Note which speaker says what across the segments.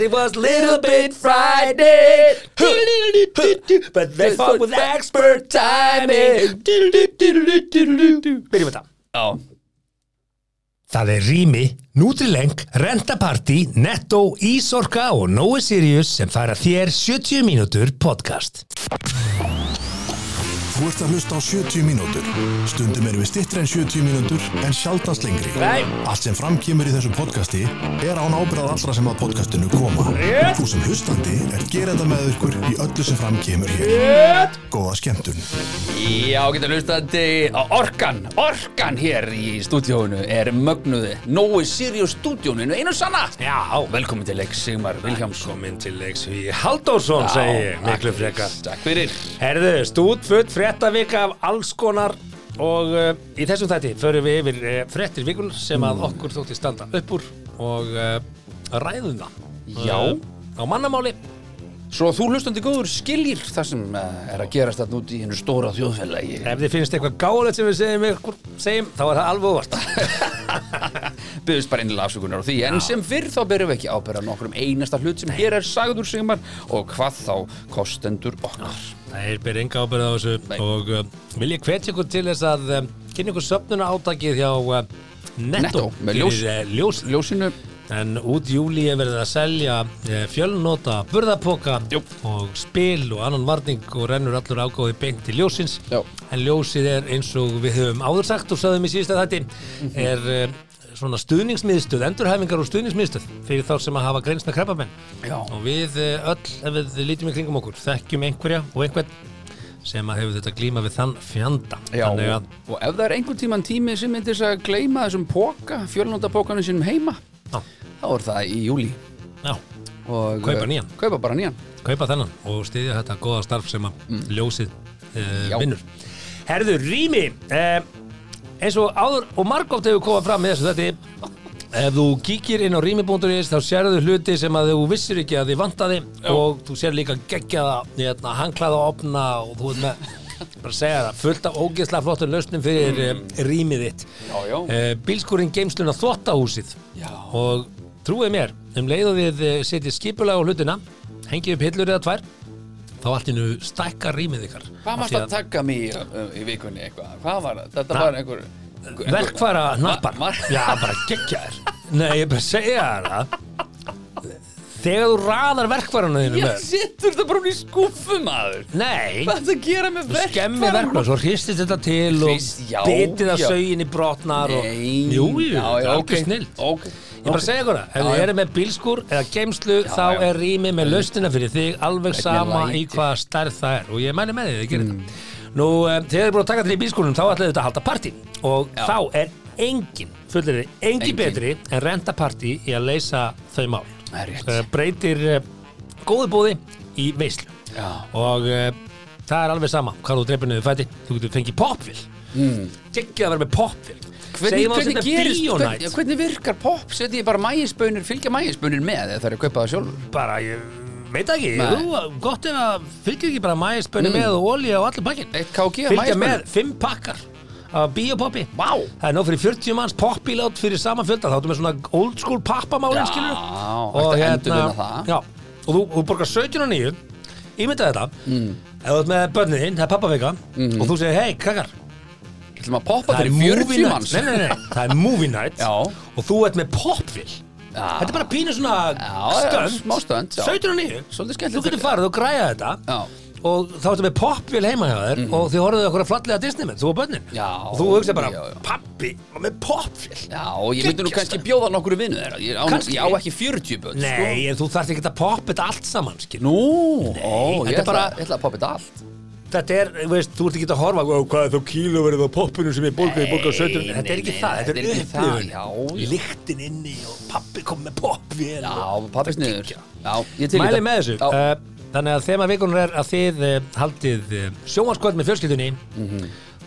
Speaker 1: It was little bit Friday. But they fought with expert timing. Byrjum þetta
Speaker 2: Já,
Speaker 1: Það er Rými, Nutrileng, Rentaparty, Netto, Ísorka og Nói Sirius sem færa þér 70 mínútur podcast.
Speaker 3: Þú ert að hlusta á 70 mínútur. Stundum erum við stittri en 70 mínútur en sjaldast lengri.
Speaker 1: Nei.
Speaker 3: Allt sem framkýmur í þessu podcasti er án ábyrðað allra sem að podcastinu koma.
Speaker 1: Rétt.
Speaker 3: Þú sem hlustandi er gerenda með ykkur í öllu sem framkýmur hér. Góða skemmtun.
Speaker 2: já getur hlustandi á Orkan Orkan hér í stúdíónu er mögnuði Nói Sirius stúdíónu einu sanna
Speaker 1: Já,
Speaker 2: Velkomin til leik Sigmar Viljáms
Speaker 1: velkomin til leiks við Halldórsson, segi ég, miklu frekar.
Speaker 2: Takk fyrir
Speaker 1: Herðu, stúdfutt fréttavika af alls konar og uh, í þessum þætti förum við yfir uh, fréttir vikun sem að okkur þótti standa upp úr og uh, ræðum það.
Speaker 2: Já.
Speaker 1: Á mannamáli.
Speaker 2: Svo þú hlustandi góður skiljir það sem er að gerast þarna út í hennu stóra þjóðfélagi
Speaker 1: Ef þið finnst eitthvað gáðilegt sem við segjum, ykkur, segjum þá er það alveg óvart.
Speaker 2: Byggðist bara einnilega afsökunar á því En sem fyrr þá berum við ekki ábyrða nokkrum einasta hlut sem hér er sagður Sigmar og hvað þá kostendur okkar
Speaker 1: Það er byrja enga ábyrð á þessu
Speaker 2: Nei.
Speaker 1: og uh, vil ég hvetja ykkur til þess að um, kynna ykkur söfnuna átakið hjá uh, Netto,
Speaker 2: Netto, með ljós.
Speaker 1: fyrir, uh, ljós.
Speaker 2: Ljósinu
Speaker 1: En út júli er verið að selja uh, fjölnota burðapoka
Speaker 2: Jú.
Speaker 1: og spil og annan varning og rennur allur ágóði beint til ljósins
Speaker 2: Já.
Speaker 1: en ljósið er eins og við höfum áður sagt og sagðum í síðasta þætti
Speaker 2: Mhm.
Speaker 1: er uh, svona stuðningsmiðstöð, endurhæfingar og stuðningsmiðstöð fyrir þá sem að hafa greinst með krabbabenn
Speaker 2: Já.
Speaker 1: og við eh, öll, ef við lítum í kringum okkur þekkjum einhverja og einhvern sem að hefur þetta glíma við þann fjanda
Speaker 2: Já,
Speaker 1: að,
Speaker 2: og ef það er einhvern tíman tími sem myndir að gleyma þessum póka, fjölnóta pókanu sínum heima
Speaker 1: já,
Speaker 2: þá er það í júli
Speaker 1: já,
Speaker 2: og,
Speaker 1: Kaupa
Speaker 2: eh,
Speaker 1: nýjan.
Speaker 2: Kaupa bara nýjan
Speaker 1: kaupa þennan og styðja þetta góða starf sem að ljósið
Speaker 2: Mm. Já.
Speaker 1: vinnur Herðu, rými uh, eins og áður og margótt hefur komað fram með þessu þetta ef þú kíkir inn á rými.is þá sérðu hluti sem að þú vissir ekki að þið vantaði og þú sér líka geggjaða hérna, hanglaða opna og þú veit með bara segja það, fullt af ógeðslega flottum lausnum fyrir mm. rýmið þitt
Speaker 2: Já, já.
Speaker 1: uh, bílskúrin geimsluna þvottahúsið
Speaker 2: Já.
Speaker 1: og trúið mér um leið og við eh, setjið skipulega á hlutina hengið upp hillur eða tvær þá allt innu stækkar rýmið ykkar
Speaker 2: Hvað
Speaker 1: því
Speaker 2: að taka mig í, í vikunni eitthvað? Hvað var það? Þetta var einhver, einhver
Speaker 1: verkfæra hnappar
Speaker 2: Ma-
Speaker 1: já bara geggjaðir nei ég er bara að segja þér það þegar þú raðar verkfæranu þínu
Speaker 2: Ég
Speaker 1: með
Speaker 2: sittur þetta bara í skúfu maður
Speaker 1: nei
Speaker 2: Hvað er þetta að gera með
Speaker 1: þú
Speaker 2: verkfæra?
Speaker 1: skemmi verkfæra svo hristist þetta til og
Speaker 2: Hrist- já,
Speaker 1: bitið að sögin í brotnar og
Speaker 2: Nei
Speaker 1: jú, jú,
Speaker 2: Já,
Speaker 1: það
Speaker 2: já,
Speaker 1: er
Speaker 2: ok.
Speaker 1: algjör snill
Speaker 2: Ok
Speaker 1: Ég bara segja ykkur það, ef
Speaker 2: Já,
Speaker 1: þið
Speaker 2: já.
Speaker 1: eru með bílskur eða geimslu þá
Speaker 2: já.
Speaker 1: er rými með lausnina fyrir þig alveg sama í hvaða stærð það er og ég mæli með að þið gerir
Speaker 2: Mm.
Speaker 1: þetta Nú, um, þegar þið eru búin að taka til í bílskúrunum þá ætlaðu þetta að halda partí og
Speaker 2: Já.
Speaker 1: þá er engin, fullir þið, engin,
Speaker 2: Engin.
Speaker 1: betri en renta partí í að leysa þau mál
Speaker 2: Það.
Speaker 1: Eh, breytir uh, góðu búði í veislu
Speaker 2: Já.
Speaker 1: og uh, það er alveg sama hvað þú dreipur niður fæti, þú getur fengið popvill mm. Gekkið að vera með popvill
Speaker 2: Hvernig, hvernig, gerist, hvernig, hvernig virkar pop? Setji ég bara mægisbönir, fylgja mægisbönir með eða það er að kaupa það sjálfur?
Speaker 1: bara, ég veit ekki. Jú, gott ef að fylgir ekki bara mægisbönni
Speaker 2: Mm.
Speaker 1: með og olíu og allir pakkin fylgja með fimm pakkar af biopoppi
Speaker 2: Vá.
Speaker 1: það er nóg fyrir 40 manns poppílát fyrir sama fjölda þá ertu með svona old school pappamálin
Speaker 2: endurvinna það.
Speaker 1: já, og þú, þú borgar 17 og 9 ímynda þetta mm. ert með börnið þinn, það er pappavika
Speaker 2: Mm.
Speaker 1: og þú segir, hei, krakkar
Speaker 2: ætlum að poppa fyrir
Speaker 1: movie
Speaker 2: 40
Speaker 1: night
Speaker 2: manns
Speaker 1: nei, nei, nei, það er movie night
Speaker 2: Já.
Speaker 1: og þú ert með popvill
Speaker 2: Já.
Speaker 1: þetta er bara pínu svona
Speaker 2: Já,
Speaker 1: stönd
Speaker 2: smá stönd, já.
Speaker 1: 17 og 9
Speaker 2: Svolítið skemmtilegt
Speaker 1: þú getur farið og græja þetta
Speaker 2: Já.
Speaker 1: og þá ertu með popvill heima hjá þér og þið horfðu okkur að fallega Disneymenn, þú og börnin
Speaker 2: Mhm. Já,
Speaker 1: og þú hugsa bara,
Speaker 2: já, já.
Speaker 1: pappi var með popvill
Speaker 2: Já, og ég myndi nú
Speaker 1: Geggjast
Speaker 2: kannski bjóða nokkru vinnu þeirra Ég á,
Speaker 1: Kannski.
Speaker 2: ég á ekki 40 börn
Speaker 1: nei, en þú þarft ekki að poppa þetta allt saman skil.
Speaker 2: sko. Nú, ó,
Speaker 1: þetta
Speaker 2: ég
Speaker 1: er
Speaker 2: ætla,
Speaker 1: bara-
Speaker 2: ég ætla að poppa þetta allt
Speaker 1: þetta er, þú veist, þú ert ekki að horfa "Ó, hvað er þá kíló verið á poppinu sem ég ég borgaði 17,
Speaker 2: Nei,
Speaker 1: þetta er ekki það þetta er upplifun, lyktin inni og pappi kom með popvill
Speaker 2: Já, pappi sniður.
Speaker 1: Mæli með þessu. Uh, Þannig að þema vikunar er að þið uh, haldið uh, sjónvarskvöld með fjölskyldunni.
Speaker 2: Mhm.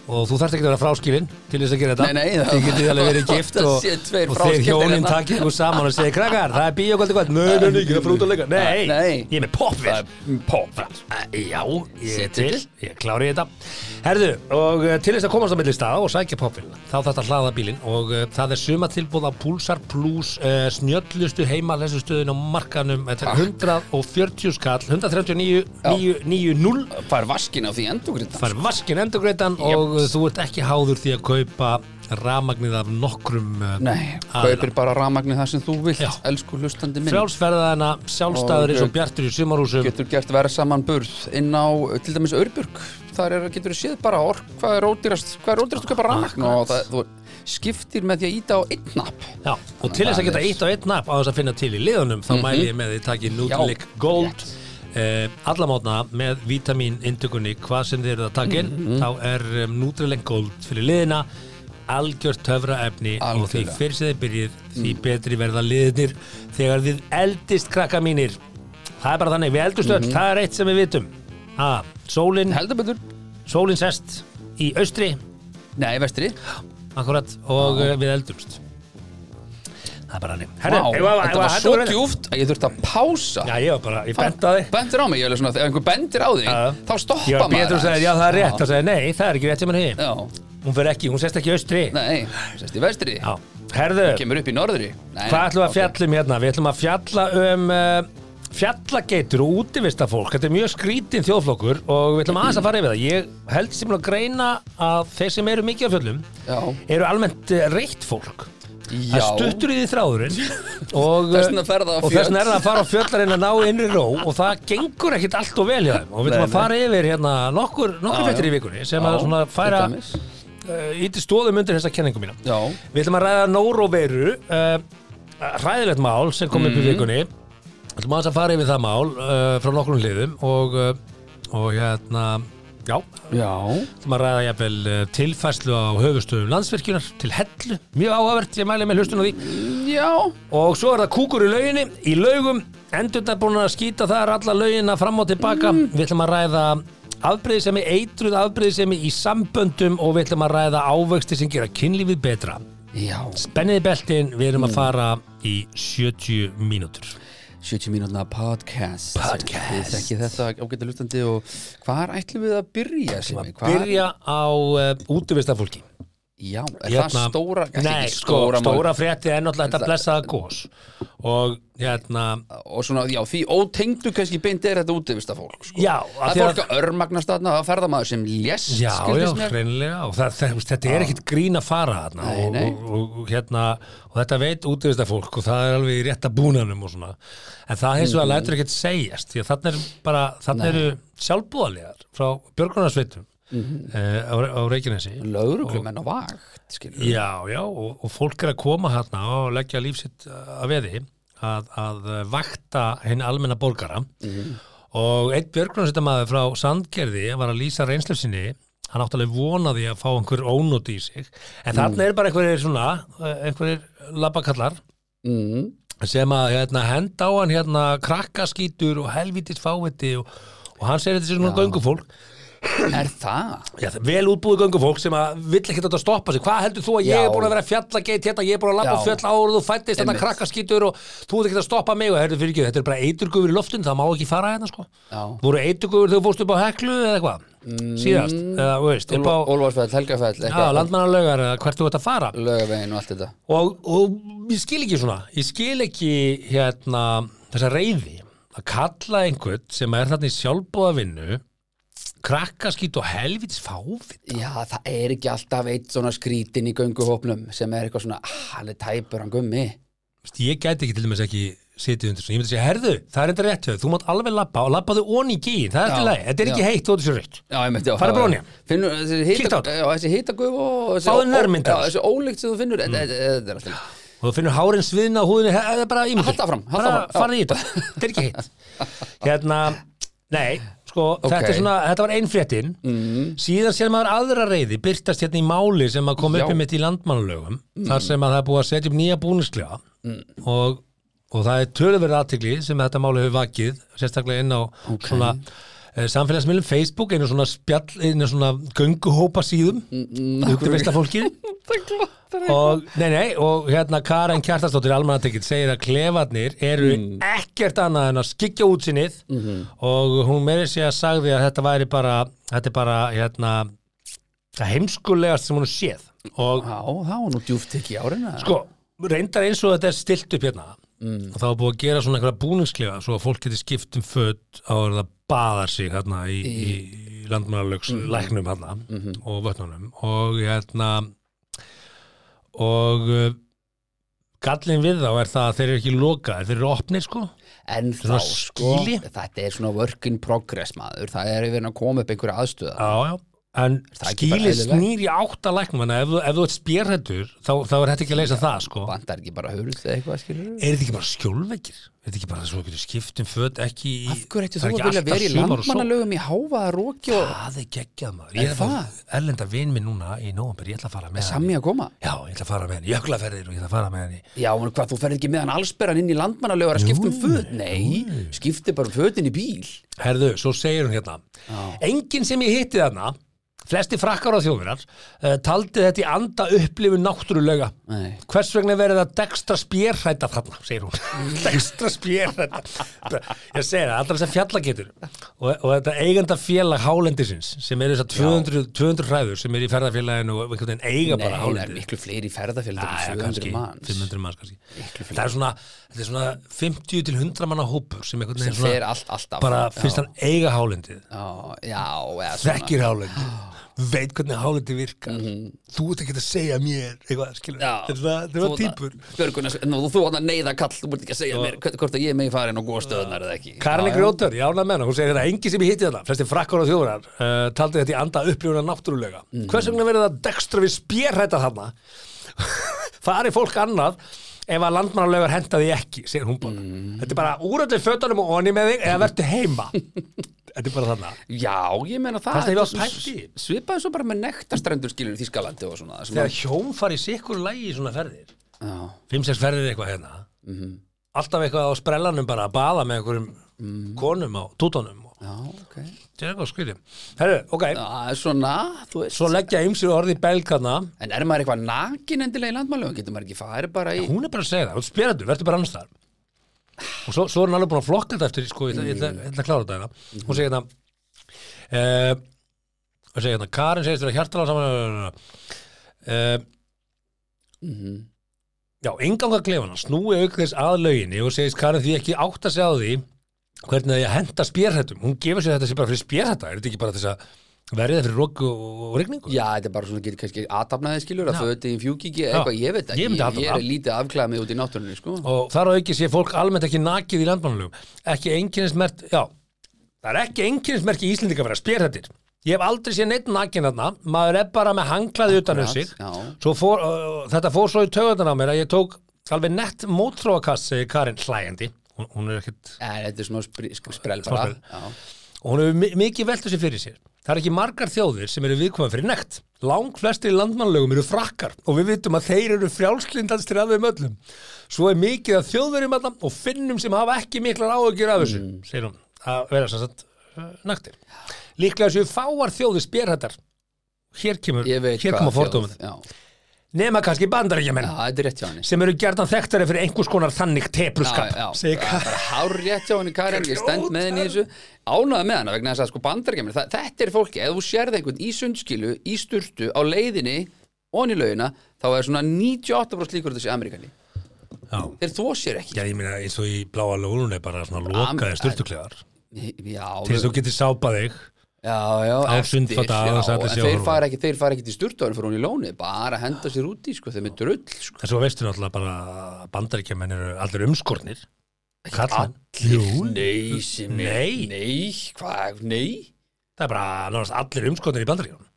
Speaker 1: Og þú þarft ekki að vera fráskilin til þess að gera þetta.
Speaker 2: Nei, nei,
Speaker 1: þið getið alveg verið gift og, og þeir
Speaker 2: fráskildir
Speaker 1: hjónin
Speaker 2: hérna.
Speaker 1: takið ykkur saman og segir krakkar, það er bíókvöldi kvöld. Nei, nei, nei, ekki það fyrir út að leika. nei, ég er með popvill
Speaker 2: Pop
Speaker 1: já, ég er til, ég klári þetta. Herðu, og uh, til þess að komast á milli staða og sækja popvill, þá þarf þetta að hlaða bílinn. Og uh, það er suma tilbúð á Pulsar Plus uh, snjöllustu heimalessustöðin á markanum þetta er 140 skall 139.990
Speaker 2: Fær vaskin á því endugrind
Speaker 1: þú ert ekki háður því að kaupa rafmagnið af nokkrum uh,
Speaker 2: Nei, kaupir bara rafmagnið það sem þú vilt
Speaker 1: Já.
Speaker 2: Elsku hlustandi minn.
Speaker 1: Frjálsferðana, sjálfstæður eins
Speaker 2: Og,
Speaker 1: og bjartur í sumarhúsum.
Speaker 2: Getur gert verð saman burð inn á til dæmis Örbjörg Þar er, getur þú séð bara ork, hvað er ódýrast hvað er ódýrast að kaupa rafmagn? Og það, þú skiptir með því að íta á einn napp.
Speaker 1: Já, og til þess að geta eitt á einn napp á þess að finna til í liðunum þá mæli ég með því Nutrillic
Speaker 2: Já.
Speaker 1: Gold eh, allamátna með vítamin intökunni hvað sem þið eru að taka inn þá er um, Nutrillic Gold fyrir liðina algjört töfra efni og því sem þið byrjið því betri verða liðinir þegar þið eldist krakka mínir. Það er bara þannig, við eldust öll, það er eitt sem við vitum. Ha, sólin,
Speaker 2: Heldur betur.
Speaker 1: sólin sest í austri.
Speaker 2: Nei, vestri.
Speaker 1: Akkurat, og uh, við eldumst það er bara hannig
Speaker 2: Vá, Þetta var svo djúft að ég þurfti að pása.
Speaker 1: Já, ég var bara, ég bentaði.
Speaker 2: Bendir á mig, ég er svona, ef einhver bendir á þig
Speaker 1: Já.
Speaker 2: þá stoppa
Speaker 1: Ég var
Speaker 2: maður
Speaker 1: betur og sagði, já það er rétt og sagði, nei, það er ekki rétt sem hann hefði
Speaker 2: Já,
Speaker 1: Hún fer ekki, hún sést ekki í austri.
Speaker 2: Nei, sérst í vestri.
Speaker 1: Já, herðu,
Speaker 2: Kemur upp í norðri. Nei,
Speaker 1: hvað ætlum við að
Speaker 2: ok.
Speaker 1: fjalla um hérna? Við ætlum að fjalla um uh, fjallageitur og útivistafólk Þetta er mjög skrítin þjóðflokkur og við ætlum aðeins að fara yfir það. Ég held sem að greina að þeir sem eru mikið á fjöllum
Speaker 2: Já,
Speaker 1: eru almennt uh, reitt fólk Það stuttur í því þráðurinn og,
Speaker 2: Þess vegna fer það á
Speaker 1: og þess vegna
Speaker 2: fjöll.
Speaker 1: er það að fara á fjöll að ná innri ró og það gengur ekkit allt og vel hjá þeim. Og við ætlum að fara yfir hérna nokkur, nokkur fettir í vikunni sem
Speaker 2: Já,
Speaker 1: að svona færa
Speaker 2: til dæmis.
Speaker 1: uh, íti stóðum undir þessa kenningum mína.
Speaker 2: Já,
Speaker 1: Við ætlum að ræða nóróveiru uh, hræðilegt mál sem kom upp í
Speaker 2: Mhm.
Speaker 1: vikunni. Við ætlum að fara yfir það mál uh, frá nokkrum hliðum og, og hérna já, ætlum að ræða jafnvel uh, tilfærslu á höfustöðum landsvirkjunar til hellu, mjög áhugavert, ég mæli með hlustun á því.
Speaker 2: Já,
Speaker 1: og svo er það kúkur í lauginni í laugum, endurna búin að skýta þar alla laugina fram og tilbaka við ætlum að ræða afbreyðisemi eitruð afbreyðisemi í samböndum og við ætlum að ræða ávöxti sem gera kynlífið betra.
Speaker 2: Já.
Speaker 1: Spenniði beltin, við erum að fara í 70 mínútur
Speaker 2: 70 mínútna podcast.
Speaker 1: Podcast.
Speaker 2: Þið þekkið þetta ágæta hlustandi og hvar ætlum við að byrja sem
Speaker 1: að byrja á uh, útivistafólki
Speaker 2: Já, er það stóra
Speaker 1: Nei,
Speaker 2: ekki
Speaker 1: sko, stóra frétti er náttúrulega þetta blessaða gós og hérna
Speaker 2: og svona, já, því ótengdu kannski beint er þetta útivista fólk sko.
Speaker 1: Já,
Speaker 2: það er
Speaker 1: að-
Speaker 2: fólk að örmagnast þarna það er ferðamaður sem lést
Speaker 1: Já, já, hreinlega og það, það, þetta er ekkit grín að fara þarna
Speaker 2: Nei,
Speaker 1: og,
Speaker 2: nei.
Speaker 1: og, og, og, hérna, og þetta veit útvista fólk og það er alveg í rétta búnanum og svona en það hins
Speaker 2: Mhm.
Speaker 1: vegar lætur ekkit segjast því að þarna er bara, þarna eru sjálfbúðalegar frá björgunarsveitum
Speaker 2: Mhm.
Speaker 1: eh, á, á Reykjanesi.
Speaker 2: Lögreglumenn á vakt skilur.
Speaker 1: Já, já, og, og fólk er að koma hérna og leggja lífsitt að veði að, að vakta hinn almenna borgara. Og einn björgunarsveitamæður frá Sandgerði var að lýsa reynslu sinni. Hann átti alveg vonaði að fá einhver ónóti í sig. En þarna er bara einhverjir svona eh, einhverjir labbakallar
Speaker 2: mm.
Speaker 1: sem að hérna, henda á hann hérna krakkaskítur og helvítis fáviti og, og hann segir þetta sem svona göngufólk
Speaker 2: er það?
Speaker 1: Já, það er vel útbúið göngufólk sem að vill ekki þetta stoppa sig. Hvað heldur þú að ég er búin að vera fjallageit hérna, ég er búin að labba
Speaker 2: Já.
Speaker 1: fjöll áður og þú fættist þetta krakkaskítur og þú ert ekki að stoppa mig og herðu fyrir ekki, þetta er bara eiturgufur í loftun það má ekki fara hérna sko.
Speaker 2: Já.
Speaker 1: voru eiturgufur þegar þú fórst upp á heklu eða eitthvað? Síðast, eða þú veist já, landmannalaugar eða hvert þú ert að fara.
Speaker 2: Lögavegin og allt þetta.
Speaker 1: Og, og ég skil ekki svona ég skil ekki hérna þessa reyði að kalla einhvern sem er þarna í sjálfbóða vinnu krakkaskít og helvits fávit
Speaker 2: Já, það er ekki alltaf eitt svona skrítin í gönguhópnum sem er eitthvað svona, ah, hann er tæpur, hann gummi
Speaker 1: Vist, ég gæti ekki til dæmis ekki sitið undir svona, ég myndi segja, herðu, það er enda rétt þú mátt alveg lappa og lappaðu onni í gíin, það er til lagi, þetta er ekki
Speaker 2: já.
Speaker 1: heitt bara ofan í hann.
Speaker 2: Finnur, þessi
Speaker 1: Kíktu á þetta.
Speaker 2: þessi hitaguf og þessi
Speaker 1: Fáðu
Speaker 2: ó-
Speaker 1: nærmynd af
Speaker 2: Já,
Speaker 1: þessu.
Speaker 2: þessi ólíkt sem þú finnur, alltaf
Speaker 1: Og þú finnur hárin sviðna á húðinni, það er bara ímyndur.
Speaker 2: Haltu áfram, haltu áfram, já.
Speaker 1: Farði í þetta, þetta er ekki heitt. Hérna, nei, sko, þetta,
Speaker 2: Ok.
Speaker 1: er svona, þetta var einn fréttin,
Speaker 2: mm.
Speaker 1: síðan sér maður aðra reyði, byrtast hérna í máli sem að kom upp í mitt í landmannalögum, þar sem að það er búið að setja upp nýja búnisklega og, og það er töluverð aðtigli sem þetta máli hefur vakið, sérstaklega inn á svona uh, samfélagsmiðlum Facebook, einu svona spjall, einu svona gönguhópa síðum út í veist fólkið og, nei, nei, og hérna Karen Kjartansdóttir Almanatekkitt segir að klefarnir eru ekkert annað en að skikja útsinnið og hún meiri sig að sagði að þetta væri bara þetta er bara, hérna það heimskulegast sem hún er séð. Og
Speaker 2: Já, það var nú djúft ekki árina.
Speaker 1: Sko, reyndar eins og þetta er stilt upp hérna. Og það var búið að gera svona einhverja búningsklefa svo að fólk geti skipt um föt á að það baðar sig hérna í, í, í landmannalögs læknum hérna og vötnunum. Og hérna og uh, gallin við þá er það að þeir eru ekki lokaðir, þeir eru opnir sko.
Speaker 2: En þá, sko,
Speaker 1: skýli.
Speaker 2: þetta er svona work in progress maður. Það er yfir að koma upp einhverja aðstöða
Speaker 1: já, já En
Speaker 2: ekki
Speaker 1: skíli snýr í átta læknum þannig að ef, ef þú ert spjörhættur þá, þá er þetta ekki að leysa það sko.
Speaker 2: Vantar ekki bara hurð eða eitthvað skilur
Speaker 1: Er þetta ekki bara skjólveggir? Er þetta ekki bara svo að getur skipt um föt ekki í
Speaker 2: Af hverju
Speaker 1: það
Speaker 2: þú að
Speaker 1: ekki
Speaker 2: vilja vera í landmannalögum í hávaða róki og
Speaker 1: Það er geggjað maður. Ég er
Speaker 2: það?
Speaker 1: erlenda vin minn núna í nóvambur Ég ætla að fara með hann.
Speaker 2: Sammi að koma?
Speaker 1: Já, ég ætla að fara með hann. Jöklaferðir og ég ætla að fara með hann í
Speaker 2: Já, en hvað, þú ferð ekki með hann allsberran inn í landmannalögur að skipta um föt? Nei, skipti bara fötin í bíl.
Speaker 1: Herðu, svo segir hún hérna. Enginn sem ég hitti þarna Flesti frakkar á þjóðvirar uh, taldi þetta í anda upplifun náttúrulega.
Speaker 2: Nei.
Speaker 1: Hvers vegna er verið að dekstra spjérhætta þarna, segir hún. Dekstra spjérhætta Ég segi það, allra að fjalla getur. Og, og þetta eigenda félag hálendisins sem eru þess að 200, 200 hræður sem er í ferðafélaginu og einhvern veginn eiga
Speaker 2: Nei,
Speaker 1: bara
Speaker 2: það er miklu fleiri en 700
Speaker 1: kannski,
Speaker 2: manns.
Speaker 1: 500 manns Það er svona, er svona 50 til 100 manna hópur sem einhvern
Speaker 2: sem
Speaker 1: veginn svona
Speaker 2: allt,
Speaker 1: bara finnst hann eiga hálendið.
Speaker 2: Já, já, svona.
Speaker 1: Þekkir hálendið veit hvernig hálendið virkar. Þú ert ekki að segja mér eitthvað, skilur.
Speaker 2: Já.
Speaker 1: þetta
Speaker 2: Björgunar, nú, þú var að neyða kall Þú múrt ekki að segja mér hvort að ég megi farin og góða stöðunar eða ekki. Já,
Speaker 1: grjótur, ég ánað með hana, hún segir þetta engi sem ég hitti þetta, flesti frakkar og þjóðurar uh, taldi þetta í anda upplifuna náttúrulega.
Speaker 2: Mhm.
Speaker 1: hvers vegna verið það dekstra við spjérhætta þarna? Fari fólk annað ef að landmannalegar henda því ekki, segir hún bara
Speaker 2: Mhm.
Speaker 1: þetta er bara úröldur fötunum og onni með þig eða verður heima þetta er bara þarna.
Speaker 2: Já, ég meina það
Speaker 1: Það.
Speaker 2: Svipaði svo bara með nektarstrendur skilur í Þískalandi og svona
Speaker 1: þegar hjón fari í sikkur lægi í svona ferðir.
Speaker 2: Já,
Speaker 1: 5-6 ferðir eitthvað hérna.
Speaker 2: Mhm.
Speaker 1: alltaf eitthvað á sprellanum bara að baða með einhverjum
Speaker 2: Mhm.
Speaker 1: konum á tútonum og
Speaker 2: já, ok.
Speaker 1: Þetta er eitthvað skriði Herru, ok,
Speaker 2: Það er svona, þú veist.
Speaker 1: Svo leggja ymsir orði í belgana
Speaker 2: En er maður eitthvað nakin endilega í landmálum? Getur maður ekki farið bara í
Speaker 1: hún er bara að segja það, verður bara annars þar og svo, svo er hann alveg búin að flokka þetta eftir sko, ég ætla- ætla að klára þetta hérna. Hún segir hérna uh, hún segir hérna, Karin segist vera hjartalega saman uh,
Speaker 2: Mhm.
Speaker 1: já, enganga klefana snúi auk þess að lauginni og segist Karin því ekki átt að segja á því hvernig það ég að henda spjörhættum hún gefur sér þetta sér bara fyrir spjörhætta er þetta ekki bara þess að verið það fyrir róku og, rigningu?
Speaker 2: Já, þetta er bara svona getur kannski aðtapnaði skilur að
Speaker 1: Já.
Speaker 2: föti í fjúkiki
Speaker 1: Já.
Speaker 2: eitthvað, ég veit ekki,
Speaker 1: Ég
Speaker 2: ég er lítið afklæða mig út í náttúrunni, sko.
Speaker 1: Og þar á ekki sé fólk almennt ekki nakið í landmannulegu ekki einkennismert, já. Það er ekki einkennismerki í Íslendinga að vera spjörhættir ég hef aldrei séð neitt nakin þarna. Maður er bara með hanglaði utan um sig. fór, uh, þetta fór svo í töðan á mér að ég tók alveg nett
Speaker 2: þetta. Já.
Speaker 1: og hún hefur mi- mikið veltu sér fyrir sér það er ekki margar þjóðir sem eru viðkvæmum fyrir nekt. Lang flestir í landmannlegum eru frakkar og við vitum að þeir eru frjálslindanstir af þeim öllum. Svo er mikið að þjóðverjum þarna og finnum sem hafa ekki miklar áhugjur af þessu
Speaker 2: Mm.
Speaker 1: segir hún, að vera sem sagt uh, naktir. Líklega séu fáar þjóðir spjörhættar hér kemur, hér
Speaker 2: hvað
Speaker 1: koma
Speaker 2: þjóð,
Speaker 1: fordómin
Speaker 2: Já,
Speaker 1: nema kannski bandaríkjamenn.
Speaker 2: Já, þetta er rétt hjá henni.
Speaker 1: Sem eru gerðan þekktari fyrir einhvers konar þannig tepluskap.
Speaker 2: Er bara hár rétt hjá henni Karin, ég stend með henni í þessu. Ánægði með hana vegna þess að sko bandargemir þetta er fólki, ef þú sérð einhvern í sundskilu í sturtu á leiðinni og í laugina, þá er svona 98% líkur þessi Amerikani,
Speaker 1: já.
Speaker 2: þeir þó sér ekki
Speaker 1: Já, ég meina eins og í bláa lónun er bara svona lokaði styrtuklegar
Speaker 2: Já,
Speaker 1: til þess að þú getur sápað þig
Speaker 2: já, já, eftir, já, þeir fara ekki þeir fara ekki til sturtu fyrir hún í lóni, bara henda sér úti sko, þeim er drull sko.
Speaker 1: en svo veistu náttúrulega bara að bandaríkjamenn eru allir umskornir. Kallmenn Jú,
Speaker 2: Nei, sem
Speaker 1: Nei.
Speaker 2: Nei, hvað, nei?
Speaker 1: Það er bara náttúrulega allir umskornir í bandaríkjunum.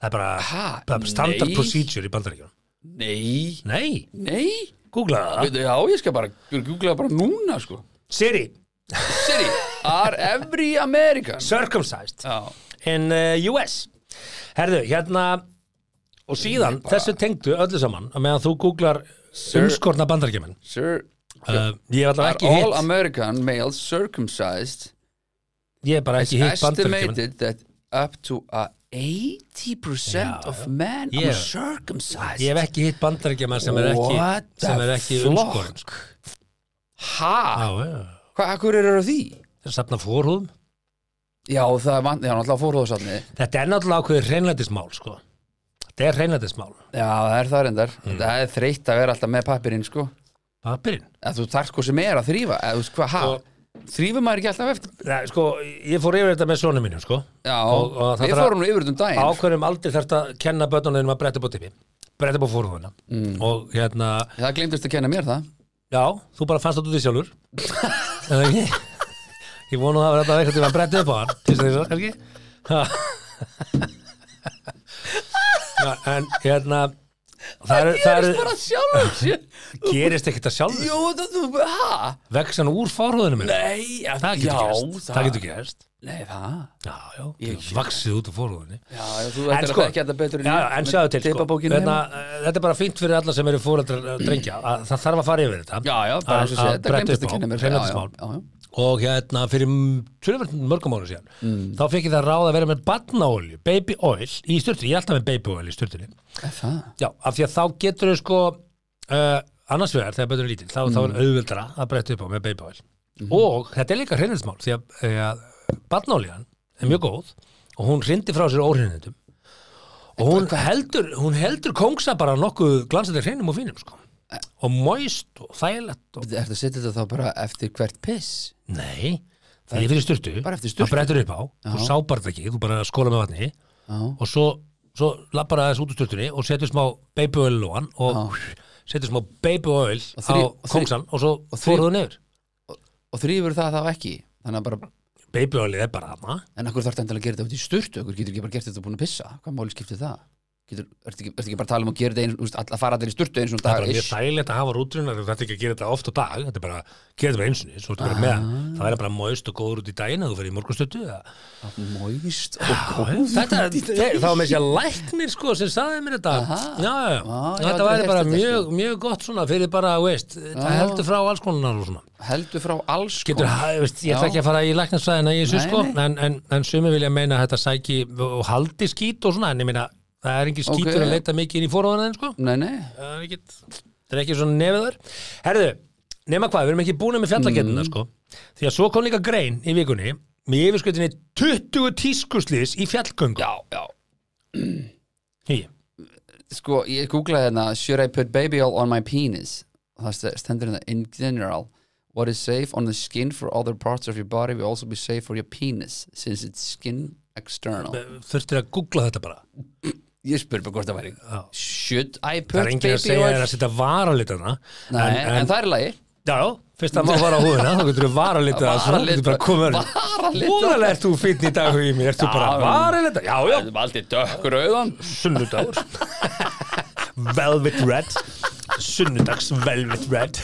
Speaker 1: Það er bara,
Speaker 2: Ha,
Speaker 1: bara standard
Speaker 2: nei.
Speaker 1: procedure í bandaríkjunum.
Speaker 2: Nei,
Speaker 1: Nei,
Speaker 2: nei?
Speaker 1: Googla það.
Speaker 2: Já, ég skal bara googla bara núna sko.
Speaker 1: Siri,
Speaker 2: Siri, are every American
Speaker 1: circumcised
Speaker 2: Já,
Speaker 1: in uh, US Herðu, hérna og síðan, þessu tengdu öllu saman að meðan þú googlar umskorna bandaríkjamenn
Speaker 2: sir
Speaker 1: uh, ég hef allavega
Speaker 2: Are
Speaker 1: ekki
Speaker 2: all
Speaker 1: hitt
Speaker 2: American males circumcised
Speaker 1: ég er bara
Speaker 2: It's
Speaker 1: ekki hitt bandaríkjaman
Speaker 2: estimated that up to a 80%
Speaker 1: Já,
Speaker 2: of
Speaker 1: já.
Speaker 2: men
Speaker 1: Ég-
Speaker 2: uncircumcised
Speaker 1: ég hef ekki hitt bandaríkjaman sem er ekki
Speaker 2: What
Speaker 1: sem er
Speaker 2: the
Speaker 1: ekki
Speaker 2: flock?
Speaker 1: umskorinn sko.
Speaker 2: Ha?
Speaker 1: já, já,
Speaker 2: Hvað, hvað eru á því?
Speaker 1: Það er safna fórhúðum
Speaker 2: Já, það er vant, já, náttúrulega fórhóðsafni
Speaker 1: þetta er náttúrulega ákveður hreinlætismál sko. þetta er hreinlætismál
Speaker 2: Já, það er það reyndar
Speaker 1: Mm.
Speaker 2: Það er þreytt að vera alltaf með pappirinn, sko
Speaker 1: papirinn
Speaker 2: að þú þarf sko sem er að þrýfa eða þú veist hvað, ha?
Speaker 1: Og-
Speaker 2: Þrýfur maður ekki alltaf eftir?
Speaker 1: Nei, sko, ég fór yfir þetta með sonum mínum sko.
Speaker 2: Já,
Speaker 1: Og- og
Speaker 2: við
Speaker 1: þarf-
Speaker 2: fórum nú yfir þetta um daginn
Speaker 1: ákveðum aldrei þarft að kenna börnunum að bretta upp á tippi bretta upp á fórhúðuna
Speaker 2: Mm.
Speaker 1: og hérna,
Speaker 2: Það glemdist að kenna mér það
Speaker 1: já, þú bara fannst þetta út í sjálfur ég vonu að þetta eitthvað til að bretta upp á hann til þess að ekki Ha. Já, en hérna það það eru
Speaker 2: bara sjálfur sér.
Speaker 1: Gerist ekkert að
Speaker 2: það þú, ha?
Speaker 1: vex hann úr fórhúðunum minni?
Speaker 2: Nei, að,
Speaker 1: það getur
Speaker 2: já,
Speaker 1: gerst, það getur gerst.
Speaker 2: Nei, það
Speaker 1: já, já,
Speaker 2: Ég-
Speaker 1: vaksið út úr fórhúðunni
Speaker 2: Já, já, þú ættir
Speaker 1: sko-
Speaker 2: að þekka þetta betur
Speaker 1: Já, já, en sjáðu til sko. Þetta,
Speaker 2: heima.
Speaker 1: þetta er bara fínt fyrir alla sem eru drengja. Að það þarf að fara yfir þetta.
Speaker 2: Já, já, bara eins og
Speaker 1: Að-
Speaker 2: sé,
Speaker 1: að
Speaker 2: þetta að
Speaker 1: á,
Speaker 2: kenna mér.
Speaker 1: hreinlætismál.
Speaker 2: Já, já, já,
Speaker 1: og hérna fyrir mörgum ára síðan
Speaker 2: Mm.
Speaker 1: þá fekk ég það ráð að vera með badnaolju baby oil í styrtunni, ég er alltaf með baby oil í styrtunni
Speaker 2: já.
Speaker 1: Af því að þá getur þau sko uh, annars vegar þegar betur er lítil þá, þá er
Speaker 2: Mm.
Speaker 1: auðvildra að breytta upp á með baby oil
Speaker 2: Mhm.
Speaker 1: og þetta er líka hreinlætismál því að, að badnaoljan er mjög góð og hún hrindi frá sér óhreinindum og hún heldur, hún heldur kongsa bara nokkuð glansandi hreinum og fínum sko. Og moist og þægilegt og...
Speaker 2: Er það að setja þetta þá bara eftir hvert piss?
Speaker 1: Nei, það er fyrir styrtu
Speaker 2: Bara eftir sturtu?
Speaker 1: Það brettur upp á,
Speaker 2: Já.
Speaker 1: þú sábar það ekki Þú bara skóla með vatni
Speaker 2: Já,
Speaker 1: og svo, svo lappar aðeins út úr styrtunni og setur smá baby oil á hann og setur smá baby oil
Speaker 2: Og þrí-
Speaker 1: á
Speaker 2: og
Speaker 1: kongsan og svo
Speaker 2: og þrí-
Speaker 1: fóruðu niður
Speaker 2: og þrýfur það þá ekki Þannig að bara,
Speaker 1: Baby oilið er bara hana
Speaker 2: en akkur þarf þetta að gera þetta út í sturtu Akkur getur ekki bara gert þetta búin að pissa Hvað máli skiptir það? Getur, ertu ekki, ertu ekki bara að tala um að gera þetta eins, að fara allir í sturtu eins og
Speaker 1: Það er
Speaker 2: dag
Speaker 1: mjög
Speaker 2: ish?
Speaker 1: þægilegt að hafa rútruna Þetta er ekki að gera þetta oft á dag Þetta er bara, gera þetta bara bara með,
Speaker 2: Ah.
Speaker 1: það verður bara moist og góður út í daginn að þú fyrir í morgunstötu
Speaker 2: Moist og góð
Speaker 1: Þetta, það var með sér læknir sko sem saði mér þetta já, já, já. Þetta væri bara
Speaker 2: þetta,
Speaker 1: mjög,
Speaker 2: sko.
Speaker 1: mjög gott svona fyrir bara, veist, það heldur frá alls konar og svona
Speaker 2: Heldur frá alls
Speaker 1: Getur,
Speaker 2: konar.
Speaker 1: ég ætla ekki að fara í læknarsvæðina í þessu sko
Speaker 2: nei.
Speaker 1: en, en, en sumi vilja meina að þetta sæki og haldi skít og svona en ég meina, það er ekki skítur
Speaker 2: Ok.
Speaker 1: að leita mikið inn í fóráðan sko.
Speaker 2: Nei, nei.
Speaker 1: Það er ekki, það er ekki svona nefiðar Herðu, nema hvað, við erum ekki búin með fjallakettina sko. Því að svo kom líka grein í vikunni með yfirskutinni 20 tískuslís í fjallgöngu
Speaker 2: Já, já.
Speaker 1: Hí,
Speaker 2: Sko, ég googlaði hérna Should I put baby oil on my penis? Það st- stendur hérna In general What is safe on the skin for other parts of your body will also be safe for your penis since it's skin external.
Speaker 1: Þurftir að googla þetta bara
Speaker 2: Ég spyr bara hvort það væri
Speaker 1: Já.
Speaker 2: Should I
Speaker 1: það
Speaker 2: put
Speaker 1: er enginn að
Speaker 2: baby
Speaker 1: segja
Speaker 2: oil?
Speaker 1: þér að setja varalitana
Speaker 2: Nei, en, það er lagi.
Speaker 1: Já, fyrst að má fara á húðina þá getur þú varalita það
Speaker 2: Varalita.
Speaker 1: ert þú fínn í dag í mér, ert þú bara
Speaker 2: Já,
Speaker 1: varalita Já, já,
Speaker 2: Það er aldrei dökkur auðan
Speaker 1: sunnudagur. Velvet Red. Sunnudags Velvet Red.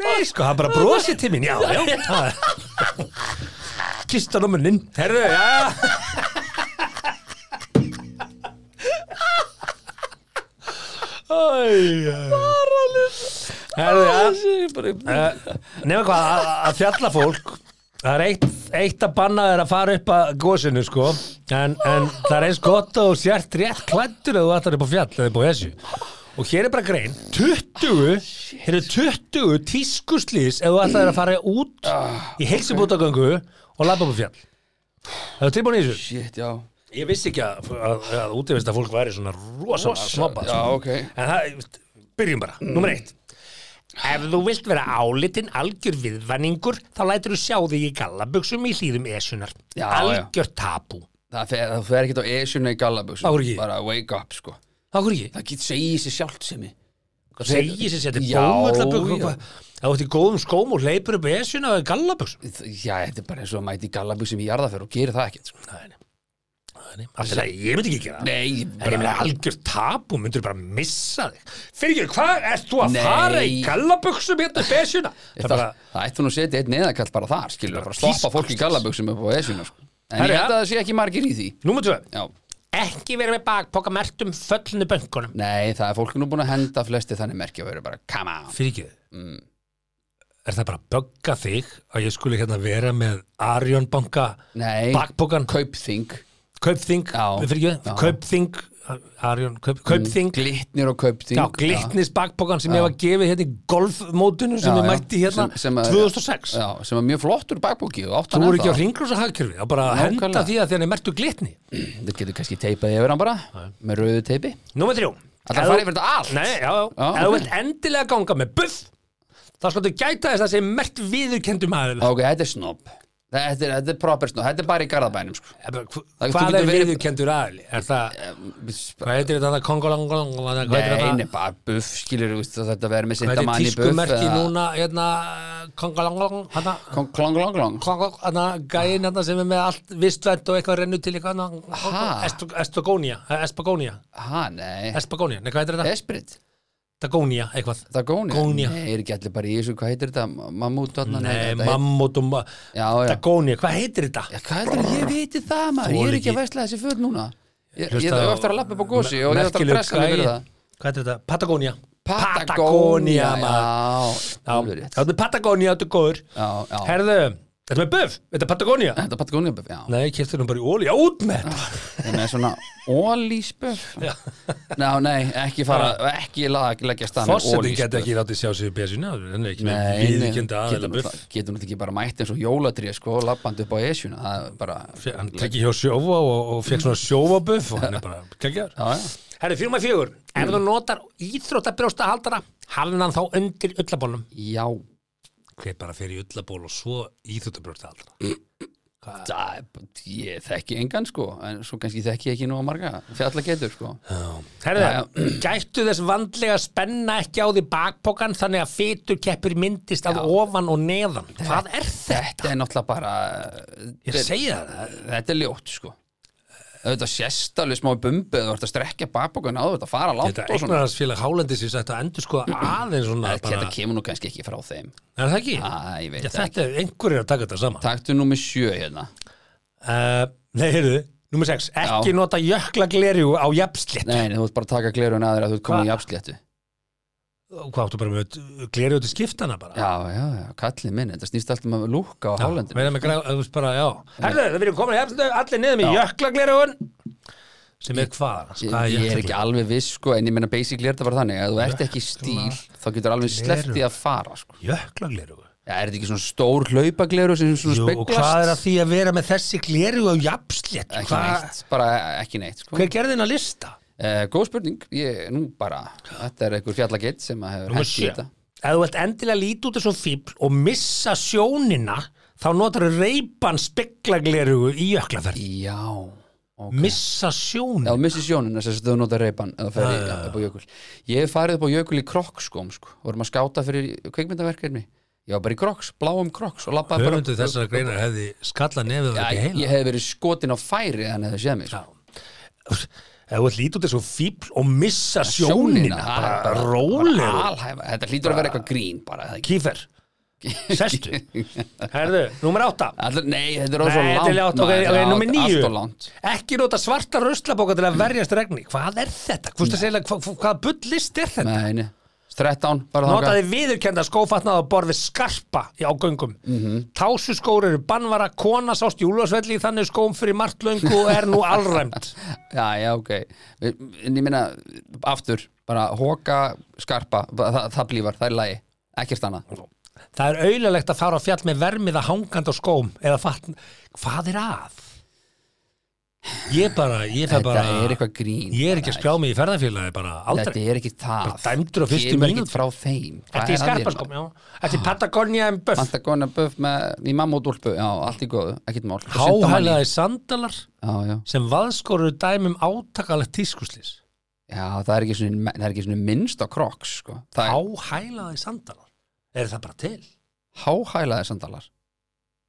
Speaker 1: Nei, sko, það bara brosið til mín. Já, já. Það er- Kistan á munnin Herðu, já. Varalita Herðu, já uh, Nefna hvað, að, að fjalla fólk Það er eitt, eitt að banna þér að fara upp að gósinu sko. En, en það er eins gott að þú sért rétt klættur eða þú ætlar upp á fjall eða upp á þessu og hér er bara grein. 20, hér er 20 tískuslís ef þú ætlar að fara út í heilsubútagöngu og labba upp á fjall. Það er tilbúin í þessu?
Speaker 2: Shit, já
Speaker 1: Ég vissi ekki að, að, að útivist að fólk væri svona rosalega snobba
Speaker 2: Já,
Speaker 1: sko.
Speaker 2: ok.
Speaker 1: En það, byrjum bara, nummer eitt. Ef þú vilt vera álitinn algjör viðvanningur þá lætur þú sjá þig í gallabuxum í hlýðum esunar
Speaker 2: Já,
Speaker 1: Algjör tabú.
Speaker 2: Það fer, það fer ekkert á esjuna í
Speaker 1: ekki?
Speaker 2: Bara wake up, sko.
Speaker 1: Það?
Speaker 2: Það getur segið sér sjálft sem ég
Speaker 1: Segji sér setja
Speaker 2: Já,
Speaker 1: bómullabugum
Speaker 2: já.
Speaker 1: Það ert í góðum skóm og hleypur upp esuna og gallabuxum.
Speaker 2: Já, þetta er bara eins og að mæti í gallabusum í jarðafer og gerir það ekkert, sko.
Speaker 1: Nei, nei. Nei, nei. Allt í lagi, Ég myndi ekki gera það.
Speaker 2: Nei,
Speaker 1: ég meina algjör tabú, myndur bara missa þig. Fyrir ekki, hvað, ert þú að
Speaker 2: Nei.
Speaker 1: fara í gallabuxum hérna upp esuna? Það er
Speaker 2: Það,
Speaker 1: bara,
Speaker 2: það ætti nú að setja einn neðakall bara þar, skilur bara stoppa fólk í gallabuxum upp á esjuna, sko. En
Speaker 1: Herra.
Speaker 2: ég held að það sé ekki margir í því.
Speaker 1: Númer tvö.
Speaker 2: Já,
Speaker 1: Ekki vera með bakpoka mertum föllnu bönkunum.
Speaker 2: Nei, það er fólk nú búin að henda flesti þannig merki að vera bara, come on.
Speaker 1: Fyrir ekki er það bara að bögga þig að ég skuli hérna vera með Arjón banka
Speaker 2: Nei,
Speaker 1: bakpokan,
Speaker 2: kaupþing
Speaker 1: kaupþing
Speaker 2: Já, já.
Speaker 1: kaupþing Arjón, kaup, kaupþing.
Speaker 2: Glitnir og kaupþing.
Speaker 1: Já, glitnis bakpokan sem ég var gefið hérna í golfmótinu sem
Speaker 2: Já,
Speaker 1: ég
Speaker 2: já.
Speaker 1: mætti hérna
Speaker 2: Sem- sem að-
Speaker 1: 2006
Speaker 2: Já, sem er mjög flottur bakbóki
Speaker 1: Þú voru ekki á hagkerfi þá bara að henda
Speaker 2: Nákvæmlega.
Speaker 1: því að er mertu glitni.
Speaker 2: Þetta getur kannski teipað yfir hann bara með rauðu teipi.
Speaker 1: Númer þrjú.
Speaker 2: Það
Speaker 1: þú-
Speaker 2: yfir þetta allt?
Speaker 1: Nei, já, já,
Speaker 2: Já,
Speaker 1: ef þú vilt endilega ganga með buff þá skaltu gæta þess að sé mert viðurkendum aðeil
Speaker 2: Ok, þetta er snobb Þetta er, þetta er proper snobb, þetta er bara í garðabænum sko.
Speaker 1: Hvað
Speaker 2: þú
Speaker 1: er viðurkendur aðili? Er það, hvað heitir þetta? Kongolongolong hvað heitir
Speaker 2: Nei, nei, bara buff, skilur þú þetta verður með
Speaker 1: Hvað heitir
Speaker 2: sindamann í buff
Speaker 1: tískumerki núna hérna, kongolongolong hérna,
Speaker 2: Klong, klong, klong, klong
Speaker 1: kongol- hérna, gæinn hérna sem er með allt vistvænt og eitthvað rennu til eitthvað
Speaker 2: Ha?
Speaker 1: Espagónia Espagónia
Speaker 2: Ha, nei.
Speaker 1: Espagónia, nei hvað heitir þetta?
Speaker 2: Esprit
Speaker 1: Dagónia, eitthvað.
Speaker 2: Það er góni
Speaker 1: Gónia.
Speaker 2: Nei, er ekki allir bara í þessu, hvað heitir þetta? Mammút
Speaker 1: Nei,
Speaker 2: þetta
Speaker 1: mammut og ma-
Speaker 2: Já, já.
Speaker 1: Dagónia, hvað heitir þetta?
Speaker 2: Já, hvað heldur ég? Viti það maður? Ég er ekki að veistla þessi föt núna. Ég,
Speaker 1: á-
Speaker 2: eftir að lappa upp á gósi og ég er eftir að pressa mig fyrir það.
Speaker 1: Hvað heitir þetta? Patagonia.
Speaker 2: Patagonia,
Speaker 1: maður.
Speaker 2: Rétt.
Speaker 1: þetta er þetta góður.
Speaker 2: Já, já.
Speaker 1: Herðu, þetta er buff, þetta er Patagonia.
Speaker 2: Þetta er Patagonia buff, já.
Speaker 1: Nei, keftur hún bara í óli, út með þetta.
Speaker 2: Hún er svona ólísbuff Ná, nei, ekki fara Ekki lag, leggja með
Speaker 1: Fossetin
Speaker 2: ólísbuff.
Speaker 1: get ekki látið sjá sig í besuna ekki
Speaker 2: Nei, nei, getur getur náttúrulega ekki bara mætt eins og jólatrið sko, lappandi upp á esjuna. Það er bara
Speaker 1: hann tekki hjá sjófa og, og fekk svona sjófa buff og hann er bara
Speaker 2: já, já.
Speaker 1: Herri, fjórum að fjögur, ef þú notar íþróttabrjósta haldara, halin hann þá undir ullabólum
Speaker 2: já,
Speaker 1: hver bara fer í ullaból og svo íþróttabrjósta haldara
Speaker 2: það ég þekki engan sko en svo kannski þekki ég ekki nú að marga fjalla getur sko.
Speaker 1: Herðu, gættu þess vandlega spenna ekki á því bakpokan þannig að fytur keppur myndist að ofan og neðan. Hvað er þetta?
Speaker 2: þetta er náttúrulega bara
Speaker 1: Ég segi það.
Speaker 2: þetta er ljótt sko þetta sést alveg smá eða þú ert að strekja bakbókan á þetta fara langt
Speaker 1: Þetta eignarhansfélag Hálendis sagt að endur sko aðeins svona
Speaker 2: þetta
Speaker 1: bara,
Speaker 2: kemur nú kannski ekki frá þeim.
Speaker 1: Er það ekki?
Speaker 2: Æ, ég veit
Speaker 1: Já, þetta er, einhver er að taka þetta saman.
Speaker 2: Taktu nú með sjö hérna.
Speaker 1: Uh, Nei, heyrðu, nummer 6 Ekki
Speaker 2: Já.
Speaker 1: nota jökla glerjú á jafnslétt
Speaker 2: nei, nei, þú ert bara að taka glerun aðra að þú ert komin í jafnsléttu
Speaker 1: Hvað áttu bara með glerjú til skiptana bara?
Speaker 2: Já, já, já, kallið minn, þetta snýst alltaf um að lúka á hálendinu.
Speaker 1: Meina með græ- þú veist bara, já Herðu, það verður komin jafnsléttu allir niður með jökla glerjúun sem er hvað?
Speaker 2: Ég,
Speaker 1: er
Speaker 2: ég er ekki alveg viss, sko, en ég meina basically er þetta bara þannig, að þú ert ekki stíl, þá getur alveg sleppt í að fara, sko.
Speaker 1: Jökla glerjú
Speaker 2: Já, er þetta ekki svona stór hlaupagleru sem svona
Speaker 1: Jú, og hvað er að
Speaker 2: speglast?
Speaker 1: því að vera með þessi glerju á jafnslétt?
Speaker 2: Ekki neitt, bara ekki neitt, sko.
Speaker 1: Hver gerði þinn að lista?
Speaker 2: Uh, góð spurning, ég, nú bara, þetta er einhver fjallageitt sem að hefur hent í þetta.
Speaker 1: Ef þú vilt endilega líti út þessu fíbl og missa sjónina þá notar þú reypan speglagleru í jöklaferð.
Speaker 2: Já, ok.
Speaker 1: Missa
Speaker 2: Já,
Speaker 1: sjónina?
Speaker 2: þú missir sjónina sem þú nota reypan eða ferði upp á jökul. Ég hef farið upp á jökul í krokkskóm, sko. Vorum að skáta fyrir kveikmyndaverkefni. Ég var bara í krokks, bláum krokks og labbaði bara
Speaker 1: Höfundu þessara greinar hefði skalla nefið
Speaker 2: Já,
Speaker 1: það ekki
Speaker 2: ég hef verið skotin á færi en hefði séð mig sko.
Speaker 1: Ef þú út þessu fíbl og missa sjónina,
Speaker 2: er
Speaker 1: bara
Speaker 2: bara
Speaker 1: rólegur.
Speaker 2: Þetta hlýtur að vera eitthvað grín bara?
Speaker 1: Kífer, sestu. Herðu, númer átta.
Speaker 2: Allir, Nei, þetta er
Speaker 1: Nei,
Speaker 2: svo
Speaker 1: þetta
Speaker 2: langt
Speaker 1: ok, ok,
Speaker 2: og langt
Speaker 1: Ekki nota svarta ruslabóka til að verjast regni Hvað er þetta? Hvaða bullist er þetta?
Speaker 2: Nei, nei 13, bara
Speaker 1: Notaði viðurkenda skófatnað á borð við skarpa á göngum mm. -hmm. Tásuskór eru bannvara Kona sást júlasvelli í þannig skóm fyrir margt löngu og er nú allræmt
Speaker 2: Já, já, ok En ég meina, aftur bara hóka, skarpa það, það blífar, það er lægi ekkert annað
Speaker 1: Það er auðlilegt að fara á fjall með vermiða hangand á skóm eða fatn Hvað er að? Ég bara, ég fer
Speaker 2: Þetta
Speaker 1: bara
Speaker 2: er eitthvað grín
Speaker 1: Ég er ekki að skrá mig í ferðarfélagi bara aldrei.
Speaker 2: Þetta er ekki það.
Speaker 1: Bara dæmdur á fyrstu
Speaker 2: Kemur
Speaker 1: mínútu.
Speaker 2: ekkert frá þeim.
Speaker 1: Þetta er
Speaker 2: að
Speaker 1: skarpa
Speaker 2: þér,
Speaker 1: skóm, já? Þetta er Patagonia en buff?
Speaker 2: Pantagona buff með í mammútúlpu, já, allt í góðu, ekkert mál.
Speaker 1: Háhælaði sandalar
Speaker 2: Já, já,
Speaker 1: sem vaðskorur dæmum átakalegt tískuslis.
Speaker 2: Já, það er ekki svona, það er ekki svona minnst á kroks, sko. Það
Speaker 1: Háhælaði sandalar? Er það bara til?
Speaker 2: háhælaði sandalar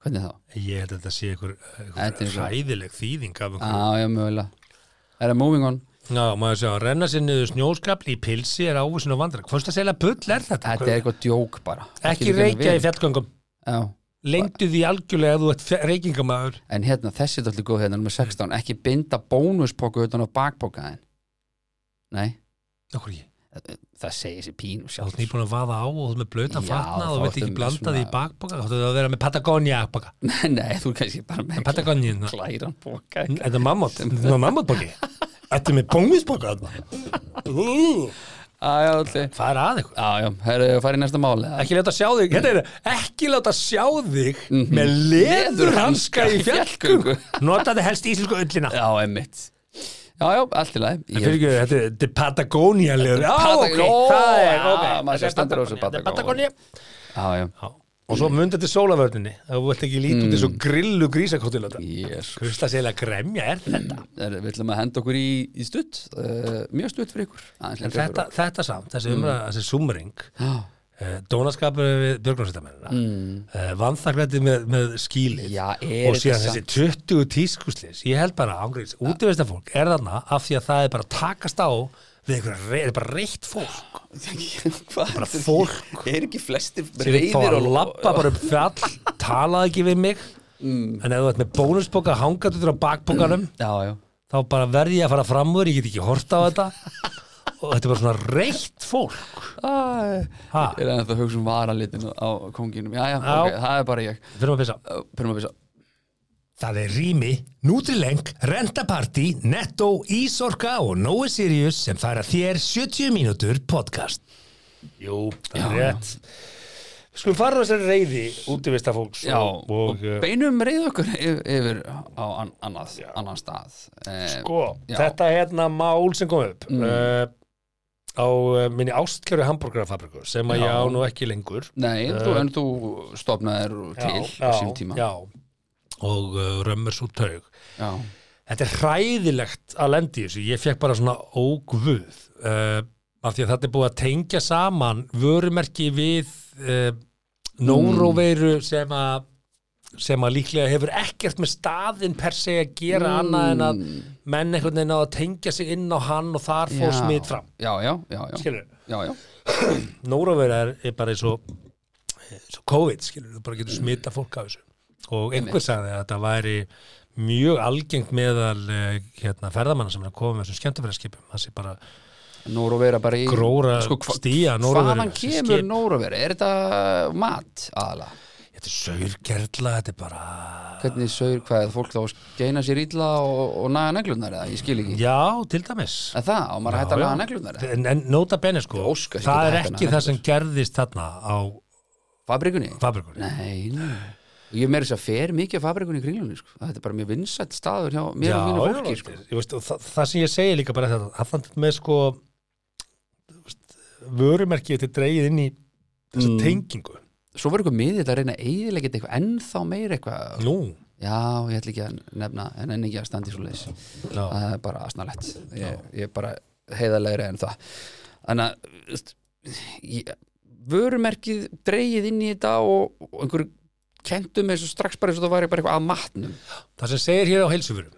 Speaker 2: Hvernig þá?
Speaker 1: Ég held að þetta sé einhver,
Speaker 2: er
Speaker 1: hræðileg þýðing af einhver
Speaker 2: Já, já, mögulega. Er það moving on?
Speaker 1: Já, maður sé að renna sér niður snjóskapli í pilsi er ávísin og vandra Hvort að segja bull er þetta?
Speaker 2: Þetta er eitthvað djók bara.
Speaker 1: Ekki reykja í fjallgöngum.
Speaker 2: Já,
Speaker 1: Lengdu því algjörlega að þú ert reykingamæður
Speaker 2: en hérna, þessi er alltaf góð hérna, nummer 16 Ekki binda bónuspóku utan á bakpókaðin Nei,
Speaker 1: Okkur ekki
Speaker 2: það segir sér pínu
Speaker 1: Þú
Speaker 2: sjálf
Speaker 1: ert nýbúin að vaða á og þú ert með blötan
Speaker 2: Já,
Speaker 1: fatnað og
Speaker 2: þá
Speaker 1: veit ekki
Speaker 2: ertu með
Speaker 1: blanda því í bakboka Þú ert að vera með Patagonia baka
Speaker 2: nei, þú er kannski bara með
Speaker 1: Patagonia
Speaker 2: klæran boka
Speaker 1: Þetta er mammut, þetta er mammutboki Þetta er með
Speaker 2: allir
Speaker 1: Það er að ykkur
Speaker 2: Já, já, herru, farið í næsta máli
Speaker 1: Ekki láta sjá þig, er ekki láta sjá þig með leðurhanska í fjallgöngu. Notaði helst íslensku öllina
Speaker 2: Já, einmitt Já, já, allt í lagi.
Speaker 1: Fyrir ekki, þetta er- þetta er Patagonia ok,
Speaker 2: Patagonia,
Speaker 1: það er, ok. Þetta er
Speaker 2: þessu
Speaker 1: Þetta er
Speaker 2: Patagonia.
Speaker 1: Patagonia.
Speaker 2: Já, já.
Speaker 1: Og svo myndi þetta sólavörninni Það vilt ekki líta út eins og grillu grísakottilata
Speaker 2: jésus
Speaker 1: að gremja er þetta?
Speaker 2: Er- Við ætlum að henda okkur í, í stutt. Uh, Mjög stutt fyrir ykkur.
Speaker 1: Þetta, þetta samt, þessi umræða, þessi sumring.
Speaker 2: Já,
Speaker 1: Dónaskapur við björgunarsveitamennina mm. uh, Vanþaklæti með, með skílið
Speaker 2: Já,
Speaker 1: Og síðan þessi 20 tískuslis. Ég held bara ángriðs, útiveista fólk er þarna af því að það er bara takast á við einhverja, er bara reitt fólk. Bara fólk.
Speaker 2: Er ekki flestir reyðir
Speaker 1: að lappa bara upp fjall talaði ekki við mig.
Speaker 2: Mm.
Speaker 1: en ef þú ert með bónusboka hangaður á bakbokanum
Speaker 2: Já, já.
Speaker 1: þá bara verði ég að fara fram úr ég get ekki hort á þetta og þetta er bara svona reitt fólk.
Speaker 2: Æ,
Speaker 1: ha,
Speaker 2: Ég er ennþá að hugsa um varalitinu á konginum Já, já,
Speaker 1: Já.
Speaker 2: ok, það er bara ég.
Speaker 1: Fyrir
Speaker 2: Pyrum að pissa.
Speaker 1: Það er Rými, Nutrileng, Rentaparty, Netto, Ísorka og Nói Sirius sem færa þér 70 mínútur podcast. Jú, það
Speaker 2: Já,
Speaker 1: er rétt. Við skulum fara þessari reyði útivista fólks
Speaker 2: Já,
Speaker 1: og,
Speaker 2: og,
Speaker 1: og, uh,
Speaker 2: beinum reyð okkur yfir, á an, annað, annan stað eh,
Speaker 1: sko,
Speaker 2: já.
Speaker 1: þetta hérna mál sem kom upp
Speaker 2: Mm.
Speaker 1: uh, á uh, minni ástkjöru hambúrgarafabriku sem að
Speaker 2: Já.
Speaker 1: ég á nú ekki lengur.
Speaker 2: Nei, þú, en þú stofnaðir til sín tíma
Speaker 1: Já, og uh, römmur svo taug.
Speaker 2: já,
Speaker 1: Þetta er hræðilegt að lendi þessu, ég fekk bara svona ógvuð uh, af því að þetta er búið að tengja saman vörumerki við uh, nóróveiru sem að sem að líklega hefur ekkert með staðinn per se að gera annað en að menn einhvern veginn á að tengja sig inn á hann og þar fór smitt fram.
Speaker 2: Já, já, já, já,
Speaker 1: skilur, nóróveira er, er bara eins og COVID, skilur, þú bara getur smitta fólk af þessu. Og einhver sagði að þetta væri mjög algengt meðal eh, hérna, ferðamanna sem er að koma með þessum skemmtafæraskipum það sé bara
Speaker 2: Nórovera bara í
Speaker 1: Gróra
Speaker 2: hva-
Speaker 1: stía, Nóróveru,
Speaker 2: Hvaðan kemur
Speaker 1: skip.
Speaker 2: Nórovera? Er þetta mat aðalega?
Speaker 1: þetta er saurgerla, þetta er bara
Speaker 2: Hvernig saur, hvað er fólk þá að skeina sér illa og, og naga neglunar eða? Ég skil ekki
Speaker 1: já, til dæmis
Speaker 2: Er það? Og maður
Speaker 1: Já,
Speaker 2: hægt að
Speaker 1: já.
Speaker 2: naga neglunar
Speaker 1: en, en nota benni sko,
Speaker 2: óska
Speaker 1: það
Speaker 2: að
Speaker 1: er
Speaker 2: að
Speaker 1: ekki það sem gerðist þarna á
Speaker 2: Fabrikunni?
Speaker 1: fabrikunni
Speaker 2: Nei, nei ég meiri þess að fer mikið fabrikunni í kringlunni sko. Þetta er bara mjög vinsætt staður hjá mér og mínu fólki sko.
Speaker 1: ég veist, og það, það sem ég segi líka bara þetta að það með sko veist, vörumerki þetta er dreigið inn í þessa
Speaker 2: Mm.
Speaker 1: tengingu.
Speaker 2: Svo var eitthvað miðið að reyna eiginlega eitthvað ennþá meira eitthvað.
Speaker 1: Nú,
Speaker 2: Já, ég ætla ekki að nefna en enn ekki að standa í svo leis
Speaker 1: já,
Speaker 2: Það er bara asnalett ég, ég er bara heiðarlegri en það. Þannig að vörumerkið dreigið inn í þetta og, og einhverju kentum og strax bara eins og það bara eitthvað að matnum.
Speaker 1: Það sem segir hér á heilsufurum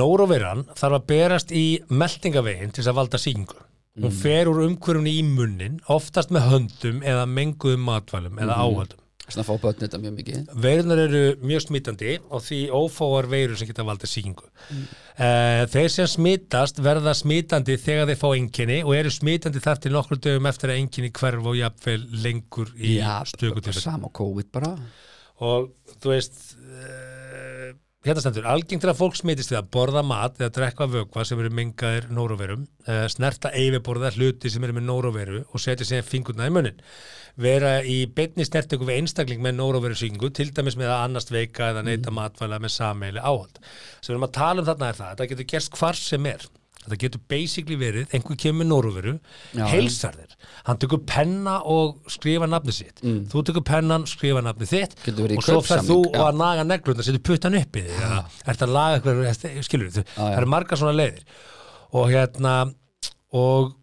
Speaker 1: Nóróveran þarf að berast í meldingavegin til þess að valda sýkingu hún fer úr umhverjunni í munnin oftast með höndum eða menguðum matvælum eða áhaldum
Speaker 2: Þess að fá börn þetta mjög mikið.
Speaker 1: Veirunar eru mjög smitandi og því ófáar veirur sem geta valdið sýkingu. Uh, þeir sem smitast verða smitandi þegar þeir fá enginni og eru smitandi þar til nokkur dögum eftir að enginni hverf og jafnvel lengur í stöku til
Speaker 2: sama COVID bara.
Speaker 1: Og þú veist, uh, hérna stendur, algengt að fólk smitist við að borða mat eða drekka vökva sem eru mingaðir nóróverum, uh, snerta eifiborða hluti sem eru með nóróveru og setja sér fingurna í munnin vera í beinni snertingu við einstakling með nóróveru sýkingu, til dæmis með að annast veika eða neyta matvæla með sameili áhald. Sem við erum að tala um þarna er það, þetta getur gerst hvar sem er. Þetta getur basically verið, einhver kemur
Speaker 2: Já.
Speaker 1: heilsar þér. Hann tekur penna og skrifa nafni sitt. Þú tekur pennan, skrifa nafni þitt
Speaker 2: Mm.
Speaker 1: Og svo fer þú
Speaker 2: já.
Speaker 1: að naga neglurnar, setur puttan upp í þig eða ert að laga eitthvað, skilur þú, það eru margar svona leiðir og hérna og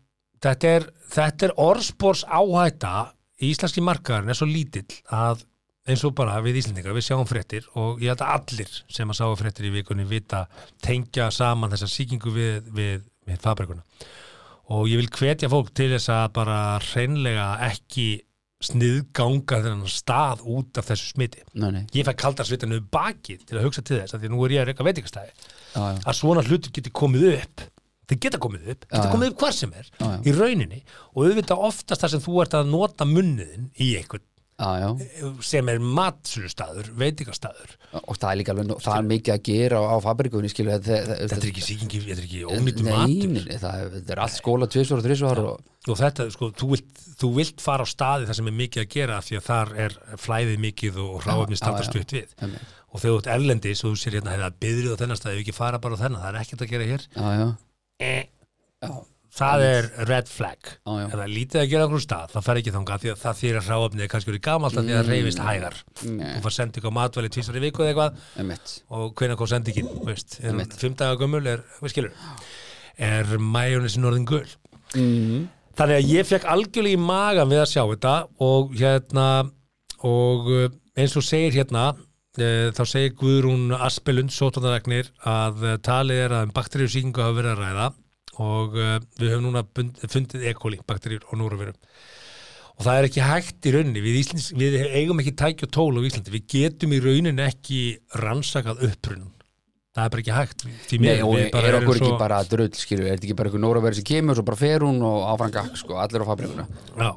Speaker 1: þetta er, þetta er orðspórs áhætta í íslenski markaðarinn er svo lítill að eins og bara við Íslendingar, við sjáum fréttir og ég held að allir sem að sáu fréttir í vikunni vita tengja saman þessa sýkingu við, við, við fabrikuna og ég vil hvetja fólk til þess að bara hreinlega ekki sniðganga þennan stað út af þessu smiti.
Speaker 2: Nei, nei,
Speaker 1: ég fæ kaldar svitan um bakið til að hugsa til þess að því nú er ég að reyka veitingastæði að svona hlutur geti komið upp. Þeir geta komið upp, geta komið upp hvar sem er
Speaker 2: Já, já.
Speaker 1: í rauninni. Og auðvitað oftast þar sem þú ert að nota munniðin í einhvern
Speaker 2: já, já,
Speaker 1: sem er matsölustaður, veitingastaður.
Speaker 2: Og það er líka alveg, það er mikið að gera á, á fabrikunni, skilu þetta,
Speaker 1: er ekki sýkingi, þetta er ekki ónýttu matur.
Speaker 2: er- þetta er allt skóla tvisvar og þrisvar og
Speaker 1: og þetta, sko, þú vilt, þú vilt fara á staði þar sem er mikið að gera því að þar er flæðið mikið og ráðumni
Speaker 2: Já,
Speaker 1: standa
Speaker 2: já, já.
Speaker 1: stutt við.
Speaker 2: Einmitt.
Speaker 1: og þegar þú ert erlendis og þú sér hérna hefða byðrið á þennan staði, ef ekki fara bara á þennan það er ekkert að gera hér.
Speaker 2: Já, já,
Speaker 1: eh,
Speaker 2: já,
Speaker 1: það er red flag
Speaker 2: já.
Speaker 1: ef það lítið að gera okkur stað, þá fer ekki þangað því að það þýr að ráðumni er kannski verið gamalt að því að það reyfist hægar
Speaker 2: Mm. Nei.
Speaker 1: þú far sendi ykkur matvæli tvisar í viku eða eitthvað
Speaker 2: einmitt
Speaker 1: og hvenær kom sendingin veist, er fimm daga gömul er, er majónisin orðin gul
Speaker 2: mm.
Speaker 1: þannig að ég fekk algjörlega í magan við að sjá þetta og hérna og uh, eins og segir hérna uh, þá segir Guðrún Aspelund sótvandaregnir að uh, talið er að um bakteríusíkingu hafa verið að ræða og uh, við höfum núna fundið E. coli, bakteríur og núruverum og það er ekki hægt í rauninni. Við, Íslands, við eigum ekki tæki og tól á Íslandi. Við getum í rauninni ekki rannsakað upprunn það er bara ekki hægt.
Speaker 2: Nei, og er okkur ekki bara drull, skilu, er þetta ekki bara eitthvað nóra verið sem kemur, svo bara fer hún og áfram gakk, sko, allir á fabrikuna
Speaker 1: Já.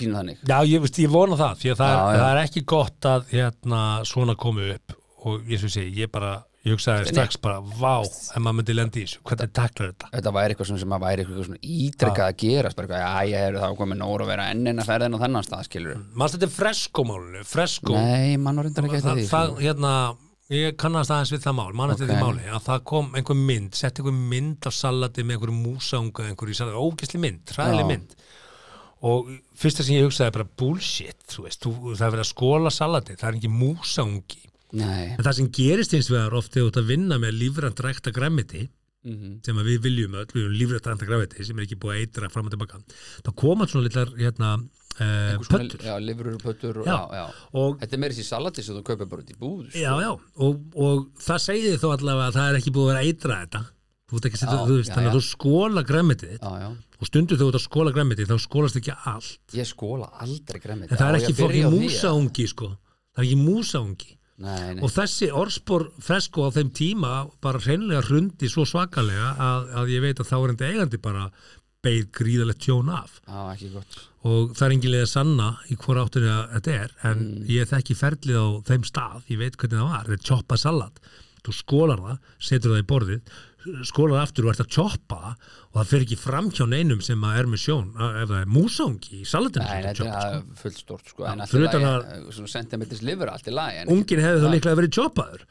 Speaker 1: Já, ég, veist, ég vona það, því að það,
Speaker 2: Já,
Speaker 1: er,
Speaker 2: já.
Speaker 1: það er ekki gott að hérna, svona komi upp. Og ég svo segi, ég bara, ég hugsaði strax bara, vá, ef maður myndi lendi í þessu, hvernig taklar þetta?
Speaker 2: þetta væri eitthvað sem að væri eitthvað svona ítrekkað að gerast bara eitthvað, já, ég er það komið nóra að vera enn en að ferðin á þennan stað, skilur
Speaker 1: Manst þetta er fresko-málinu, fresko,
Speaker 2: Nei, mann var reyndar ekki eftir
Speaker 1: það,
Speaker 2: því
Speaker 1: það,
Speaker 2: sko.
Speaker 1: hérna, ég kannast aðeins við það mál, mann eftir
Speaker 2: Ok.
Speaker 1: því máli, að það kom einhver mynd, sett einhver mynd á salati með einhverju músaunga, einhverju ógisli mynd, hræðileg
Speaker 2: Já.
Speaker 1: mynd og fyrsta sem ég hugsaði bara bullshit, þú veist, þú, það er verið að skóla salati, það er ekki músaungi
Speaker 2: Nei,
Speaker 1: En það sem gerist eins vegar oft þú ert að vinna með lífrænt rækta græmiti
Speaker 2: mhm,
Speaker 1: sem að við viljum öll, við viljum lífrænt rækta græmiti sem er ekki búið að eitra fram og tilbaka þá koma svona litlar hérna, uh,
Speaker 2: konar-
Speaker 1: pöttur
Speaker 2: Já, lifurur pöttur og,
Speaker 1: Já.
Speaker 2: já,
Speaker 1: og,
Speaker 2: Þetta er meira þessi salati sem þú kaupir bara út í búð sko.
Speaker 1: já, já, og, og það segir þó allavega að það er ekki búið að vera eitra þetta. Setja, þú veist, þannig að þú skóla græmitið þitt
Speaker 2: já, já.
Speaker 1: og stundu þú ert að skóla græmitið þá skólast ekki allt.
Speaker 2: Ég skóla aldrei gremmið
Speaker 1: en það er ekki fokkin músaungi sko. Það er ekki músaungi
Speaker 2: Nei, nei,
Speaker 1: og þessi orðspor fresko á þeim tíma bara hreinlega hrundi svo svakalega að, að ég veit að þá er enda eigandi bara beigð gríðalegt tjón af.
Speaker 2: Gott.
Speaker 1: Og það er að sanna í hvora áttunni að þetta er en ég þekki ferlið á þeim stað ég veit hvernig það var, þetta er choppa salat þú skólar það, setur það í borðið skólar það aftur og ert að choppa það og það fer ekki fram hjá neinum sem að er með sjón ef það er músangi í salatinu sem
Speaker 2: þetta
Speaker 1: choppa, sko.
Speaker 2: er fullt stort sko, en
Speaker 1: fyrir
Speaker 2: alltaf
Speaker 1: utan
Speaker 2: lagi, svona sentimetris lifur allt í lagi
Speaker 1: ungin hefði þá líklega verið choppaður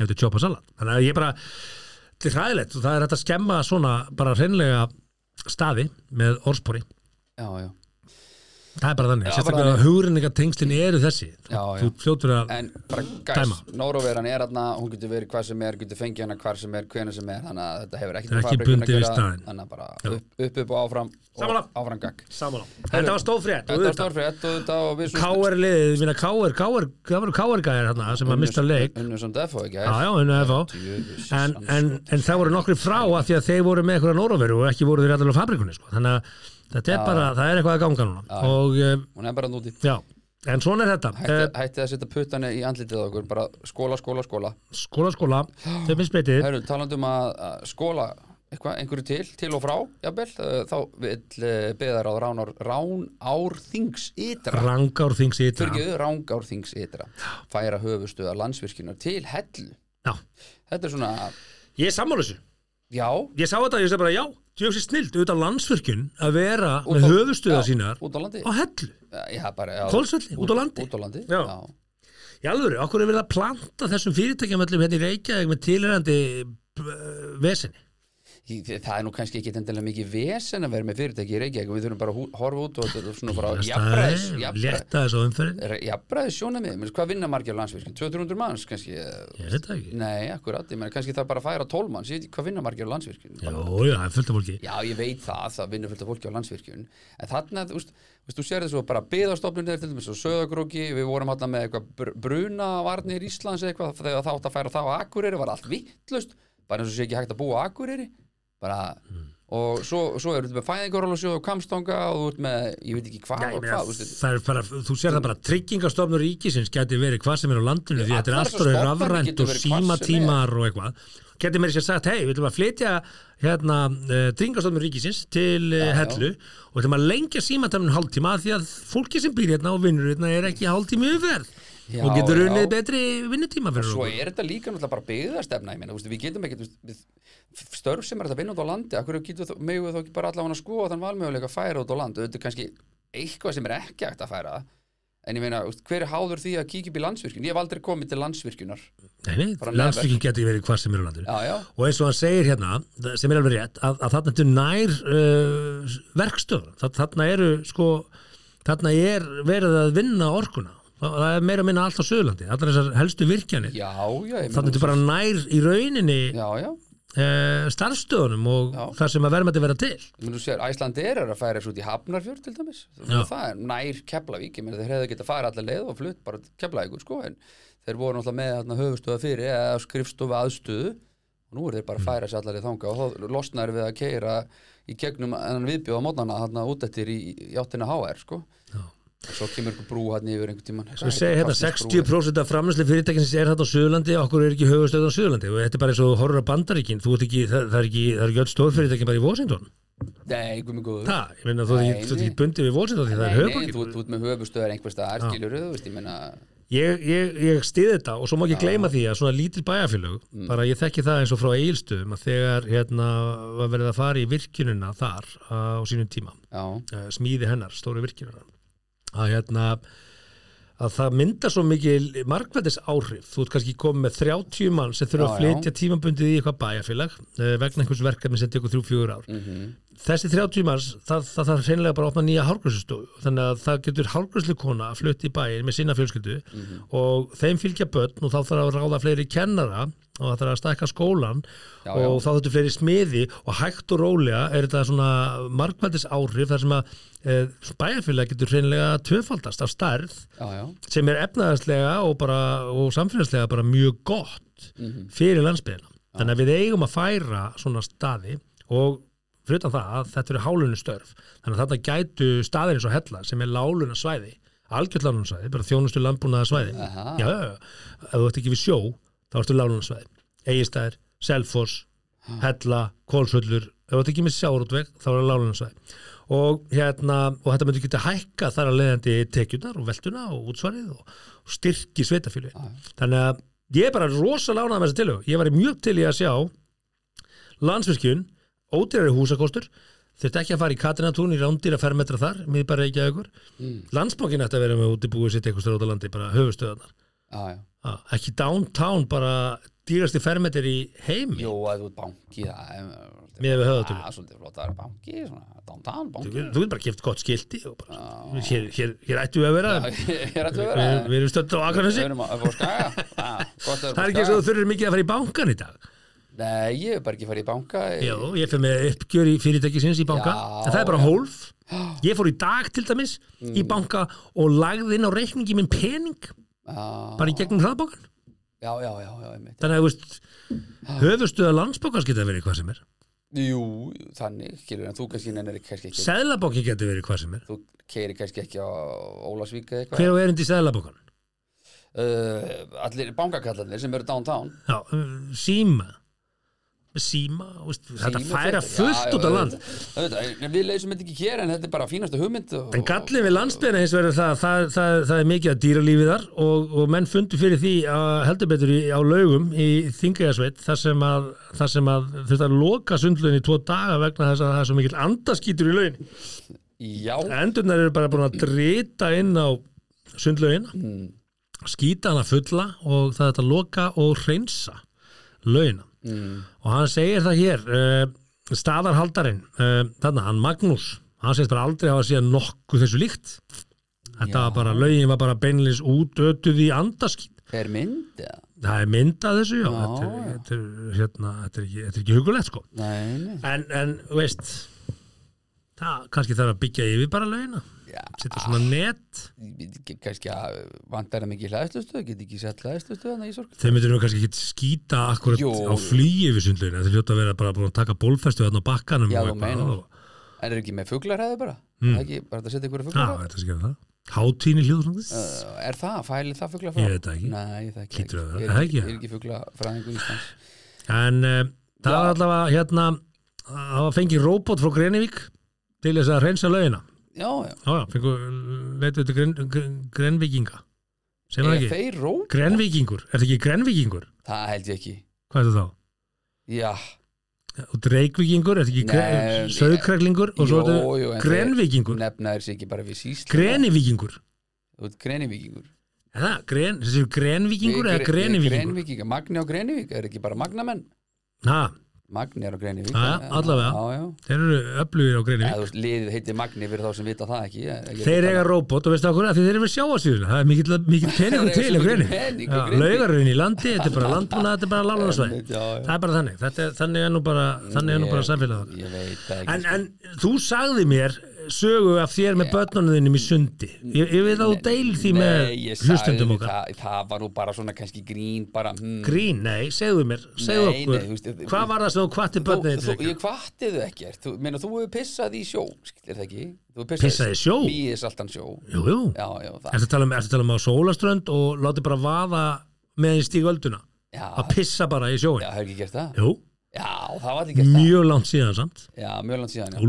Speaker 1: ef er choppa salat. Þannig að ég bara, þetta er hræðilegt og það er hægt að skemma svona bara hreinlega staði með orðspori.
Speaker 2: Já, já
Speaker 1: það er bara þannig, sérstaklega
Speaker 2: þannig.
Speaker 1: hugrenningatengslin eru þessi þú,
Speaker 2: Já, já.
Speaker 1: þú fljótur að
Speaker 2: En bara gæs, Nóróveran er hérna, hún getur verið hvað sem er, getur fengið hana hvar sem er, hvenær sem er, þannig að þetta hefur ekkert
Speaker 1: er ekki bundið við
Speaker 2: að
Speaker 1: staðinn.
Speaker 2: Þannig að bara upp, upp, upp og áfram
Speaker 1: Sammála.
Speaker 2: og áfram gagg.
Speaker 1: þetta var stóðfrétt
Speaker 2: Þetta var stórfrétt og þetta og við
Speaker 1: K.R. liðið, minna K.R. K.R. það voru K.R. gæðir hérna sem að mista leik
Speaker 2: Unnur sem defo, ekki?
Speaker 1: já, já, unnu FH en, en, en það voru nokkri frá að því að þeir voru með þetta er bara, það er eitthvað að ganga núna. Og eh,
Speaker 2: Hún er bara núti.
Speaker 1: já, en svona er þetta.
Speaker 2: Hætti,
Speaker 1: Eh,
Speaker 2: hætti að setja puttana í andlitið okkur, bara skóla, skóla, skóla.
Speaker 1: skóla, skóla, þau finnst betið
Speaker 2: Herru, talandum að, skóla eitthvað, einhverju til, til og frá, jafnvel, eh, þá vil beðar á ránár, ránárþings ytra.
Speaker 1: rangár þings í þetta
Speaker 2: Fyrir ránárþings ytra. Færa höfustuða landsvirkjunar til hellu.
Speaker 1: já,
Speaker 2: Þetta er svona,
Speaker 1: ég er sammála þessu.
Speaker 2: Já,
Speaker 1: ég sá þetta, ég segi bara já, ég sé snilt auðvitað landsvirkjun að vera
Speaker 2: Út
Speaker 1: með höfustuða sínar
Speaker 2: út á landi.
Speaker 1: á hellu Hvolsvelli, út á landi.
Speaker 2: Út á landi,
Speaker 1: Já.
Speaker 2: já.
Speaker 1: í alvöru, okkur er verið að planta þessum fyrirtækjum öllum hérna í Reykjavík með tilhærandi uh, vesinni
Speaker 2: Í- Það er nú kannski ekki endilega mikið vesen að vera með fyrirtæki í Reykjavík. Við þurfum bara að horfa út og þetta er svona bara
Speaker 1: á umferðin
Speaker 2: jafnræðis sjónamið, menn hvað vinna margir á landsvirkjun? 200-300 manns kannski Nei, akkurat, ég menn kannski það bara að færa 12 manns, hvað vinna margir á landsvirkjun?
Speaker 1: Já, já, er fullt af fólki.
Speaker 2: Já, ég veit það, það vinnur fullt af fólki á landsvirkjun. En þarna, þú veist, þú sér þessu bara byðastofnunir til dæmis og söðagróki við vorum hérna með eitthvað br brunavarnir Íslands eitthvað þegar það átt að færa það á Akureyri. Var allt vittlust, bara eins og sé ekki hægt að búa á Akureyri bara, og svo, svo er þetta með fæðingarólusjóð og kamstanga og þú ert með, ég veit ekki hvað og hvað,
Speaker 1: það er bara, þú sér það bara tryggingastofnur ríkisins geti verið hvað sem er á landinu því þetta er allt orðið rafrænt og símatímar og eitthvað. Geti mér sér sagt, hei, við ætlum að flytja hérna, uh, tryggingastofnur ríkisins til uh,
Speaker 2: já.
Speaker 1: hellu og við ætlum að lengja símatíminn hálftíma af því að fólki sem býr hérna og vinnur hérna er ekki hálftími umferð.
Speaker 2: Já,
Speaker 1: og getur unnið betri vinnutíma fyrir
Speaker 2: Svo
Speaker 1: okkur.
Speaker 2: er þetta líka náttúrulega bara byggðastefna, ég meina, þú veist, við getum ekki, við, störf sem er þetta að vinna út á landi, getum við, megum við þá ekki bara allavega að skoða þann valmöguleika að færa út á land, þetta er kannski eitthvað sem er ekki hægt að færa, en ég meina, hver er háður því að kíkja upp í landsvirkjun? Ég hef aldrei komið til landsvirkjunar.
Speaker 1: Nei, landsvíkin geti verið hvað sem er á landinu.
Speaker 2: Já, já,
Speaker 1: og eins og hann segir hérna sem er alveg rétt, að, að þarna er nær uh, verkstöðum Þa- þarna eru sko þarna er verið að vinna orkuna. Það er meira að minna allt á Suðurlandi allar þessar helstu virkjanir.
Speaker 2: Já, ég
Speaker 1: þarna er bara nær í rauninni uh, starfstöðunum og
Speaker 2: Já.
Speaker 1: þar sem að verðmætti vera til.
Speaker 2: Þú sér, Æslandi er að færa þessu út í Hafnarfjörð til dæmis, það er nær Keflavík, þeir hefðu getað fara allar leið og flutt bara Keflavíkur, sko, en þeir voru náttúrulega með hérna, höfustöða fyrir eða skrifstofu aðstöðu. Og nú er þeir bara að færa sér allar í þanga og þá losnar við að keira í gegnum en viðbjóða mótnana hérna út eftir í, í áttina HR, sko.
Speaker 1: Já.
Speaker 2: Og svo kemur ykkur brú hérna yfir einhvern tímann.
Speaker 1: Svo segir hérna 60% af framlæsli fyrirtækins er þetta á Suðurlandi, okkur er ekki höfustöð á Suðurlandi. Og þetta er bara eins og horfur á bandaríkin. Þú ert ekki, það, það er ekki, það er ekki öll stórfyrirtækin bara í Washington.
Speaker 2: Nei, guð mig góður.
Speaker 1: Það, ég meina þú ert ekki, bundið við Washington því það er höfuborgin
Speaker 2: þú, ert með höfustöðar einhvers staðar, skilur ég meina
Speaker 1: Ég, ég, ég stiði þetta og svo má ekki gleyma því að svona lítil bæjarfélög bara ég þekki það eins og frá eigilstöðum að þegar hérna var verið að fara í virkjunina þar á sínum tíma
Speaker 2: Já,
Speaker 1: uh, smíði hennar, stóru virkjunina að hérna að það myndar svo mikil markvældis áhrif. Þú ert kannski komið með 30 mann sem þurfa
Speaker 2: Já,
Speaker 1: að flytja tímabundið í eitthvað bæjarfélag uh, vegna einhvers verkefni sem tekur 3-4 ár.
Speaker 2: Mhm,
Speaker 1: þessi 30 manns, það, þarf hreinlega bara að opna nýja hálfgræslustofu þannig að það getur hálfgræslukona að flutta í bæin með sína fjölskyldu og þeim fylgja börn og þá þarf að ráða fleiri kennara og það þarf að stækka skólan
Speaker 2: Já,
Speaker 1: og
Speaker 2: já.
Speaker 1: þá þurftu fleiri smiði og hægt og rólega er þetta svona markvældis áhrif þar sem að e, bæjarfélag getur hreinlega tvöfaldast af stærð
Speaker 2: já,
Speaker 1: sem er efnaðarslega og, bara, og samfélagslega bara mjög gott fyrir landsbyðina. Þannig að við eigum að færa svona staði og fyrir utan það að þetta eru hálunni störf. Þannig að þetta gætu staðir eins og hella sem er láluna svæði, algjörð láluna svæði, bara þjónustu landbúnaða svæði.
Speaker 2: Aha.
Speaker 1: Já. Ef þú ert ekki við sjó, þá ertu láluna svæði. Egistæðir, Selfoss, Hella, Kólsvöllur, ef ert ekki með sjárútveg, þá er láluna svæði. Og hérna, og þetta myndi geta hækka þar að leiðandi tekjurnar og veltuna og útsvarið og, og styrki sveitafjölu. Þannig að ég er bara rosa lánað með þessa tilhug. Ég var mjög til í að sjá landsvirkjun, ódýrari húsakostur, þurfti ekki að fara í Katrinatún í rándýra fermetra þar, mér bara ekki að ykkur. Mm. Landsbankin ætti að vera með útibúið sitt eitthvað stöður út á landi, bara höfustöðarnar.
Speaker 2: Já,
Speaker 1: Ah, ekki downtown, bara dýrasti fermetri í heimi.
Speaker 2: Jú, að þú ert banki það er-
Speaker 1: við höfðatölu.
Speaker 2: Já, svolítið flott að vera banki, svona downtown
Speaker 1: Þú
Speaker 2: banki.
Speaker 1: þú getur bara gift gott skilti og bara, hér, hér, hér ættu við að vera.
Speaker 2: Ég er að
Speaker 1: Við,
Speaker 2: vera.
Speaker 1: við erum stödd á
Speaker 2: að að
Speaker 1: Það er ekki eins og þú þurfir mikið að fara í bankan í dag.
Speaker 2: Nei, ég hef bara ekki farið í banka.
Speaker 1: Já, ég fyrir með uppgjör í fyrirtækisins í banka.
Speaker 2: Já,
Speaker 1: en það er bara
Speaker 2: já.
Speaker 1: hólf. Ég fór í dag til dæmis í banka og lagði inn á reikningi minn pening bara í gegnum hraðbankan
Speaker 2: já, já, já, já einmitt.
Speaker 1: þannig að veist höfustuða landsbókans geta verið hvað sem er.
Speaker 2: Jú, þannig, skilur en þú kannski nennir kannski ekki.
Speaker 1: Seðlabókin geta verið hvað sem er.
Speaker 2: Þú keiri kannski ekki á Ólasvík eða eitthvað?
Speaker 1: Hver á erindi í seðlabókan?
Speaker 2: uh, Allir bankakallarnir sem eru downtown.
Speaker 1: Já, uh, síma síma, veist, þetta
Speaker 2: Sími
Speaker 1: færa fullt út á land.
Speaker 2: auðvitað, Við leysum þetta ekki hér en þetta er bara fínasta hugmynd og,
Speaker 1: En gallin við landsbyðina hins er það, það, það, það er mikið að dýralífi þar og, og menn fundu fyrir því að heldur betur í, á laugum í Þingæðasveit þar sem að, þar sem að að loka sundlun í tvo daga vegna þess að það er svo mikil andaskítur í laugin.
Speaker 2: Já,
Speaker 1: Endurnar eru bara búin að drita inn á sundlaugina, skýta hana fulla og það er þetta að loka og hreinsa laugina. Og hann segir það hér, uh, staðarhaldarinn, uh, þarna, hann Magnús, hann segist bara aldrei hafa síðan nokkuð þessu líkt. Þetta var bara, laugin var bara beinleins útötuð í andaskít.
Speaker 2: hver mynd eða?
Speaker 1: Það er myndað þessu, já,
Speaker 2: Já,
Speaker 1: þetta, er,
Speaker 2: já.
Speaker 1: þetta, er, hérna, þetta, er ekki, þetta er ekki hugulegt, sko.
Speaker 2: Nei, nei
Speaker 1: En, en, veist, það kannski þarf að byggja yfir bara laugina. Setja svona net.
Speaker 2: Ekki, kannski að vantar það mikið hlæðslustu get ekki sett hlæðslustu í
Speaker 1: þeir myndir nú kannski ekki skýta akkurat
Speaker 2: Jú.
Speaker 1: á flugi við sundlegin þeir hljóta að vera bara að taka bólfestu þarna á bakkanum
Speaker 2: Já, en er ekki með fuglarhæði bara? Mm. ekki, bara þetta setja ykkur
Speaker 1: það Hátíni hljóður
Speaker 2: uh, er það, fæli það fugla
Speaker 1: Ég veit það ekki.
Speaker 2: Nei, það ekki.
Speaker 1: Að vera.
Speaker 2: Ég
Speaker 1: Er ekki?
Speaker 2: ekki, ég ekki fuglafræðingur Íslands?
Speaker 1: En uh, það var allavega hérna það fengið róbot frá Grenivík til þess að reynsa lögina
Speaker 2: Já, já,
Speaker 1: Já, já, fengu leitu til gren, gren, Grenvíkinga sem það
Speaker 2: er
Speaker 1: ekki? Grenvíkingur, er þetta ekki Grenvíkingur?
Speaker 2: Það held ég ekki.
Speaker 1: Hvað er það þá?
Speaker 2: Já,
Speaker 1: Og Reykvíkingur, er þetta ekki
Speaker 2: Nei,
Speaker 1: Söðkræklingur og svo er þetta
Speaker 2: en
Speaker 1: Grenvíkingur
Speaker 2: þeir Nefna er sér ekki bara við ert grenivíkingur.
Speaker 1: Er það, gren, þessi Grenvíkingur eða Grenivíkingur?
Speaker 2: Grenivíkingur, Magni á Grenivík Er ekki bara Magnamenn?
Speaker 1: Ha,
Speaker 2: Magni er á
Speaker 1: já, allavega. Þeir eru öflugir á
Speaker 2: veist, liðið heitir Magni fyrir þá sem vita það ekki ég, ég
Speaker 1: Þeir eiga
Speaker 2: það.
Speaker 1: róbot og veistu okkur að þeir eru við sjáasvíðuna það er mikill, mikill peningur til á
Speaker 2: Grenivík.
Speaker 1: laugarinn í landi, þetta er bara landbúna þetta er bara lálunarsvæð, það er bara þannig. Er, þannig er nú bara, bara samfélag en, en þú sagði mér sögu af þér með börnunum í sundi. Ég, ég veit að þú deil því með
Speaker 2: Nei, ég sagði
Speaker 1: hlustendum okkar.
Speaker 2: það, það var nú bara svona kannski grín bara hmm.
Speaker 1: grín, nei, segðu mér, segðu
Speaker 2: Nei,
Speaker 1: okkur.
Speaker 2: nei, þú
Speaker 1: hvað var það sem þú kvatti
Speaker 2: þú,
Speaker 1: börnum
Speaker 2: þú,
Speaker 1: þín
Speaker 2: Ég kvatti þau ekkert. Þú, meina, þú hefur pissað í sjó Er það ekki? Þú hefur
Speaker 1: Pissað í sjó?
Speaker 2: Mýið saltan sjó.
Speaker 1: Jú, jú,
Speaker 2: Já, já, það
Speaker 1: ertu að tala um, tala um á sólaströnd og láti bara vaða með stígölduna
Speaker 2: Já,
Speaker 1: að pissa bara í sjóin
Speaker 2: já, hefur ekki gert það?
Speaker 1: jú,
Speaker 2: Já, það var ekki gert það.
Speaker 1: mjög langt síðan samt.
Speaker 2: Já, mjög langt síðan, já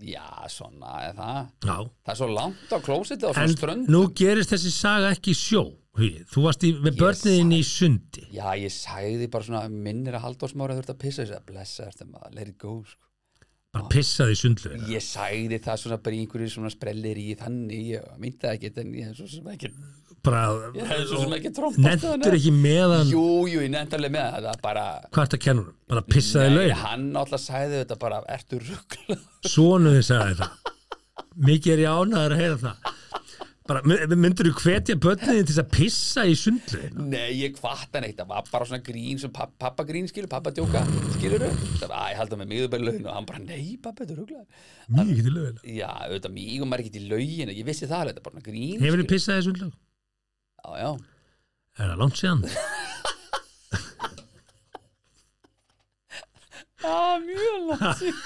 Speaker 2: Já, svona, er það.
Speaker 1: Já.
Speaker 2: Það er svo langt á klósiti og svona
Speaker 1: en
Speaker 2: strönd
Speaker 1: nú gerist þessi saga ekki sjó Hugi. þú varst í, með börniðin í sundi.
Speaker 2: Já, ég sagði bara svona minnir að halldórsmára þurft að pissa. Þess að blessa þetta maður, let it go sko.
Speaker 1: bara pissaði í sundlu
Speaker 2: Ég sagði það svona bara í einhverju svona sprellir í þannig, ég myndi það ekki en ég svo ekki
Speaker 1: bara,
Speaker 2: ég hef svo sem ekki trompast
Speaker 1: nefndur ekki meðan
Speaker 2: Jú, jú, ég nefndi alveg með það, bara
Speaker 1: hvað er þetta kennur, bara pissaði laun
Speaker 2: hann alltaf sagði þetta bara, ertu ruggla
Speaker 1: svonuðin sagði það. Mikið er ég ánæður að heyra það. Bara, myndur þú hvetja börniðin til að pissa í sundlu
Speaker 2: Nei, ég kvart hann eitt, það var bara svona grín sem papp, pappa grín skilur, pappa djóka skilur það var, ég held að með miður bara laun og hann bara, nei, pappa, þetta er ruggla
Speaker 1: mjög ekki til laun
Speaker 2: Já, auðvitað mig og maður ekki til laugin ég vissi það alveg, þetta er bara svona grín
Speaker 1: hefur þið pissaði í sundlu?
Speaker 2: Já, já
Speaker 1: er það langt síðan?
Speaker 2: Já, mjög langt síðan.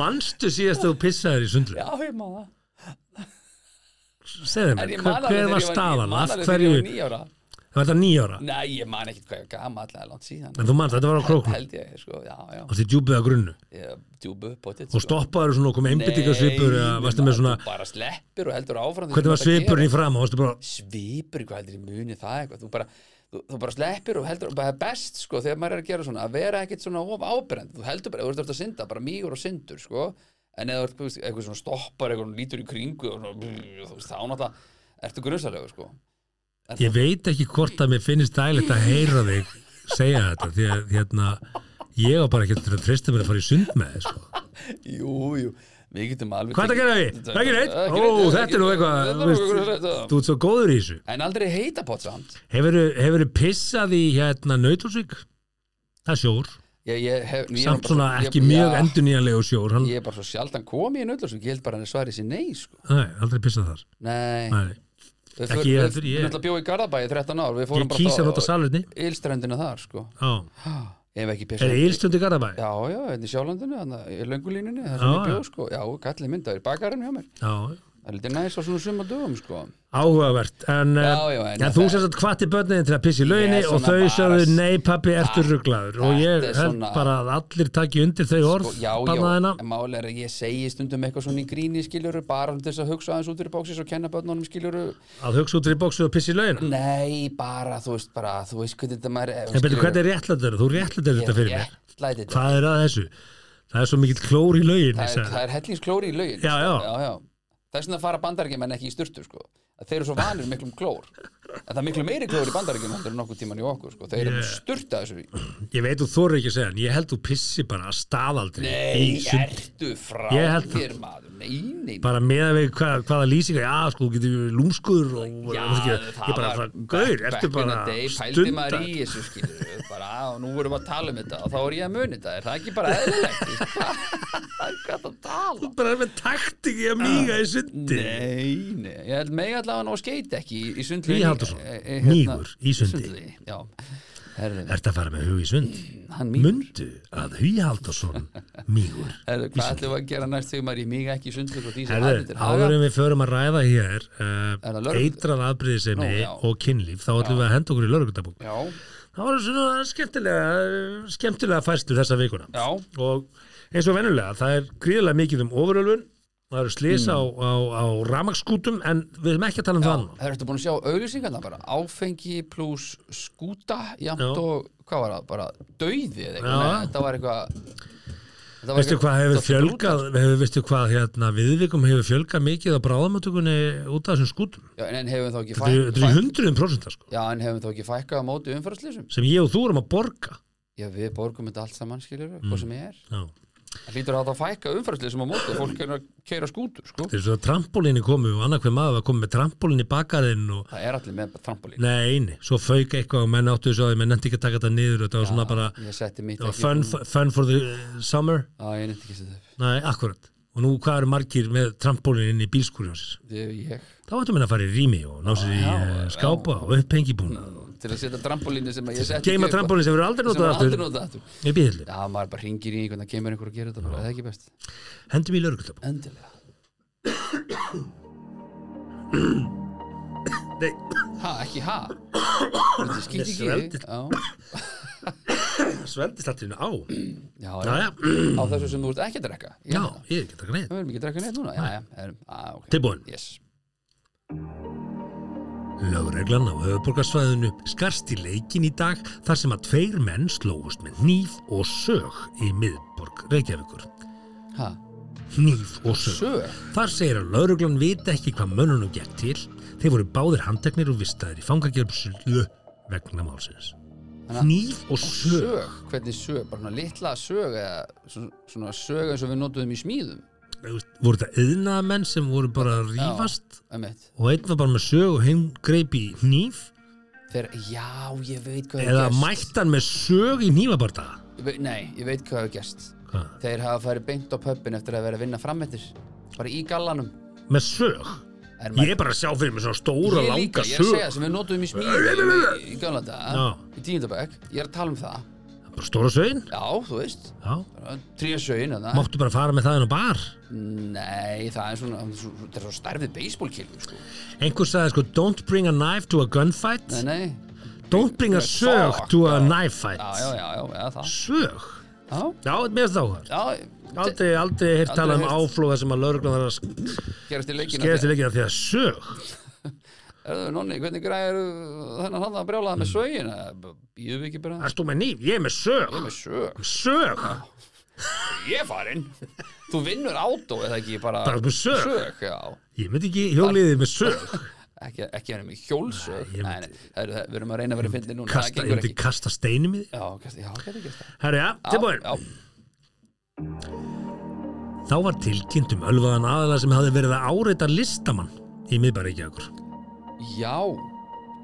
Speaker 1: manstu síðast að þú pissaði í sundlu?
Speaker 2: Já, ég má það
Speaker 1: segðu
Speaker 2: ég
Speaker 1: hver,
Speaker 2: þegar
Speaker 1: var
Speaker 2: ég
Speaker 1: staðan?
Speaker 2: ég man
Speaker 1: af
Speaker 2: alveg þegar
Speaker 1: hverju,
Speaker 2: ég var níu ára.
Speaker 1: Það var þetta nýjára
Speaker 2: Nei, ég man ekkert hvað ég gama allega langt síðan.
Speaker 1: En þú manst, þetta var á króknum?
Speaker 2: Held ég, sko, já, já.
Speaker 1: Og þið djúpið að grunnu?
Speaker 2: Ég djúbu upp á þetta
Speaker 1: og stoppaður svona og komið eða varstu með svona,
Speaker 2: bara sleppir og heldur áfram
Speaker 1: hvernig var svipurinn í fram bara,
Speaker 2: Svipur, hvað heldur ég muni það eitthvað? Þú bara, þú, þú bara sleppir og heldur bara best, sko, þegar maður er að gera svona að vera ekkert svona of ábyrrend Þú heldur bara, þú ert að synda, bara mýgur og syndur, sko. En eða eitthvað svona stoppar eitthvað lítur í kringu og þá náttúrulega ertu grunnsalegu, sko
Speaker 1: ég veit ekki hvort að mér finnst dælit að heyra þig segja þetta því að hérna ég var bara ekki til að treysta mér að fara í sund með þið sko.
Speaker 2: Jú, jú, við getum alveg
Speaker 1: Hvað er að gera við?
Speaker 2: Þetta-
Speaker 1: Ekki neitt? Ó, þetta er nú eitthvað, þú
Speaker 2: er
Speaker 1: ert svo góður í þessu.
Speaker 2: En aldrei heita pott samt.
Speaker 1: Hefur þið pissað í hérna Nautilsvík það er sjór,
Speaker 2: ég hef,
Speaker 1: samt svona
Speaker 2: svo-
Speaker 1: ekki
Speaker 2: ég,
Speaker 1: mjög
Speaker 2: já,
Speaker 1: endurnýjanlegu sjór hann,
Speaker 2: Ég er bara svo sjaldan komið í nöllum Ég held bara að hann svari sér nei, sko.
Speaker 1: Nei, aldrei pissað þar.
Speaker 2: Nei,
Speaker 1: nei.
Speaker 2: Við náttúrulega bjóð í Garðabæi í 13 ár. Við fórum bara
Speaker 1: salurni
Speaker 2: Ylstrendina þar sko.
Speaker 1: Já.
Speaker 2: Ef ekki
Speaker 1: er
Speaker 2: pissa
Speaker 1: það ílstundi Garðabæ?
Speaker 2: Já, já, hérna í Sjálandinu, hérna í löngulínunni Það
Speaker 1: Já,
Speaker 2: sem ég
Speaker 1: já.
Speaker 2: bjóð sko. Já, kallið myndaður í bakarinn hjá mér.
Speaker 1: Já,
Speaker 2: Það er lítið næs á svona suma dögum sko?
Speaker 1: Áhugavert en,
Speaker 2: Já,
Speaker 1: já,
Speaker 2: já, en
Speaker 1: en þú sem sagt hvati börnin til að pissi í
Speaker 2: er
Speaker 1: og þau sagðu nei pappi ertu
Speaker 2: Ah,
Speaker 1: rugglaður og ég held
Speaker 2: svona-
Speaker 1: bara að allir taki undir þau orð
Speaker 2: Sko, Já, já, en máli er að ég segi stundum eitthvað svona í gríni skiljuru Bara til þess að hugsa aðeins út fyrir bóksis og kenna börnunum skiljuru
Speaker 1: að hugsa út í bóksu og pissi í laugina
Speaker 2: Nei, bara, þú veist, bara, þú veist hvernig þetta maður
Speaker 1: en betur hvernig er réttlættur þú réttlættur þetta fyrir mér. hvað er að þessu? það er svo mikill klór í laugin
Speaker 2: það er, það er hellingsklóri í laugin
Speaker 1: Já,
Speaker 2: sko.
Speaker 1: já.
Speaker 2: já, já. Þess vegna fara bandaríkjumenn ekki í sturtu sko. þeir eru svo vanir miklum klór en það er miklu meiri klór í bandaríkjum heldur en nokkuð tíman í okkur sko. þeir eru yeah. sturta þessu
Speaker 1: ég veit þú þóru ekki að segja en ég held þú pissi bara að staðaldri
Speaker 2: nei, ertu frá
Speaker 1: Ég held það.
Speaker 2: Nei, nei.
Speaker 1: Bara með að við hvað, hvaða lýsingar já, sko, þú getur lúmskur og
Speaker 2: Já,
Speaker 1: og ekki,
Speaker 2: það
Speaker 1: ég bara,
Speaker 2: var
Speaker 1: gaur,
Speaker 2: in
Speaker 1: bara stundar?
Speaker 2: og nú vorum við að tala um þetta. Og þá er ég að muni þetta, er það ekki bara eðlilegt? Þú veist, hvað er það að tala?
Speaker 1: Bara er með taktik í að míga í sundi
Speaker 2: Nei, nei, ég held mig allavega ná skeit ekki í, í sundli
Speaker 1: Í Halldórsson, mígur í sundi.
Speaker 2: Já,
Speaker 1: Ertu að fara með hug í sund? Mundu að Hugi Halldórsson mígur.
Speaker 2: Herðu, hvað ætlum við að gera næst þegar maður í mig ekki í sundli og því sem
Speaker 1: Herðu,
Speaker 2: aðrir
Speaker 1: áður en við förum að ræða hér
Speaker 2: Er
Speaker 1: uh, eitrað
Speaker 2: já.
Speaker 1: og kynlíf þá ætlum við að henda okkur í lögreglutabúk
Speaker 2: Já,
Speaker 1: Það var svona skemmtilega skemmtilega fæstur þessa vikuna.
Speaker 2: Já,
Speaker 1: og eins og venjulega það er gríðlega mikið um ofurölfun það eru slisa á, á, á ramagsskútum en við erum ekki að tala um það nú.
Speaker 2: Það ertu búin að sjá auglýsingarna bara áfengi pluss skúta
Speaker 1: Já.
Speaker 2: og hvað var það, bara dauði eða eitthvað, þetta var eitthvað eitthvað-
Speaker 1: hvað hefur fjölgað, veistu hvað hérna, viðvikum hefur fjölgað mikið á bráðamötugunni út af þessum skútum?
Speaker 2: Já, en hefum þá ekki
Speaker 1: er- þetta er hundruðum prósenta sko,
Speaker 2: Já, en hefum þá ekki fækkað á móti umfæraslýsum
Speaker 1: sem ég og þú erum að borga.
Speaker 2: Já, við borgum þetta allt saman, skilur við, hvað sem er
Speaker 1: Já.
Speaker 2: Það lítur að það fækka umfæraslýsum á móti fólk er að keira skútur, sko.
Speaker 1: Þeir svo að trampolínu komu og annað hver maður var komið með trampolínu í bakaðinn og
Speaker 2: Það er allir með trampolín.
Speaker 1: Nei, nei, svo fauk eitthvað og menn áttu þessu að menn nefndi ekki að taka þetta niður þetta var svona bara, það var fun,
Speaker 2: búin-
Speaker 1: fun for the uh, summer.
Speaker 2: Já, ég nefndi ekki að setja upp.
Speaker 1: Nei, akkurat Og nú hvað eru margir með trampolín inn í bílskúrjónsins
Speaker 2: Þetta er ég.
Speaker 1: Þá ættum við að fara í rými og ná sér í uh, skápa og upphengibúna
Speaker 2: Til að setja trampolínu sem ég setti
Speaker 1: Geima
Speaker 2: ekki upp-
Speaker 1: trampolín sem verður aldrei
Speaker 2: sem
Speaker 1: notað
Speaker 2: var aldrei
Speaker 1: aftur
Speaker 2: notað aftur.
Speaker 1: í bíðli
Speaker 2: Já, maður bara ringir í einhvern að kemur einhver að gera þetta það er ekki best?
Speaker 1: Hendum í lögreglöp
Speaker 2: Endilega.
Speaker 1: Nei,
Speaker 2: Ha, ekki ha? Þetta skýt ekki
Speaker 1: sveldist allt í hennu á.
Speaker 2: Já,
Speaker 1: Já,
Speaker 2: Á þessu sem þú ert ekki að drekka?
Speaker 1: Já, ég er ekki að taka neitt.
Speaker 2: Við erum ekki að drekka neitt núna? Já, já, ok.
Speaker 1: Tilbúin.
Speaker 2: Yes
Speaker 1: Lögreglan á höfuborgarsvæðinu skarst í leikin í dag þar sem að tveir menn slóust með hníf og sög í miðborg Reykjavíkur.
Speaker 2: Ha,
Speaker 1: Hníf og sög.
Speaker 2: sög
Speaker 1: Þar segir að lögreglan vita ekki hvað mönnunum gekk til. Þeir voru báðir handteknir og vistaðir í fangagjörpslu vegna málsins.
Speaker 2: Þannig að-
Speaker 1: Hníf og sög.
Speaker 2: Sög, hvernig sög, bara svona litla sög eða svona, sög eins og við notuðum í smíðum
Speaker 1: Voru þetta yðnaðamenn sem voru bara að rífast?
Speaker 2: Emmett
Speaker 1: og einn var bara með sög og hinn greip í hníf?
Speaker 2: Þeir, já, ég veit hvað
Speaker 1: eða mættan með sög í
Speaker 2: veit- Nei, ég veit hvað gerst.
Speaker 1: Hvað?
Speaker 2: Þeir hafa farið beint á pöppin eftir að vera að vinna frammettir Bara í gallanum.
Speaker 1: Með sög.
Speaker 2: Er
Speaker 1: Ég er bara að sjá fyrir mig svona stóra, langa
Speaker 2: líka, ég er að
Speaker 1: sög.
Speaker 2: segja sem við notuðum í smíðum í, í
Speaker 1: Já.
Speaker 2: daga í tíundabæk, ég er að tala um það
Speaker 1: Bara stóra sögin?
Speaker 2: Já, þú veist,
Speaker 1: Já.
Speaker 2: tríasögin
Speaker 1: Máttu bara fara með það inn á bar?
Speaker 2: Nei, það er svona það er svo starfið baseballkilum sko.
Speaker 1: Einhver sagði sko, don't bring a knife to a gunfight.
Speaker 2: Nei, nei
Speaker 1: Don't bring a sög to a
Speaker 2: já.
Speaker 1: knife fight.
Speaker 2: Já, já, já, já, það
Speaker 1: Sög?
Speaker 2: Já,
Speaker 1: Já, mér það áhverð.
Speaker 2: já,
Speaker 1: Aldrei, aldrei
Speaker 2: Aldrei
Speaker 1: tala um áflóða sem að lauruglan þarf að
Speaker 2: gerast í leikina
Speaker 1: skerast því að sög.
Speaker 2: Erðu, nonni, hvernig græðir þennan hann að brjála það
Speaker 1: Mm.
Speaker 2: með sögin Býðum við ekki bara
Speaker 1: stú með nýf, ég er með sög.
Speaker 2: með sög
Speaker 1: Sög.
Speaker 2: Ég er farinn Þú vinnur átó eða ekki bara
Speaker 1: Bara með sög.
Speaker 2: Sög, já
Speaker 1: Ég myndi ekki hjóliðið með sög.
Speaker 2: Ekki, ekki henni með hjólsög
Speaker 1: Nei, ég
Speaker 2: Nei, nei, eru- við erum að reyna að vera fyndið núna
Speaker 1: Kasta, ég myndi
Speaker 2: ekki
Speaker 1: kasta steinum í því.
Speaker 2: Já, kasta, já,
Speaker 1: Herri, já, tilbúin. Þá var tilkynnt um ölvaðan aðala sem hafði verið að áreita listamann í miðbæri okkur.
Speaker 2: Já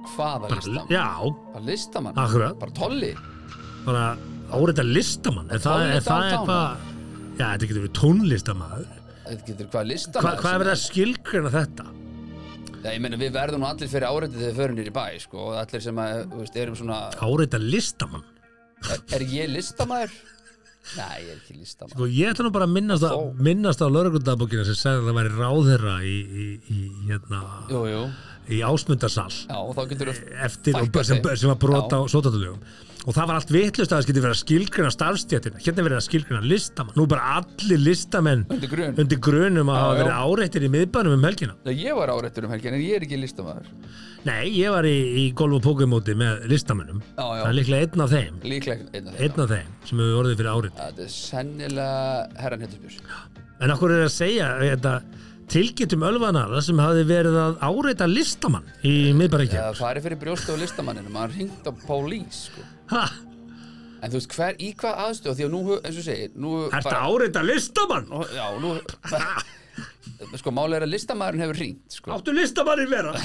Speaker 2: Hvaða listamann?
Speaker 1: Já,
Speaker 2: Bara listamann?
Speaker 1: akkurat.
Speaker 2: Bara tolli?
Speaker 1: bara áreita listamann er það, eitthvað já, þetta getur verið tónlistamæður
Speaker 2: Þetta getur hvað
Speaker 1: Hva,
Speaker 2: listamann?
Speaker 1: hvað er verið að skilgrina þetta
Speaker 2: Já, ég meina, við verðum nú allir fyrir áreitið þegar við förum nýr í bæ, sko, og allir sem að, veist, erum svona,
Speaker 1: áreita listamann
Speaker 2: er, er ég listamæður? Nei, ég er ekki listamæður.
Speaker 1: sko, ég ætla nú bara að minnast, að,
Speaker 2: Þó.
Speaker 1: minnast á lögregundabókina sem segði að það væri ráðherra í, í, í, hérna,
Speaker 2: Jú, jú,
Speaker 1: í ásmundarsal.
Speaker 2: Þú,
Speaker 1: eftir og, sem, sem var brota á sótatulugum og það var allt vitlust að það skiti verið að skilgrina starfstjættina hérna er verið að skilgrina listamann nú bara allir listamenn
Speaker 2: undir grun.
Speaker 1: undir grunum að hafa verið áreittir í miðbænum um helgina.
Speaker 2: Já, ég var áreittur um helgin, en ég er ekki listamæður.
Speaker 1: Nei, ég var í, í golf og pókumóti með listamennum
Speaker 2: Já, já.
Speaker 1: Það er líklega einn af þeim.
Speaker 2: Líklega einn af þeim.
Speaker 1: Einn af þeim sem hefur orðið fyrir árið
Speaker 2: Þetta er sennilega herran hittusbjörns.
Speaker 1: En okkur er að segja þetta, tilgjötum ölvanara sem hafi verið að áreita listamann í miðbaríkja
Speaker 2: Það farið fyrir brjóstu á listamanninu, maður hringt á pólís, sko.
Speaker 1: Ha,
Speaker 2: En þú veist, hver, í hvað aðstöð, því að nú, eins og segir, nú
Speaker 1: að áreita listamann?
Speaker 2: Nú, já, nú sko, máli er að listamæðurinn hefur ringt sko.
Speaker 1: Áttu listamannin vera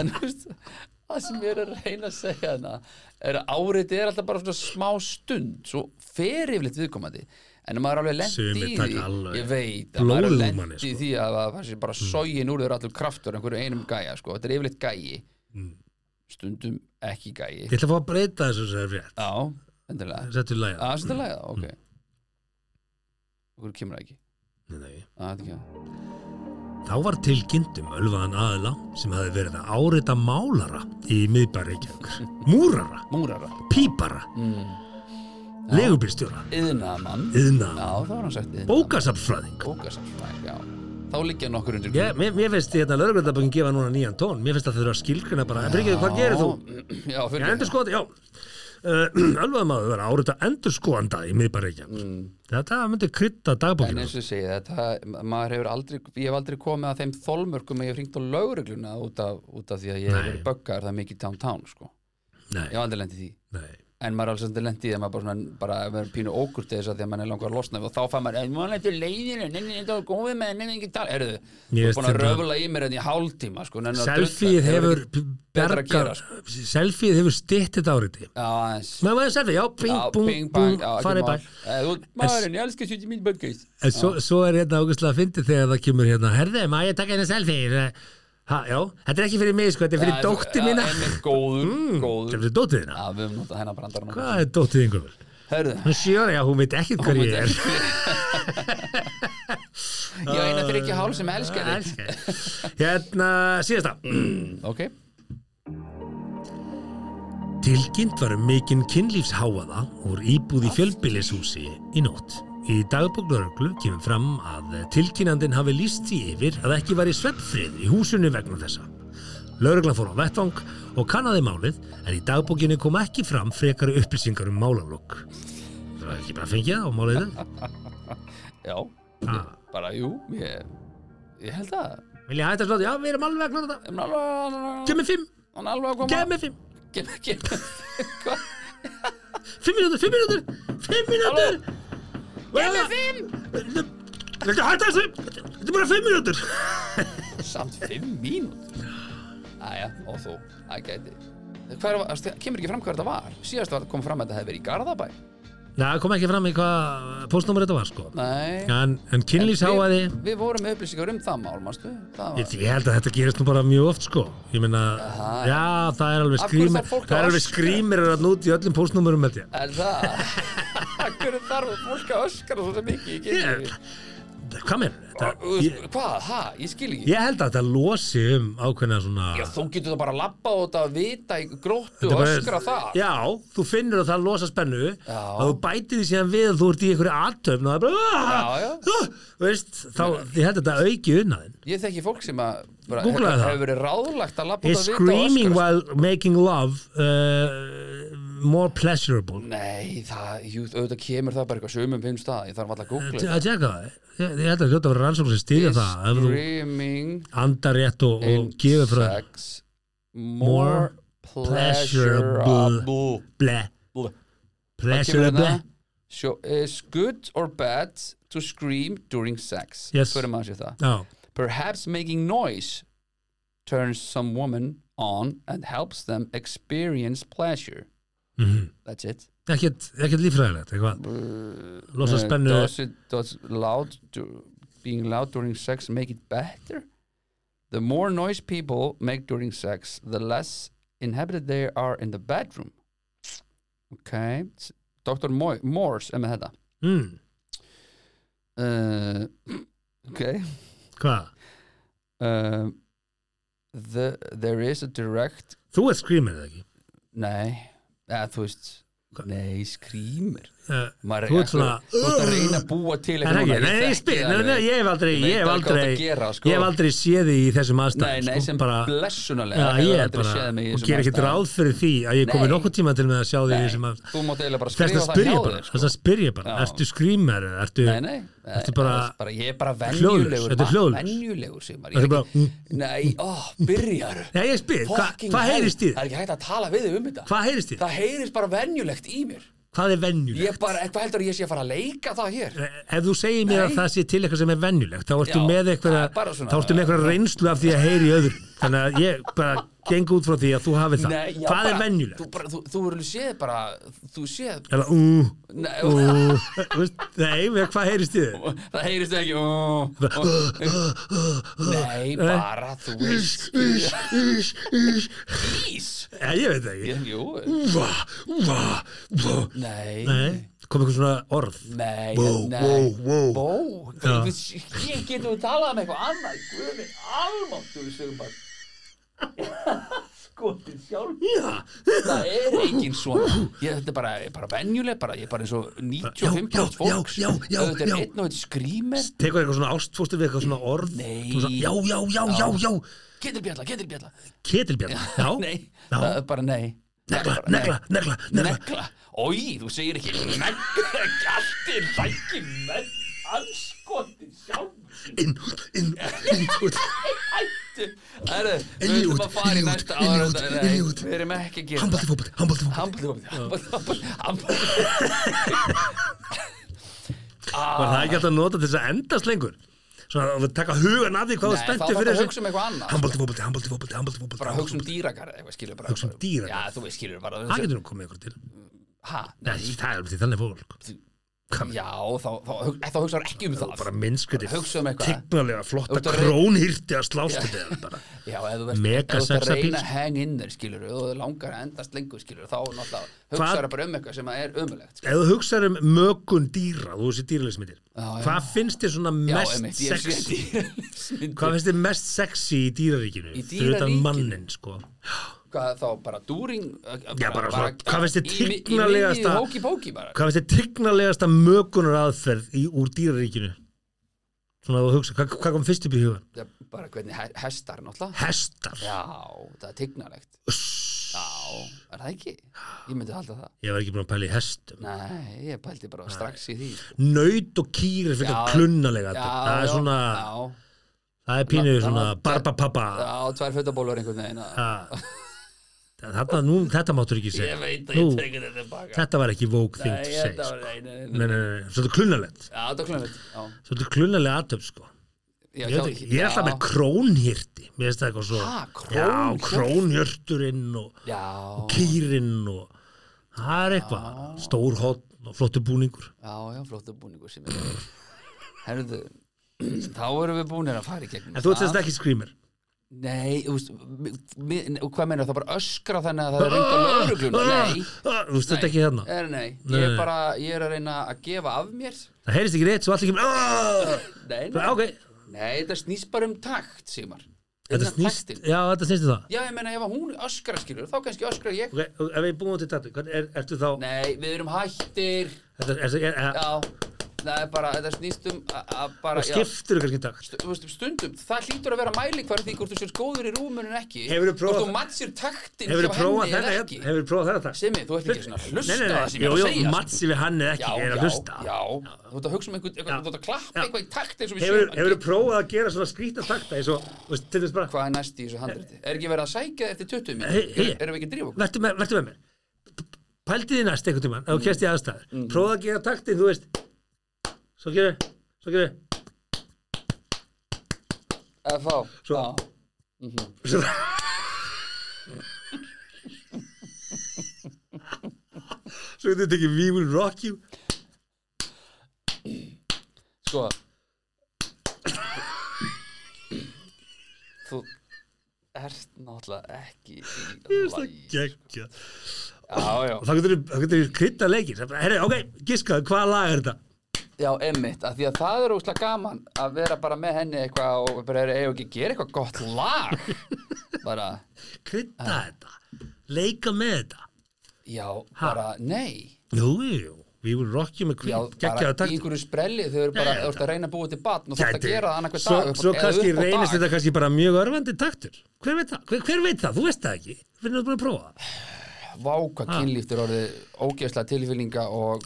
Speaker 2: en þú veist það sem ég er að reyna að segja hana er að árið er alltaf bara svona smá stund svo fer yfirleitt viðkomandi en maður er alveg
Speaker 1: Sumir
Speaker 2: í því ég veit að maður er
Speaker 1: manni,
Speaker 2: í
Speaker 1: sko.
Speaker 2: því að það sé bara sógin úr þér allur kraftur einhverju einum gæja sko. þetta er yfirleitt gæji
Speaker 1: Mm.
Speaker 2: stundum ekki gæji
Speaker 1: Ég ætla að fá að breyta þessu sem er rétt
Speaker 2: já, endilega.
Speaker 1: Settu lægja
Speaker 2: að þetta er lægða, ok. Okkur kemur það ekki.
Speaker 1: Nei.
Speaker 2: að þetta ekki að
Speaker 1: Þá var tilkynnt um ölvaðan aðila sem hefði verið að árita málara í miðbæri múrara,
Speaker 2: múrara.
Speaker 1: Pípara,
Speaker 2: mm.
Speaker 1: Legubílstjóra,
Speaker 2: yðnamann já, já þá liggja nokkur undir
Speaker 1: Ég, mér, mér finnst hérna lögreglundaböngin gefa núna nýjan tón, mér finnst að þau eru að skilgrina bara, en fyrir hvað gerir þú?
Speaker 2: já, fyrir
Speaker 1: Ég endur skoði, já. Uh, ölvaðan maður verið að árita endur skoðanda í miðbæri Reykjavíkur.
Speaker 2: Mm.
Speaker 1: Þetta myndi krydda
Speaker 2: En
Speaker 1: dagbókinu.
Speaker 2: eins og segi þetta, maður hefur aldrei, ég hef aldrei komið að þeim þolmörkum að ég hef hringt á lögregluna út af, út af því að ég hef verið böggar það mikið downtown, sko.
Speaker 1: Nei,
Speaker 2: Ég hef aldrei lendið því.
Speaker 1: nei.
Speaker 2: En maður er alveg svolítið lendið að maður bara, svona, bara verður pínu ókurt þess að því að maður er langar að losna og þá fær maður, maður lætur leiðinu, nenni þetta var góðið með, nenni ekki tala, erðu, þú er búin að röfla í mér enn í hálftíma, sko, nenni að
Speaker 1: Selfieið
Speaker 2: drulla,
Speaker 1: hefur
Speaker 2: að
Speaker 1: bergar,
Speaker 2: sko.
Speaker 1: selfieið hefur stytt þetta
Speaker 2: aðeins.
Speaker 1: Maður maður selfie, já,
Speaker 2: bang, já, ekki
Speaker 1: farið bæ.
Speaker 2: Eh, maðurinn, ég elskar 70 mín böggist.
Speaker 1: En svo, er hérna águstlega að fyndi þegar það kemur hérna, herði, maður ég taka hérna selfie? Ha, já, þetta er ekki fyrir mig, sko, þetta er fyrir dóttir mína.
Speaker 2: Já, einmitt, góður,
Speaker 1: Þetta er
Speaker 2: góður.
Speaker 1: fyrir dóttir þína.
Speaker 2: Já, við höfum notað hennar brandar
Speaker 1: Hvað er dóttir þín gömul?
Speaker 2: Hörðu,
Speaker 1: Hún sjóra, já, hún veit ekkert hver ég er.
Speaker 2: ég eina fyrir ekki hál sem elskar þig.
Speaker 1: Hérna, síðasta.
Speaker 2: Ok,
Speaker 1: Tilkynnt var um mikinn kynlífsháaða úr íbúð í fjölbýlishúsi í nótt. Í dagbóklaröglu kemur fram að tilkynnandinn hafi líst því yfir að ekki var í sveppfrið í húsinu vegna þessa. Lörglan fór á vettvang og kannaði málið en í dagbókinu kom ekki fram frekari upplýsingar um málalokk. Það var ekki bara að það á máliðu.
Speaker 2: já
Speaker 1: Ah.
Speaker 2: Bara, jú, ég, ég held að
Speaker 1: Vilja hætta slóti? Já, við erum alveg að klára þetta.
Speaker 2: Hann er alveg
Speaker 1: Gef mér fimm,
Speaker 2: Hann er alveg að koma
Speaker 1: gef mér fimm.
Speaker 2: Gef mér Hvað?
Speaker 1: Fimm mínútur, fimm mínútur, fimm mínútur.
Speaker 2: Gef mér fimm
Speaker 1: Vilja hætta þessu? Þetta er bara fimm mínútur.
Speaker 2: Samt fimm mínútur Æja, og þú, það gæti er, kemur ekki fram hvað þetta var Síðast var kom fram að þetta hefði verið í Garðabæ
Speaker 1: Já, það kom ekki fram í hvað postnúmer þetta var, sko.
Speaker 2: Nei
Speaker 1: En, en kynlýsháaði,
Speaker 2: við, við vorum með upplýsingar um það mál, Það var
Speaker 1: ég, ég held að þetta gerist nú bara mjög oft, sko. Ég meina,
Speaker 2: Aha.
Speaker 1: já, það er alveg skrýmir,
Speaker 2: þarf fólk að
Speaker 1: það er alveg
Speaker 2: öskra?
Speaker 1: skrýmir að nút í öllum postnúmerum, held ég.
Speaker 2: Er það? Hvernig þarf fólk að öskara svo ekki í kynlífi?
Speaker 1: Hvað þetta? Ég,
Speaker 2: Hvað? Ha? Ég skil ekki
Speaker 1: ég held að þetta losi um ákveðna svona...
Speaker 2: Já, þú getur það bara að labba og þetta að vita í gróttu
Speaker 1: Þetta
Speaker 2: og öskra það
Speaker 1: Já, þú finnur að það losa spennu
Speaker 2: Já.
Speaker 1: og þú bætir því síðan við að þú ert í einhverju aðtöfn og það er bara
Speaker 2: Já, já.
Speaker 1: "Ah!" Þú veist, þá, ég held að þetta auki unnaðin
Speaker 2: Ég þekki fólk sem að
Speaker 1: Googlaðu
Speaker 2: hefur,
Speaker 1: það.
Speaker 2: hefur verið ráðlagt að
Speaker 1: Is
Speaker 2: út að vita og öskra
Speaker 1: more pleasurable.
Speaker 2: Nei, það, jú, auðvitað kemur það bara eitthvað sumum finnst það, ég þarf alltaf að googla
Speaker 1: að tjekka það. Ég, ég held að hljóta að vera rannsókn sem stýðja það ef þú
Speaker 2: Screaming
Speaker 1: andar rétt og, og gefur frá
Speaker 2: sex more
Speaker 1: pleasurable.
Speaker 2: pleasurable.
Speaker 1: Ble,
Speaker 2: Ble.
Speaker 1: pleasurable?
Speaker 2: Show, is good or bad to scream during sex?
Speaker 1: Yes.
Speaker 2: Fyrir maður sér það.
Speaker 1: Já,
Speaker 2: Perhaps making noise turns some woman on and helps them experience pleasure
Speaker 1: Mhm.
Speaker 2: That's it
Speaker 1: ekkert, ekkert lífræðilegt eitthvað losa
Speaker 2: Uh,
Speaker 1: spennu
Speaker 2: Does it does loud to, being loud during sex make it better? The more noise people make during sex, the less inhabited they are in the bedroom. Okay. S- Dr. Morse er með þetta.
Speaker 1: mm,
Speaker 2: Uh, okay.
Speaker 1: hvað?
Speaker 2: Uh, the, there is a direct
Speaker 1: þú ert screamer eða ekki
Speaker 2: Nei, eða þú veist? Nei, skrýmur Maður
Speaker 1: Þú
Speaker 2: er
Speaker 1: ert
Speaker 2: að reyna að búa til
Speaker 1: ekki? Nei, ég nei, nei, hef aldrei,
Speaker 2: Ég
Speaker 1: hef aldrei,
Speaker 2: sko.
Speaker 1: hef aldrei séð þig í þessum
Speaker 2: Nei,
Speaker 1: aðstæðum,
Speaker 2: nei,
Speaker 1: sko,
Speaker 2: sem í
Speaker 1: og ger
Speaker 2: aðstæðum.
Speaker 1: ráð fyrir því að ég komi
Speaker 2: Nei.
Speaker 1: nokkuð tíma til með að sjá þig í
Speaker 2: Nei,
Speaker 1: þessum að,
Speaker 2: Þú mátt eiginlega bara
Speaker 1: þess að spyrja bara,
Speaker 2: sko.
Speaker 1: að spyrja bara, ertu eða ertu,
Speaker 2: Nei, nei,
Speaker 1: bara-
Speaker 2: bara, Ég er bara
Speaker 1: Hljóðlaus,
Speaker 2: venjulegur
Speaker 1: þetta er
Speaker 2: maður ekki-
Speaker 1: mm.
Speaker 2: Nei, ó, byrjar
Speaker 1: hvað heyrist í
Speaker 2: Það er ekki hægt að tala við um þetta
Speaker 1: Hvað heyrist þér?
Speaker 2: Það heyrist bara venjulegt í mér
Speaker 1: hvað er
Speaker 2: bara, hvað heldur ég sé að fara að leika það hér?
Speaker 1: Ef þú segir mér
Speaker 2: Nei.
Speaker 1: að það sé til eitthvað sem er venjulegt þá ertu
Speaker 2: Já,
Speaker 1: með eitthvað eitthvað reynslu af því að heyri öðru þannig að ég bara geng út frá því að þú hafi það.
Speaker 2: Nei, já,
Speaker 1: hvað
Speaker 2: bara,
Speaker 1: er venjulegt?
Speaker 2: Þú, bara, þú, þú verður séð bara, þú séð
Speaker 1: Eða, ú,
Speaker 2: Nei,
Speaker 1: ú, veist, nei, með hvað heyrist þið?
Speaker 2: Það heyrist ekki ó, ó, Nei, bara þú veist. Ís.
Speaker 1: Ja, ég veit það ekki.
Speaker 2: Ég- Jú,
Speaker 1: Vá, vá, vá.
Speaker 2: Nei.
Speaker 1: Nei, kom eitthvað svona orð?
Speaker 2: Nei,
Speaker 1: Bó,
Speaker 2: nei.
Speaker 1: bó, bó.
Speaker 2: Bó Ég getum við talað um eitthvað annað Guði, almáttu við sögum bara Skotið sjálf.
Speaker 1: Já,
Speaker 2: Það er engin svona. Ég, Þetta er bara, bara venjuleg bara, Ég er bara eins og 95%
Speaker 1: Já, já,
Speaker 2: fólks.
Speaker 1: já, já,
Speaker 2: Þetta er einn og eitt skrýmer
Speaker 1: tekur eitthvað svona ástfóstur við eitthvað svona orð? Svona, Já, já, já, já, já.
Speaker 2: Ketilbjalla, ketilbjalla.
Speaker 1: Ketilbjörn, já
Speaker 2: Nei, það er bara nei.
Speaker 1: Negla, negla, negla, negla.
Speaker 2: Ói, þú segir ekki negla. Gjaldir, læki með anskotin sjálf
Speaker 1: Inn, inn, inn,
Speaker 2: Hættu Herru, við
Speaker 1: út,
Speaker 2: að fara í næsta ára. Við erum ekki að gera
Speaker 1: Hambaldi fótbolti, hambaldi fótbolti.
Speaker 2: Hambaldi, hambaldi, hambaldi
Speaker 1: Var það ekki alltaf að nota til þess að endast lengur? Svona að taka hugan af því hvað þú
Speaker 2: Nei, þá þarf
Speaker 1: fyrir
Speaker 2: að hugsa um eitthvað annað
Speaker 1: Hambaldi fótbolti, hambaldi fótbolti, hambaldi fótbolti
Speaker 2: Bara hugsa um dýragar eitthvað, skilur bara
Speaker 1: Hugsa um dýragarð.
Speaker 2: Já, þú veist, skilur bara
Speaker 1: Það getur nú komið ykkur til.
Speaker 2: Hæ?
Speaker 1: Nei, það er til þannig fólk Hvað
Speaker 2: Já, þá, þá, þá, hugsaður ekki um það.
Speaker 1: bara minnskviti
Speaker 2: Bara hugsa um.
Speaker 1: Tignarlega flotta
Speaker 2: að
Speaker 1: krónhýrti að slást þetta bara.
Speaker 2: Já, ef þú ert að reyna að hang in þér, skilur og þú langar að endast lengur, skilur þá náttúrulega hugsaður bara um eitthvað sem er ömulegt
Speaker 1: Ef þú hugsaður um mökun dýra þú
Speaker 2: Já, já.
Speaker 1: Hvað finnst þér svona
Speaker 2: Já,
Speaker 1: mest
Speaker 2: sé
Speaker 1: sexy. Hvað finnst þér mest sexy í dýraríkinu?
Speaker 2: Í
Speaker 1: Fyrir utan
Speaker 2: dýraríkinu?
Speaker 1: mannin sko
Speaker 2: Hvað þá, bara dúring
Speaker 1: Já, bara svona, hvað finnst þér
Speaker 2: í- í-
Speaker 1: tignarlegasta-
Speaker 2: Í miðju hóki-póki bara?
Speaker 1: Hvað finnst þér tignarlegasta mökunar aðferð í, úr dýraríkinu? Svona að þú hugsa, hvað, hvað kom fyrst upp í hugan?
Speaker 2: Já, Bara hvernig he hestar, náttúrulega.
Speaker 1: Hestar?
Speaker 2: Já, það er tignarlegt Já, er það ekki? Ég myndi halda það.
Speaker 1: Ég var ekki búin að pæla í hestum.
Speaker 2: Nei, ég pældi bara strax í því.
Speaker 1: Naut og kýr er fyrir
Speaker 2: Já,
Speaker 1: klunnalega
Speaker 2: Já,
Speaker 1: Það er
Speaker 2: já,
Speaker 1: svona,
Speaker 2: Já,
Speaker 1: það er pínuð svona barbapappa
Speaker 2: já tvær fötabólur einhvern veginn.
Speaker 1: Þarna, nú, þetta máttur ekki segja.
Speaker 2: Ég veit að
Speaker 1: Nú,
Speaker 2: þetta
Speaker 1: Þetta var ekki vók þing say
Speaker 2: var,
Speaker 1: sko. svolítið
Speaker 2: Já, Já,
Speaker 1: Svolítið klunnalega aðtöp sko.
Speaker 2: Já,
Speaker 1: Ég, ekki, ég er alltaf með eitthvað svo
Speaker 2: Ha,
Speaker 1: Já,
Speaker 2: krónhjörti?
Speaker 1: krónhjörturinn og
Speaker 2: Já,
Speaker 1: kýrinn og það er eitthvað. Stór hotn og flottur búningur.
Speaker 2: Já, já, flottu búningur er Herðu, þá erum við búinir að fara í gegnum
Speaker 1: En þú ert þess ekki skrýmir
Speaker 2: Nei, þú veist, hvað meina það bara öskra þannig að það er reynd á lögregluna? Nei,
Speaker 1: Þú veist þetta ekki hérna?
Speaker 2: Er, nei, ég
Speaker 1: Nei.
Speaker 2: er bara, ég er að reyna að gefa af mér.
Speaker 1: Það heyrist ekki rétt svo allir kemur "Ah!"
Speaker 2: Nei, nei,
Speaker 1: Ok,
Speaker 2: nei þetta snýst bara um takt, Sigmar.
Speaker 1: Þetta snýst. Já, þetta snýst um það.
Speaker 2: Já, ég meina ef hún öskra skilur, þá kannski öskra ég.
Speaker 1: Ok, og ef við búum til þetta er, Ertu þá
Speaker 2: Nei, við erum hættir.
Speaker 1: Þetta er, er, er,
Speaker 2: Já, það er bara, þetta snýst um að að bara, já,
Speaker 1: Skiptur þú kannski takt
Speaker 2: stu- þú veist, stundum, það hlýtur að vera mæli hvar því hvort þú sér góður í rúmunin ekki
Speaker 1: Hefurðu prófað-
Speaker 2: Hvort þú mattsir taktin
Speaker 1: Hefur
Speaker 2: hjá
Speaker 1: prófað
Speaker 2: henni eða
Speaker 1: þetta
Speaker 2: ekki
Speaker 1: Hefur prófað þetta?
Speaker 2: Simi, þú ert ekki svona að hlusta á það sem ég er að segja sko.
Speaker 1: Matsi við hann er ekki,
Speaker 2: Já,
Speaker 1: er að
Speaker 2: já,
Speaker 1: hlusta
Speaker 2: já, þú ert að hugsa um einhvern,
Speaker 1: Já.
Speaker 2: þú ert að klappa
Speaker 1: Já.
Speaker 2: eitthvað í takt eins og við
Speaker 1: Hefur
Speaker 2: séum
Speaker 1: hefur þú prófað að gera svona skrýta takta eins og, þú veist, til þess bara
Speaker 2: Hvað er næst í þessu handriti? Er ekki verið að sækja eftir 20 minn?
Speaker 1: Hey, hey.
Speaker 2: Erum við ekki að drífa okkur?
Speaker 1: Vertu með, vertu með mér Pældi þið næst einhvern tímann ef þú kemst í aðstæður
Speaker 2: Mm.
Speaker 1: Prófað að gera taktin, þú veist Svo gerir, svo gerir
Speaker 2: þá?
Speaker 1: Svo-
Speaker 2: Já.
Speaker 1: svo, Svo getur þetta ekki We will rock you.
Speaker 2: Sko. Þú ert náttúrulega ekki í lagi
Speaker 1: Gekkja
Speaker 2: Já, já,
Speaker 1: Og þá getur getur krydda leikir Herri, ok, giskaðu, hvaða lag er þetta?
Speaker 2: Já, emmitt að Því að það er óslega gaman að vera bara með henni eitthvað og bara er ekki gera eitthvað gott lag. Bara,
Speaker 1: Krydda þetta Leika með þetta.
Speaker 2: Já, bara, nei.
Speaker 1: Jú, jú, will rock you með
Speaker 2: Já,
Speaker 1: kvít
Speaker 2: bara
Speaker 1: Gekkjaðu
Speaker 2: í
Speaker 1: takt
Speaker 2: einhverju sprelli þau eru bara,
Speaker 1: Já,
Speaker 2: þú ert að reyna að búa til batn og þú ert að gera það
Speaker 1: svo,
Speaker 2: dag
Speaker 1: svo
Speaker 2: eða
Speaker 1: kannski reynist þetta kannski bara mjög örfandi taktur. Hver veit það, hver, hver veit það, þú veist það ekki. Hvernig þú búin að prófa það
Speaker 2: Vá, hvað kynlíftur orðið ógeðslega tilfinninga og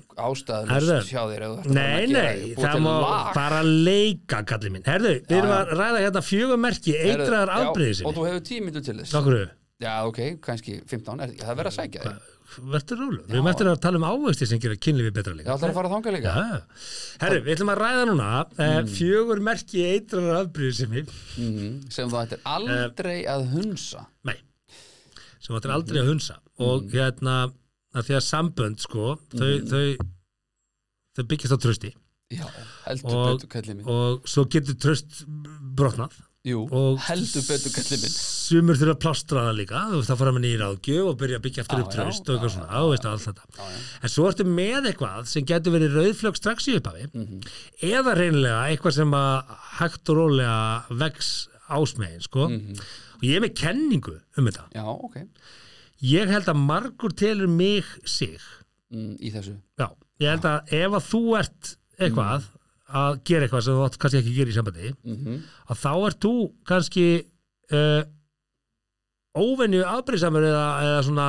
Speaker 1: Herðu,
Speaker 2: hjá þér þú að
Speaker 1: nei,
Speaker 2: að
Speaker 1: nei, það. Má bara leika kallið minn, herðu, við erum
Speaker 2: já.
Speaker 1: að ræða hérna fjögur merki,
Speaker 2: Herðu,
Speaker 1: eitraðar
Speaker 2: já,
Speaker 1: afbreyðis
Speaker 2: Og þú hefur tímindu til þess.
Speaker 1: Okkur,
Speaker 2: Já, ok, kannski 15, er, það verður að sækja þig.
Speaker 1: Verður rólu við erum eftir að tala um ávexti sem gera kynlífi betra líka.
Speaker 2: Ætlar að fara þangað líka?
Speaker 1: Já. Herru, við ætlum að ræða núna mm. fjögur merki eitrar afbríðu sem við
Speaker 2: Mhm, sem þú ættir aldrei að hunsa.
Speaker 1: Nei, sem þetta er aldrei að hunsa og hérna að því að sambönd sko þau, þau, þau byggjast á trösti
Speaker 2: Já, heldur
Speaker 1: og,
Speaker 2: betur kallið minn.
Speaker 1: og svo getur tröst brotnað.
Speaker 2: Jú, heldur betur kallið minn.
Speaker 1: sumur þurfa að plástra það líka að fara með nýra ágjöf og byrja að byggja
Speaker 2: Já,
Speaker 1: upp tröst og eitthvað svona, á veist allt þetta. En svo ertu með eitthvað sem getur verið rauðflög strax í upphafi
Speaker 2: Mhm.
Speaker 1: eða reynilega eitthvað sem að hægt og rólega vex ásmegin sko.
Speaker 2: Mhm.
Speaker 1: og ég er með kenningu um þetta.
Speaker 2: Já, ok
Speaker 1: ég held að margur telur mig sig.
Speaker 2: Mm, Í þessu.
Speaker 1: Já, ég held að ef að þú ert eitthvað að gera eitthvað sem þú átt kannski ekki að gera í sambandi
Speaker 2: mm
Speaker 1: að þá ert þú kannski uh, óvenju afbrýðsamur eða, eða svona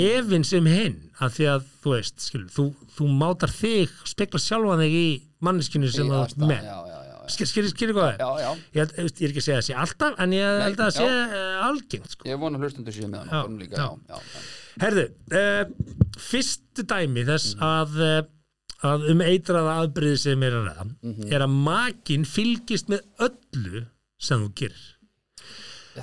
Speaker 1: efinn sem hinn að því að þú veist, skilur, þú, þú mátar þig spekla sjálfan þig í manneskinu sem þú ert með.
Speaker 2: Já,
Speaker 1: skilur, skilur hvað
Speaker 2: já, já.
Speaker 1: ég, ég er ekki að segja það sé alltaf en ég held að það sé uh, algengt sko.
Speaker 2: Ég vona hlustundur séu með hann líka
Speaker 1: já.
Speaker 2: Já, já.
Speaker 1: Herðu, uh, fyrstu dæmi þess að, uh, að um eitraða aðbyrði sem er að ræða er að makin fylgist með öllu sem þú gerir.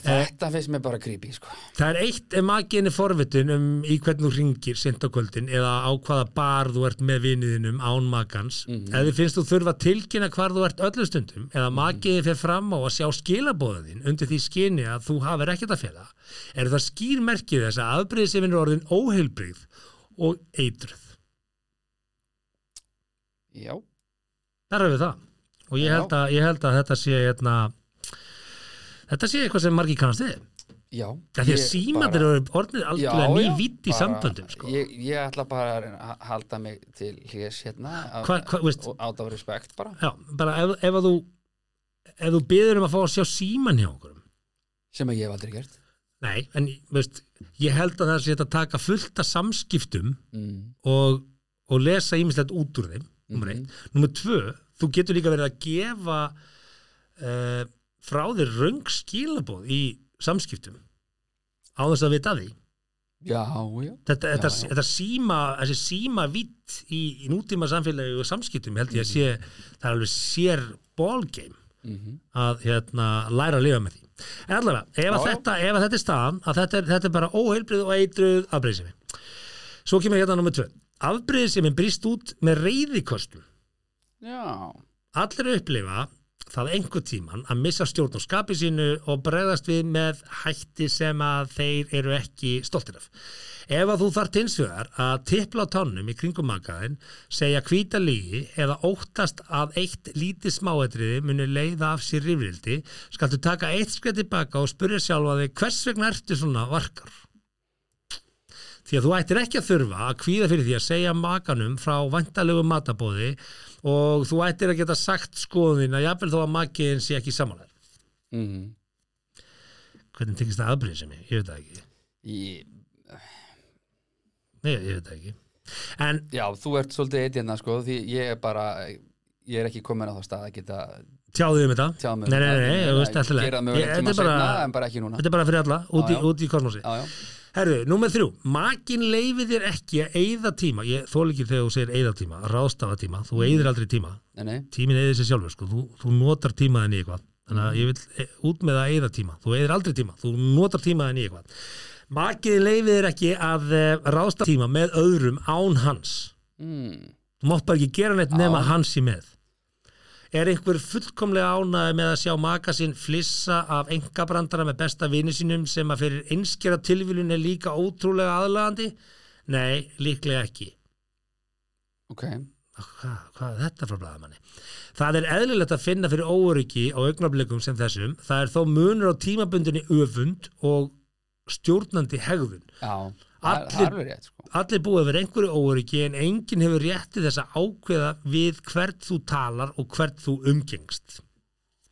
Speaker 2: Þetta finnst mér bara creepy sko.
Speaker 1: Það er eitt ef makin er forvitin um í hvernig þú ringir sent á kvöldin eða á hvaða bar þú ert með viniðinum án makans eða þið finnst þú þurfa að tilkynna hvar þú ert öllu stundum eða makiði fyrir fram á að sjá skilabóðin undir því skinni að þú hafir ekkert að fela er það skýr merkið þess að afbreyði sem er orðin óheilbrigð og eitruð.
Speaker 2: Já,
Speaker 1: Þar er við það. Og ég held að, ég held að þetta sé hérna, þetta sé eitthvað sem margir kannast við
Speaker 2: já
Speaker 1: Það
Speaker 2: Ég
Speaker 1: símandir eru orðnir algjörlega ný vitt í samböndum sko.
Speaker 2: ég, ég ætla bara að halda mig til hljés hérna af- og out of respect bara
Speaker 1: Já, bara ef, ef þú ef þú byður um að fá að sjá síman hjá okkur
Speaker 2: sem að ég hef aldrei gert
Speaker 1: Nei, en veist, ég held að það sé að taka fullt af samskiptum
Speaker 2: mm.
Speaker 1: og, og lesa ímislegt út úr þeim nummer
Speaker 2: Mhm.
Speaker 1: eitt. Nummer tvö, þú getur líka verið að gefa uh, frá þér röng skilabóð í samskiptum á þess að vita því?
Speaker 2: Já, já.
Speaker 1: Þetta, þetta,
Speaker 2: Já, já.
Speaker 1: þetta síma þessi síma vitt í, í nútíma samfélagi og samskiptum held ég að sé það er alveg sér ballgame
Speaker 2: mm
Speaker 1: að hérna, læra að lifa með því. En allavega, ef, þetta, ef þetta er staðan að þetta er, þetta er bara óheilbrið og eitruð afbreyðsemi svo kemur hérna nummer tvö. Afbreyðsemi brýst út með reyðikostum
Speaker 2: Já,
Speaker 1: allir upplifa það einhver tíman að missa stjórn á skapi sínu og bregðast við með hætti sem að þeir eru ekki stoltir af. Ef að þú þarft hins vegar að tippla á tannum í kringum makaðin, segja hvíta lígi eða óttast að eitt lítið smáetriði muni leiða af sér rifrildi, skaltu taka eitt skrið tilbaka og spurja sjálfa þig hvers vegna ertu svona varkar? Því að þú ættir ekki að þurfa að kvíða fyrir því að segja makanum frá vantalegu matabóði og þú ættir að geta sagt skoðun að jafnvel þó að makiðin sé ekki samanlega.
Speaker 2: mm.
Speaker 1: Hvernig tekist það aðbrýðið sem ég? Ég veit það ekki.
Speaker 2: ég,
Speaker 1: Nei, ég veit það ekki. En
Speaker 2: Já, þú ert svolítið eitt hérna sko því ég er bara ég er ekki komin á það stað að geta
Speaker 1: tjáðu um þetta.
Speaker 2: tjáð mig
Speaker 1: Nei, nei,
Speaker 2: um
Speaker 1: nei,
Speaker 2: það.
Speaker 1: þú veist alltaf
Speaker 2: gera það
Speaker 1: Ég-
Speaker 2: mögulega
Speaker 1: Þetta
Speaker 2: tíma
Speaker 1: er bara,
Speaker 2: setna en bara ekki núna
Speaker 1: þetta er bara fyrir alla, út í,
Speaker 2: Já, já.
Speaker 1: út í kosmosi.
Speaker 2: Já, já,
Speaker 1: Herðu, númer þrjú, makin leifir þér ekki að eyða tíma, ég þól ekki þegar þú segir eyða tíma, ráðstafa tíma, þú eyðir aldrei tíma,
Speaker 2: nei, nei.
Speaker 1: Tíminn eyðir sér sjálfur, sko, þú, þú notar tímaðin í eitthvað, þannig að ég vil e, út með að eyða tíma, þú eyðir aldrei tíma, þú notar tímaðin í eitthvað. Makiði leifir þér ekki að e, ráðstafa tíma með öðrum án hans,
Speaker 2: mm.
Speaker 1: þú mátt bara ekki gera neitt nema
Speaker 2: Já.
Speaker 1: hans í með. Er einhver fullkomlega ánæði með að sjá maka sinn flissa af engabrandara með besta vini sínum sem að fyrir einskjara tilvílun er líka ótrúlega aðlagandi? Nei, líklega ekki.
Speaker 2: Ok,
Speaker 1: Hvað, hvað er þetta frá blaðamanni? Það er eðlilegt að finna fyrir óöryggi á augnablikum sem þessum. Það er þó munur á tímabundinni öfund og stjórnandi hegðun.
Speaker 2: já, það er- er alveg rétt sko
Speaker 1: Allir búið yfir einhverju óöryggi en enginn hefur rétti þess að ákveða við hvert þú talar og hvert þú umgengst.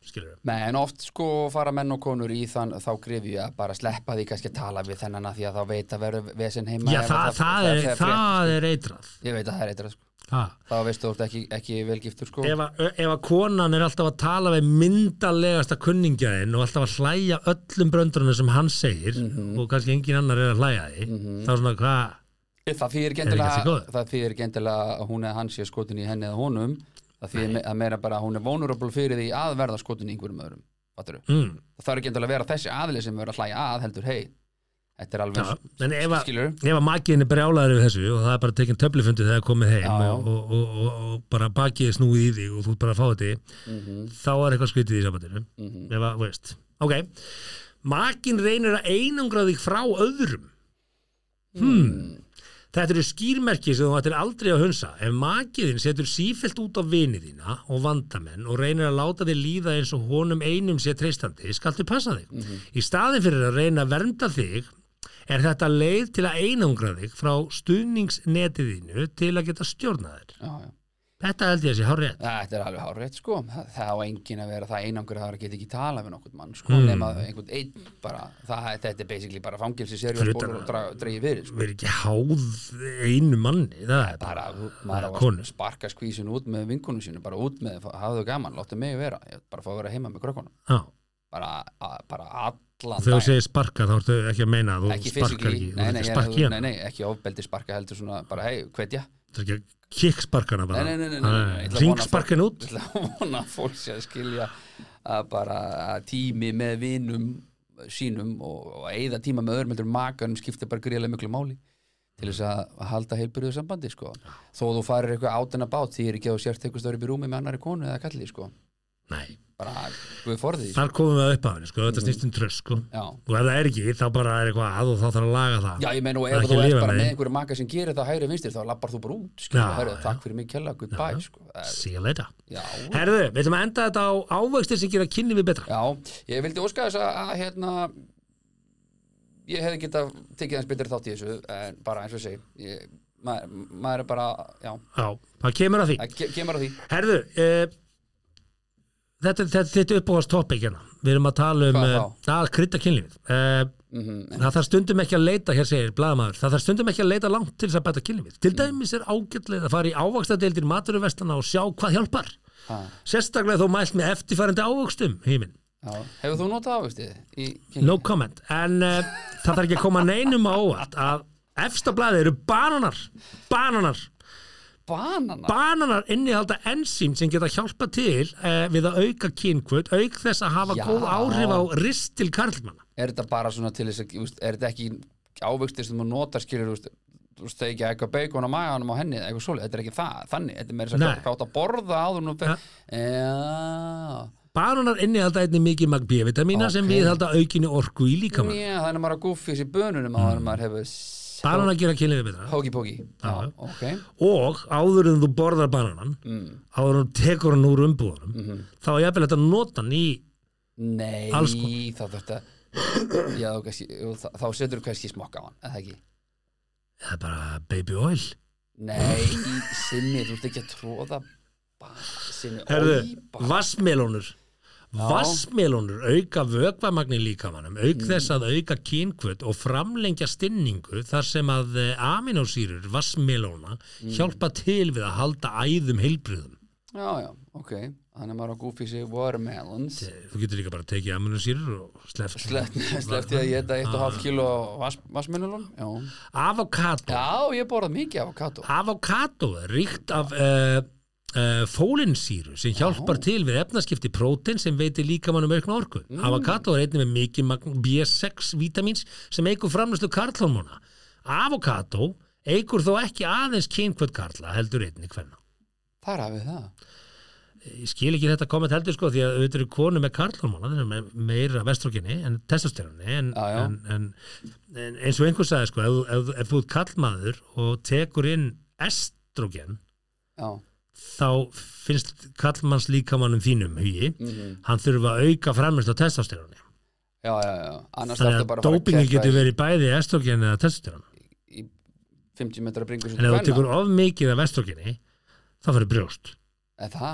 Speaker 1: Skilur?
Speaker 2: Nei, en oft sko fara menn og konur í þann þá grifi ég að bara sleppa því kannski að tala við þennan að því að þá veit að verður vesinn heima
Speaker 1: Já, það,
Speaker 2: að
Speaker 1: það, er, það er eitrað.
Speaker 2: Ég veit að það er eitthvað sko
Speaker 1: Ha.
Speaker 2: Þá veistu þú ekki, ekki velgiftur sko
Speaker 1: Ef, að, konan er alltaf að tala við myndalegasta kunningjaðinn og alltaf að hlæja öllum bröndurinn sem hann segir og kannski engin annar er að hlæja því þá er svona hvað
Speaker 2: Það þýðir ekki
Speaker 1: Er
Speaker 2: endilega það að hún eða hann sé skotin í henni eða honum. Það þýðir að meira bara að hún er vulnerable fyrir því að verða skotin í einhverjum öðrum
Speaker 1: mm.
Speaker 2: Það þarf ekki endilega að vera þessi aðli sem verður að hlæja að heldur hei, þetta er alveg
Speaker 1: að,
Speaker 2: skilur
Speaker 1: ef að makiðin er brjálæður við þessu og það er bara tekinn töflufundi þegar komið heim
Speaker 2: Já, já.
Speaker 1: Og, og, og, og, bara bakið er snúið í þig og þú bara að fá þetta
Speaker 2: Mhm,
Speaker 1: þá er eitthvað skrítið í sambandinu ef að, þú veist, ok. Makin reynir að einangra þig frá öðrum. Hmm. Þetta eru skýrmerki sem þú ættir aldrei að hunsa. Ef makiðin setur sífelt út á vini þína og vandamenn og reynir að láta þig líða eins og honum einum sé treystandi, skaltu passa þig. Í staðin fyrir að reyna að vernda þig er þetta leið til að einangra þig frá stuðningsnetiðinu til að geta stjórna þér.
Speaker 2: Já, já
Speaker 1: þetta held ég að sé hár rétt
Speaker 2: Þetta er alveg hárrétt sko. Það, það á enginn að vera það einangur að það geta ekki tala við nokkurn mann sko
Speaker 1: Mm.
Speaker 2: nema einhvern einn bara. Það, þetta er basically bara fangilsi
Speaker 1: utan
Speaker 2: og dreigi fyrir sko.
Speaker 1: verið ekki háð einu manni það er bara,
Speaker 2: bara, maður að sparka skvísin út með vinkunum sínu, bara út með hafðu gaman, láttu mig vera, ég bara fá að vera heima með krökkunum,
Speaker 1: já.
Speaker 2: Bara, a, bara allan
Speaker 1: Þegar þú segir sparka þá ertu ekki að meina að þú
Speaker 2: ekki
Speaker 1: sparkar
Speaker 2: fysikli,
Speaker 1: ekki,
Speaker 2: nei, nei,
Speaker 1: ekki hérna.
Speaker 2: nei, ekki ofbeldi sparka heldur svona, bara hei, hvetja
Speaker 1: Að kicksparkana bara
Speaker 2: Nei, nei, nei, ég að vona
Speaker 1: Ringsparkin út
Speaker 2: Ég ætla að vona að fólk sé að skilja að bara að tími með vinum sínum og, og eigða tíma með en makanum skiptir bara gríðlega miklu máli til þess að að halda heilbyrðu sambandi sko. þó þú farir eitthvað átina bát því er ekki að þú sért eitthvað í rúmi með annari konu eða kalli sko.
Speaker 1: Nei,
Speaker 2: bara við forðið
Speaker 1: þar komum við upp af henni sko, þetta snýst um tröst sko.
Speaker 2: Já.
Speaker 1: og ef það er ekki, þá bara er eitthvað að og þá þarf að laga það.
Speaker 2: Já, ég meina og ef þú
Speaker 1: að
Speaker 2: ert bara
Speaker 1: með
Speaker 2: einhverju maka sem gerir það hægri vinstir þá lappar þú bara út
Speaker 1: Já,
Speaker 2: herru,
Speaker 1: já.
Speaker 2: takk fyrir mig kella, goodbye sko. Eh,
Speaker 1: See you later. Herðu, við ætlum að enda þetta á ávöxtir sem gera kynni við betra.
Speaker 2: Já, ég vildi óska þess að, að hérna ég hefði getað tekið hans betur þátt í þessu en bara eins og ég, maður, maður er bara, já.
Speaker 1: Já, það kemur að því.
Speaker 2: Það ke kemur að því.
Speaker 1: Herðu, uh, þetta, þetta, þetta uppáðast topic hérna Við erum að tala um uh,
Speaker 2: þá?
Speaker 1: að krydda kynlífið uh,
Speaker 2: mm
Speaker 1: Það þarf stundum ekki að leita, hér segir blaðamaður, það þarf stundum ekki að leita langt til þess að bæta kynlífið. Til dæmis er ágætlega að fara í ávaxtadeildir maturuvestana og sjá hvað hjálpar.
Speaker 2: ha,
Speaker 1: Sérstaklega þó mælt með eftirfærandi ávöxtum, híminn.
Speaker 2: já. Hefur þú notað kynni?
Speaker 1: No comment. En uh, það þarf ekki að koma neinum á óvart að efsta blaði eru bananar. Bananar.
Speaker 2: Banana?
Speaker 1: Bananar innihalda ensím sem geta hjálpa til uh, við að auka kynkvöld, auk þess að hafa
Speaker 2: Já.
Speaker 1: góð áhrif á ristil karlmanna.
Speaker 2: er þetta bara svona til þess að er þetta ekki ávöxtir sem þú notar skilur þú veist, þú veist, ekki eitthvað bacon á maganum á henni eitthvað svoleið, þetta er ekki það, þannig þetta er meira
Speaker 1: Nei.
Speaker 2: þess að borða áður nú
Speaker 1: Ja.
Speaker 2: já,
Speaker 1: Bananar innihalda einnig mikið magn B-vitamína sem
Speaker 2: Ok.
Speaker 1: viðhalda aukinni orku í líkamann.
Speaker 2: já, þannig að maður að gúffis í bönunum áður en hefur
Speaker 1: Bananar gera kynlífið betra.
Speaker 2: hóki póki já, ok
Speaker 1: Og áður en þú borðar bananan,
Speaker 2: mm.
Speaker 1: áður en þú tekur hann úr umbúðunum,
Speaker 2: Mhm.
Speaker 1: þá er jafnvel þetta að nota hann í,
Speaker 2: nei,
Speaker 1: Alls sko.
Speaker 2: þá þetta já, þú kannski, jú, þá- þá setur þú kannski smokka á hann, eða ekki
Speaker 1: það er bara baby oil.
Speaker 2: nei, sinni, þú ert ekki að tróða bara, sinni,
Speaker 1: Herðu,
Speaker 2: oj, bara
Speaker 1: vassmelónur. Vassmelónur auka vökvamagni líkamannum, auk
Speaker 2: Mm.
Speaker 1: þess að auka kynkvöld og framlengja stinningu þar sem að eh, aminosýrur vassmelóna
Speaker 2: Mm.
Speaker 1: hjálpa til við að halda æðum heilbriðum.
Speaker 2: já, já, ok þannig að maður að gúffis í watermelons
Speaker 1: Þú getur líka bara tekið aminosýrur og sleppt.
Speaker 2: sleppti að ég þetta 1,5 kilo vassmennulun já.
Speaker 1: Avokado.
Speaker 2: já, ég borðað mikið avokado
Speaker 1: Avokado ríkt af uh, uh, fólinsýru sem hjálpar til við efnaskipti prótein sem veitir líkamannum aukna orku.
Speaker 2: Mm.
Speaker 1: Avokado er einnig með mikið magn B6 vitamins sem eigur framlæslu karlhormóna. Avokado eigur þó ekki aðeins kynkvöld karla heldur einnig hvernig.
Speaker 2: þar hafið það
Speaker 1: Ég skil ekki þetta komment heldur sko því að auðvitað eru konu með með meira vestrogenni en testosteroni en,
Speaker 2: Já, já.
Speaker 1: en, en, en eins og einhver sagði sko ef, þú- ert karlmaður og tekur inn estrogen
Speaker 2: já,
Speaker 1: þá finnst kallmanns líkamannum þínum hugi,
Speaker 2: Mhm.
Speaker 1: hann þurfa að auka framlist á
Speaker 2: já, já, já annars
Speaker 1: Þannig að
Speaker 2: keppa
Speaker 1: getur
Speaker 2: í-
Speaker 1: verið bæði estrogen eða testosteron.
Speaker 2: í 50 metra bringu
Speaker 1: En ef þú tekur of mikið af estrogeni, þá fyrir brjóst.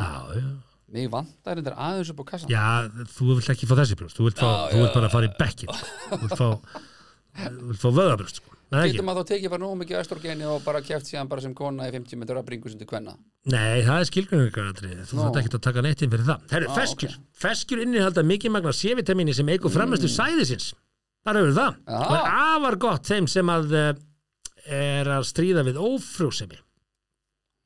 Speaker 1: Já, já.
Speaker 2: mig vantar þetta aðeins upp á kassan
Speaker 1: Já, þú vilt ekki fá þessi brjóst, þú vilt, fá,
Speaker 2: Já,
Speaker 1: þú vilt
Speaker 2: já,
Speaker 1: bara fara í bekkin, þú vilt fá, fá vöðabrjóst, sko.
Speaker 2: Getur maður þá tekið bara nóg mikið estrogeni og bara keft síðan bara sem kona í 50 metra bringu sem til kvenna
Speaker 1: Nei, það er skilgrunningaratrið, þú
Speaker 2: Nó.
Speaker 1: þarf ekki að taka neitt inn fyrir það. Herru,
Speaker 2: Ah,
Speaker 1: feskjur. Feskjur innihalda mikið magna C-vitamini sem eigur framlæstu sæðisins. Þar hefur það.
Speaker 2: Já.
Speaker 1: Og er afar gott þeim sem að uh, er að stríða við ófrjósemi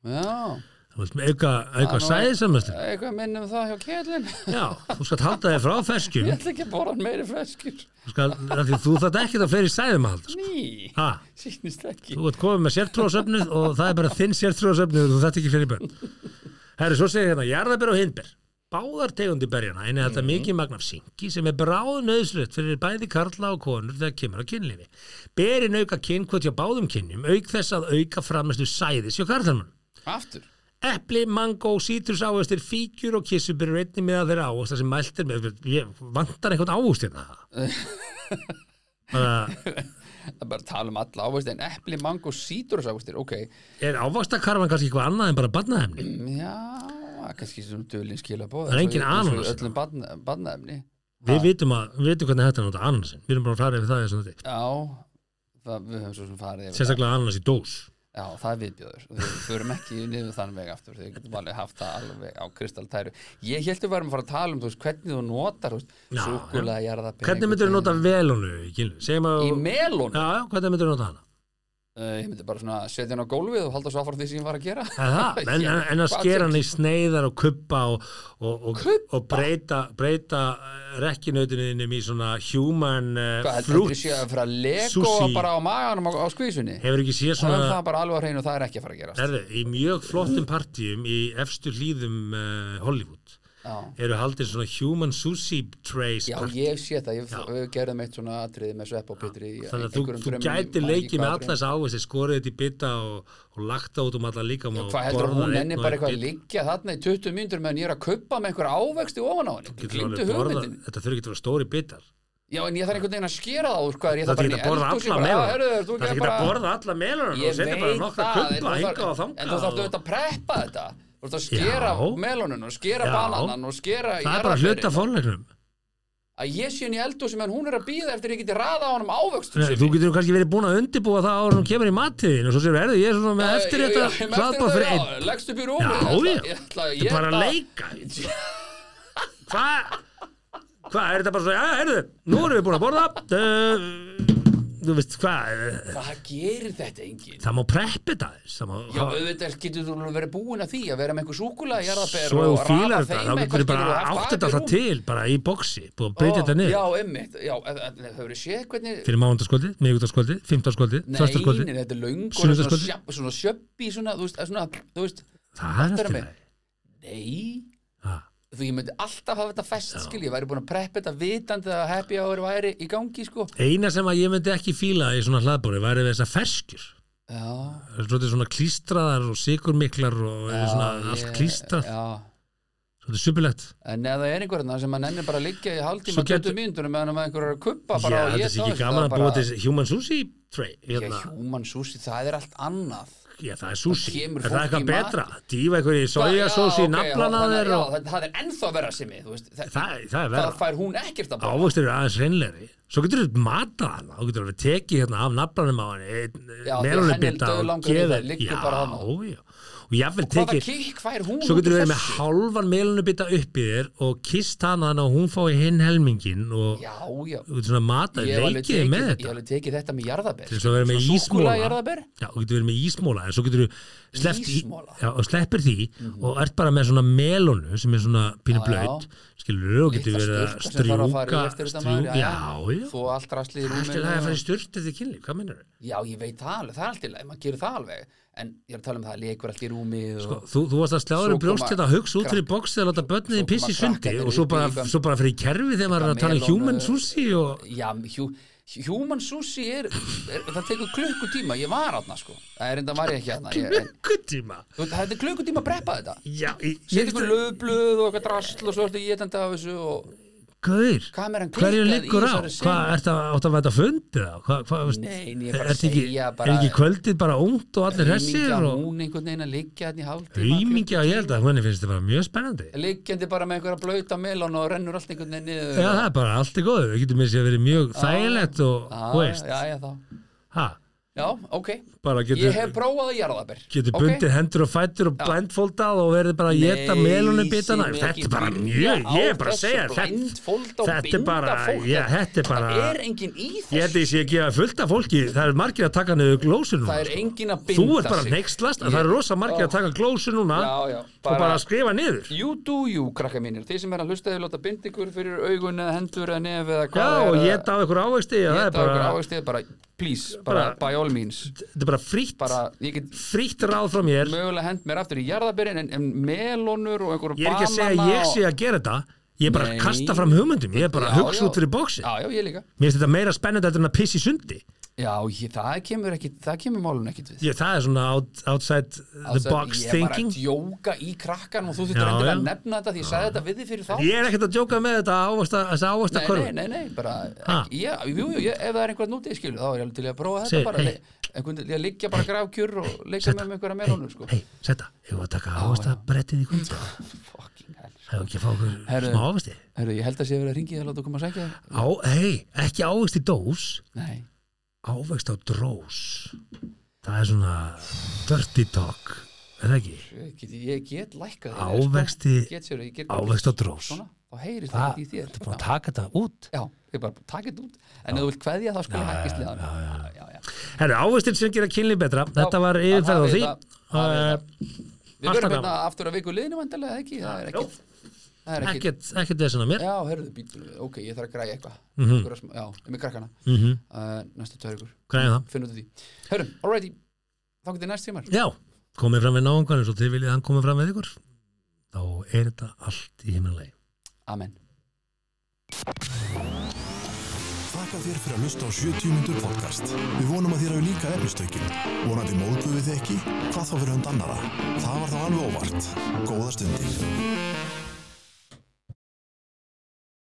Speaker 2: Já, er nú-
Speaker 1: sæðisamöstu
Speaker 2: eitthvað minnum það hjá kjellin
Speaker 1: já, þú skal halda þig frá ferskjum
Speaker 2: Ég ætla ekki að bóra meiri feskir
Speaker 1: þú, skal, af því þú þarf ekki að fleiri sæðum að halda sko.
Speaker 2: Ný,
Speaker 1: ha,
Speaker 2: sýnist ekki.
Speaker 1: Þú ert komið með sértrúasöfnuð og það er bara þinn sértrúasöfnuð og þú þarf ekki fleiri börn. Herri, svo segir hérna, jarðabir og hindber. Báðar tegundi berjana einnig þetta mikið magn af syngi sem er bráð nöðslut fyrir bæði karla og konur þegar kemur á kynlífi. Berin auka kynkvöld hjá báðum kynjum, auk þess að auka framlæstu sæðis hjá karlmann.
Speaker 2: Aftur
Speaker 1: Epli, mango, sítrus ávöxtir, fíkjur og kissubir eru einnig með þeirra ávöxtar sem mælt er með, ég vantar einhvern ávöxt hérna.
Speaker 2: Það er bara að tala um alla ávist en epli, mango, sítrusávustir Ok,
Speaker 1: er ávöxtakarfan kannski eitthvað annað en bara barnaefni?
Speaker 2: já, kannski svona dölinn skila bóð
Speaker 1: Það er engin
Speaker 2: barna- barnaefni
Speaker 1: Við vitum að, við vitum hvernig þetta er nota ananasin. Við erum bara að fara yfir það.
Speaker 2: Já, það, við höfum svo sem farið
Speaker 1: Sérstaklega ananas í dós.
Speaker 2: Já, það er viðbjöður Við förum ekki niður þann veg aftur Þau getum alveg haft það alveg á kristaltæru. Ég held við varum að fara að tala um þú veist, hvernig þú notar
Speaker 1: Já,
Speaker 2: Súkulega, jarðaber
Speaker 1: Hvernig myndir þú nota velónu í að...
Speaker 2: Melun
Speaker 1: Já, hvernig myndir þú nota hana?
Speaker 2: Uh, Ég myndi bara svona setja hann á gólfið og halda svo áfram því sem ég var að gera
Speaker 1: Er það? En, en, en að skera hann í sneiðar og kuppa og, og, og, og breyta, breyta rekkinautinniðinum í svona human uh, fruit
Speaker 2: að að
Speaker 1: Sushi.
Speaker 2: bara á maganum á, á skvísunni
Speaker 1: Hefur ekki séð
Speaker 2: Það er
Speaker 1: svona
Speaker 2: það bara alveg á hreinu og það er ekki að fara að
Speaker 1: Erði, í mjög flottum partíum í efstu hlýðum uh, Hollywood eru haldið svona human sushi trays
Speaker 2: Já
Speaker 1: partí.
Speaker 2: ég sé það, ég, við gerðum eitt svona atriði með svepp og pitri í
Speaker 1: Þannig að þú, gæti leikið með
Speaker 2: hvaða
Speaker 1: alla þess ávegst skorið þetta í bita og, og lagta út um alla líka
Speaker 2: Já, Hvað heldur að hún nenni bara eitthvað að liggja þarna í 20 mínútur meðan ég er að kuppa með einhver ávexti ofan á henni?
Speaker 1: Þetta þurfi ekki að vera stóri bitar.
Speaker 2: Já, en ég þarf einhvern veginn að skera það úr hvað er ég
Speaker 1: Það
Speaker 2: þarf
Speaker 1: er ekki að borða alla melur
Speaker 2: Það
Speaker 1: Það er ekki að borða alla melur og setja bara nokkra
Speaker 2: það,
Speaker 1: kumpa
Speaker 2: þú
Speaker 1: hinga og
Speaker 2: þarf-
Speaker 1: þanga
Speaker 2: en þú þarf
Speaker 1: og-
Speaker 2: auðvitað að preppa þetta Þú þarf að skera
Speaker 1: Já.
Speaker 2: melunum og skera bananan og skera
Speaker 1: Það er bara hluta fórleiknum
Speaker 2: Að ég sé henni eldu sem hún er að býða eftir ég geti raða á honum ávöxtum
Speaker 1: Þú getur kannski verið búin að undibúa það ára hún kemur í mattiðin og svo sér erðu ég er svona með eftir þetta hlaðbáð fyrir einn.
Speaker 2: Leggst upp í rúmi. Þetta
Speaker 1: er bara að leika. Hvað? Hvað, er þetta bara svo, já, heyrðu, nú erum við búin að borða. Uh, Þú veist, hvað
Speaker 2: Hvað gerir þetta enginn?
Speaker 1: Það má preppi Það má,
Speaker 2: Já, auðvitað getur þú verið búin að því að vera með einhver súkulega jarðaber
Speaker 1: Svo ef
Speaker 2: og
Speaker 1: þú þetta,
Speaker 2: þeim
Speaker 1: þá getur við bara átt
Speaker 2: það
Speaker 1: þetta
Speaker 2: í
Speaker 1: alltaf til bara í að breyta þetta niður
Speaker 2: Já, emmitt, en hefur séð hvernig
Speaker 1: Fyrir mánudagskvöldið, miðvikudagskvöldið, fimmtudagskvöldið,
Speaker 2: Nei,
Speaker 1: föstudagskvöldið
Speaker 2: nei, þetta er og svona, sjöppi svona, þú veist, þú
Speaker 1: Það er eftir það
Speaker 2: Nei. Þú ég myndi alltaf hafa þetta fest skil, ég væri búin að preppa þetta vitandi að happy hour væri í gangi, sko.
Speaker 1: Eina sem að ég myndi ekki fíla í svona hlaðbóri væri þessar ferskjur. Svona klístraðar og sigurmiklar og já, svona allt klístrað. Svolítið supilegt.
Speaker 2: En er einhverjum sem að nennir bara að liggja í
Speaker 1: getur-
Speaker 2: 20 mínútur meðan að einhver er að kuppa
Speaker 1: Já, þetta er ekki gaman að búa til human sushi tray
Speaker 2: Já,
Speaker 1: hérna.
Speaker 2: human sushi, það er allt annað
Speaker 1: Já, það er sushi. Er það eitthvað betra? Dýfa eitthvað í sojasósi í
Speaker 2: Já, ok,
Speaker 1: naflana
Speaker 2: já,
Speaker 1: þér
Speaker 2: já,
Speaker 1: og
Speaker 2: það, er ennþá verra sem ég það, fær hún ekkert að borða.
Speaker 1: Ávöxtur eru aðeins reynlegri Svo getur þú matað hana Þú getur alveg tekið hérna af naflanum á henni
Speaker 2: er
Speaker 1: bita og geða Já, já Og jáfnvel
Speaker 2: Hvaða
Speaker 1: tekið Svo getur þú verið með hálfan melunum bita upp í þér og kist hana þannig að hún fái hinn helmingin og
Speaker 2: Já, já.
Speaker 1: svona
Speaker 2: alveg
Speaker 1: leikið með
Speaker 2: tekið- Ég hef
Speaker 1: þetta.
Speaker 2: alveg tekið þetta með jarðaber
Speaker 1: til þess að vera með ísmóla? Já, þú getur verið með ísmóla en svo getur já, og sleppir því og ert bara með svona melonu sem er svona pínu blöyt skilur og getur verið að strjúka
Speaker 2: þetta
Speaker 1: strjúka, já,
Speaker 2: Þú allt
Speaker 1: Eftir
Speaker 2: rúminu
Speaker 1: það að fara í
Speaker 2: og-
Speaker 1: sturt eftir kynli, hvað minnur þau?
Speaker 2: Já, ég veit það alveg, það er allt í lagi, maður gerir það alveg En ég er að tala um það, leikur allt í rúmi og...
Speaker 1: Sko, þú, þú varst að sljáður
Speaker 2: Svo
Speaker 1: um brjóst þetta hugsa út fyrir bóksið að láta börnið í pissi sundi og svo bara, svo bara fyrir kerfi þegar maður er að tala um human sushi og
Speaker 2: Já, hjú, human sushi er, er Það tekur klukkutíma, ég var aðna sko. Það er enda var ég ekki ég, en,
Speaker 1: klukkutíma?
Speaker 2: Það er klukkutíma að preppa þetta. Setja
Speaker 1: ég
Speaker 2: ykkur löfblöð og eitthvað drasl og svo ertu getandi af þessu og
Speaker 1: Gauður,
Speaker 2: kameran
Speaker 1: hverju liggur á? Hvað, ert að, átt að væta fundið á? Hvað, veist,
Speaker 2: Nei, ég er bara að segja
Speaker 1: ekki,
Speaker 2: bara-
Speaker 1: Er ekki kvöldið bara ungt og allir hressir
Speaker 2: Rímingja
Speaker 1: og
Speaker 2: hún einhvern veginn að liggja hérna í hálftíma
Speaker 1: rýmingja og ég held að henni finnst þetta bara mjög spennandi.
Speaker 2: Liggjandi bara með einhverja blauta melon og rennur allt einhvern veginn niður.
Speaker 1: Já, það er bara allt í góðu, við getum með sér að vera mjög þægilegt og, þú veist,
Speaker 2: já, já, þá.
Speaker 1: Ha,
Speaker 2: Já, ok.
Speaker 1: Bara
Speaker 2: Ég
Speaker 1: getur,
Speaker 2: hef prófað að jarðaber.
Speaker 1: getur
Speaker 2: Ok?
Speaker 1: bundið hendur og fættur og blindfoldað og verið bara að geta melunum bitana þetta er bara mjög, ég er bara að segja þetta, þetta er bara já, þetta er bara
Speaker 2: Það er engin í
Speaker 1: ég held að ég sé að gefa fullt af fólki. Það er margir að taka niður glósu núna
Speaker 2: Það er
Speaker 1: sko.
Speaker 2: engin að binda
Speaker 1: þú ert bara
Speaker 2: sig.
Speaker 1: að það er rosa margir að taka glósu núna.
Speaker 2: Já, já,
Speaker 1: og bara að skrifa niður.
Speaker 2: You do you, krakka mínir. Þið sem er að hlusta þau láta binda ykkur fyrir augun eða hendur eða nef er
Speaker 1: er
Speaker 2: Please, bara,
Speaker 1: Bara-
Speaker 2: by all means.
Speaker 1: þetta er bara frítt
Speaker 2: Bara, get
Speaker 1: frítt ráð frá mér.
Speaker 2: mögulega hend mér aftur í jarðabyrinn en, en melónur og einhverju
Speaker 1: ég er ekki að segja að ég sé að gera þetta. Ég er bara að kasta fram hugmyndum. Ég er bara að hugsa út fyrir bóksi
Speaker 2: Já, já, ég líka.
Speaker 1: Mér finnst þetta meira spennandi heldur en að piss í sundi
Speaker 2: Já, ég, það kemur ekki, það kemur málun ekkit við
Speaker 1: ég, það er svona out, outside the
Speaker 2: Alltså,
Speaker 1: box
Speaker 2: ég
Speaker 1: thinking
Speaker 2: er bara að djóka í krakkan og þú þurftur
Speaker 1: já.
Speaker 2: að nefna þetta því ég sagði þetta við þið fyrir þá
Speaker 1: ég er ekkert að djóka með þetta ávasta, ávasta
Speaker 2: Nei, nei, nei, nei, bara ekki, já, jú, jú, ég, ef það er einhvern nútið skilu þá er ég alveg til að prófa þetta
Speaker 1: Segir,
Speaker 2: bara
Speaker 1: hey.
Speaker 2: einhvern til að liggja bara grafkjur og leika
Speaker 1: Setta.
Speaker 2: með með einhverja melónur sko.
Speaker 1: hei, setta, ég var að taka ávasta brettið í kvöld
Speaker 2: Fucking hell
Speaker 1: hefur ekki að fá okkur
Speaker 2: Herru.
Speaker 1: smá ávasti
Speaker 2: Herru, ég held að sé að vera að ringi að láta koma að sækja þig.
Speaker 1: á, hei, ekki ávast í dós
Speaker 2: Nei,
Speaker 1: ávast á drós. Það er svona dirty talk er það ekki?
Speaker 2: ég get, ég get sko. Ég get-
Speaker 1: ávexti á drós.
Speaker 2: Svona, þá heyrist
Speaker 1: Það,
Speaker 2: það í þér.
Speaker 1: þetta er búin að taka þetta út.
Speaker 2: Já, ég bara takk þetta út. En ef þú vilt kveðja þá skal ég já, já
Speaker 1: Herru, ávastir sem gera kynlíf betra þetta var
Speaker 2: það-
Speaker 1: yfirferð á
Speaker 2: það
Speaker 1: því.
Speaker 2: það, það Við
Speaker 1: gaman.
Speaker 2: hérna aftur að viku liðinu vandilega, ekki? Það er Það er ekkit
Speaker 1: ekkert, ekkert þess að mér
Speaker 2: Já, herruðu, býtum Ok, ég þarf að græja eitthvað. Einhverja smá- Já, með krakkana
Speaker 1: mm
Speaker 2: uh, Næstu
Speaker 1: það
Speaker 2: Finnum þetta því Herru, alrighty Þá getið næst tímar
Speaker 1: Já, komið fram við náungan eins og þið viljið að hann komið fram við ykkur þá er þetta allt í himnalegi
Speaker 2: Amen
Speaker 3: Þakka þér fyrir að hlusta á 70 mínútur podcast. Við vonum að þér hafi líka efnistökin. Vonandi móðguðu þið ekki? Hvað þá fyrir hund annara? Það var þá alveg óvart. Góða stundir.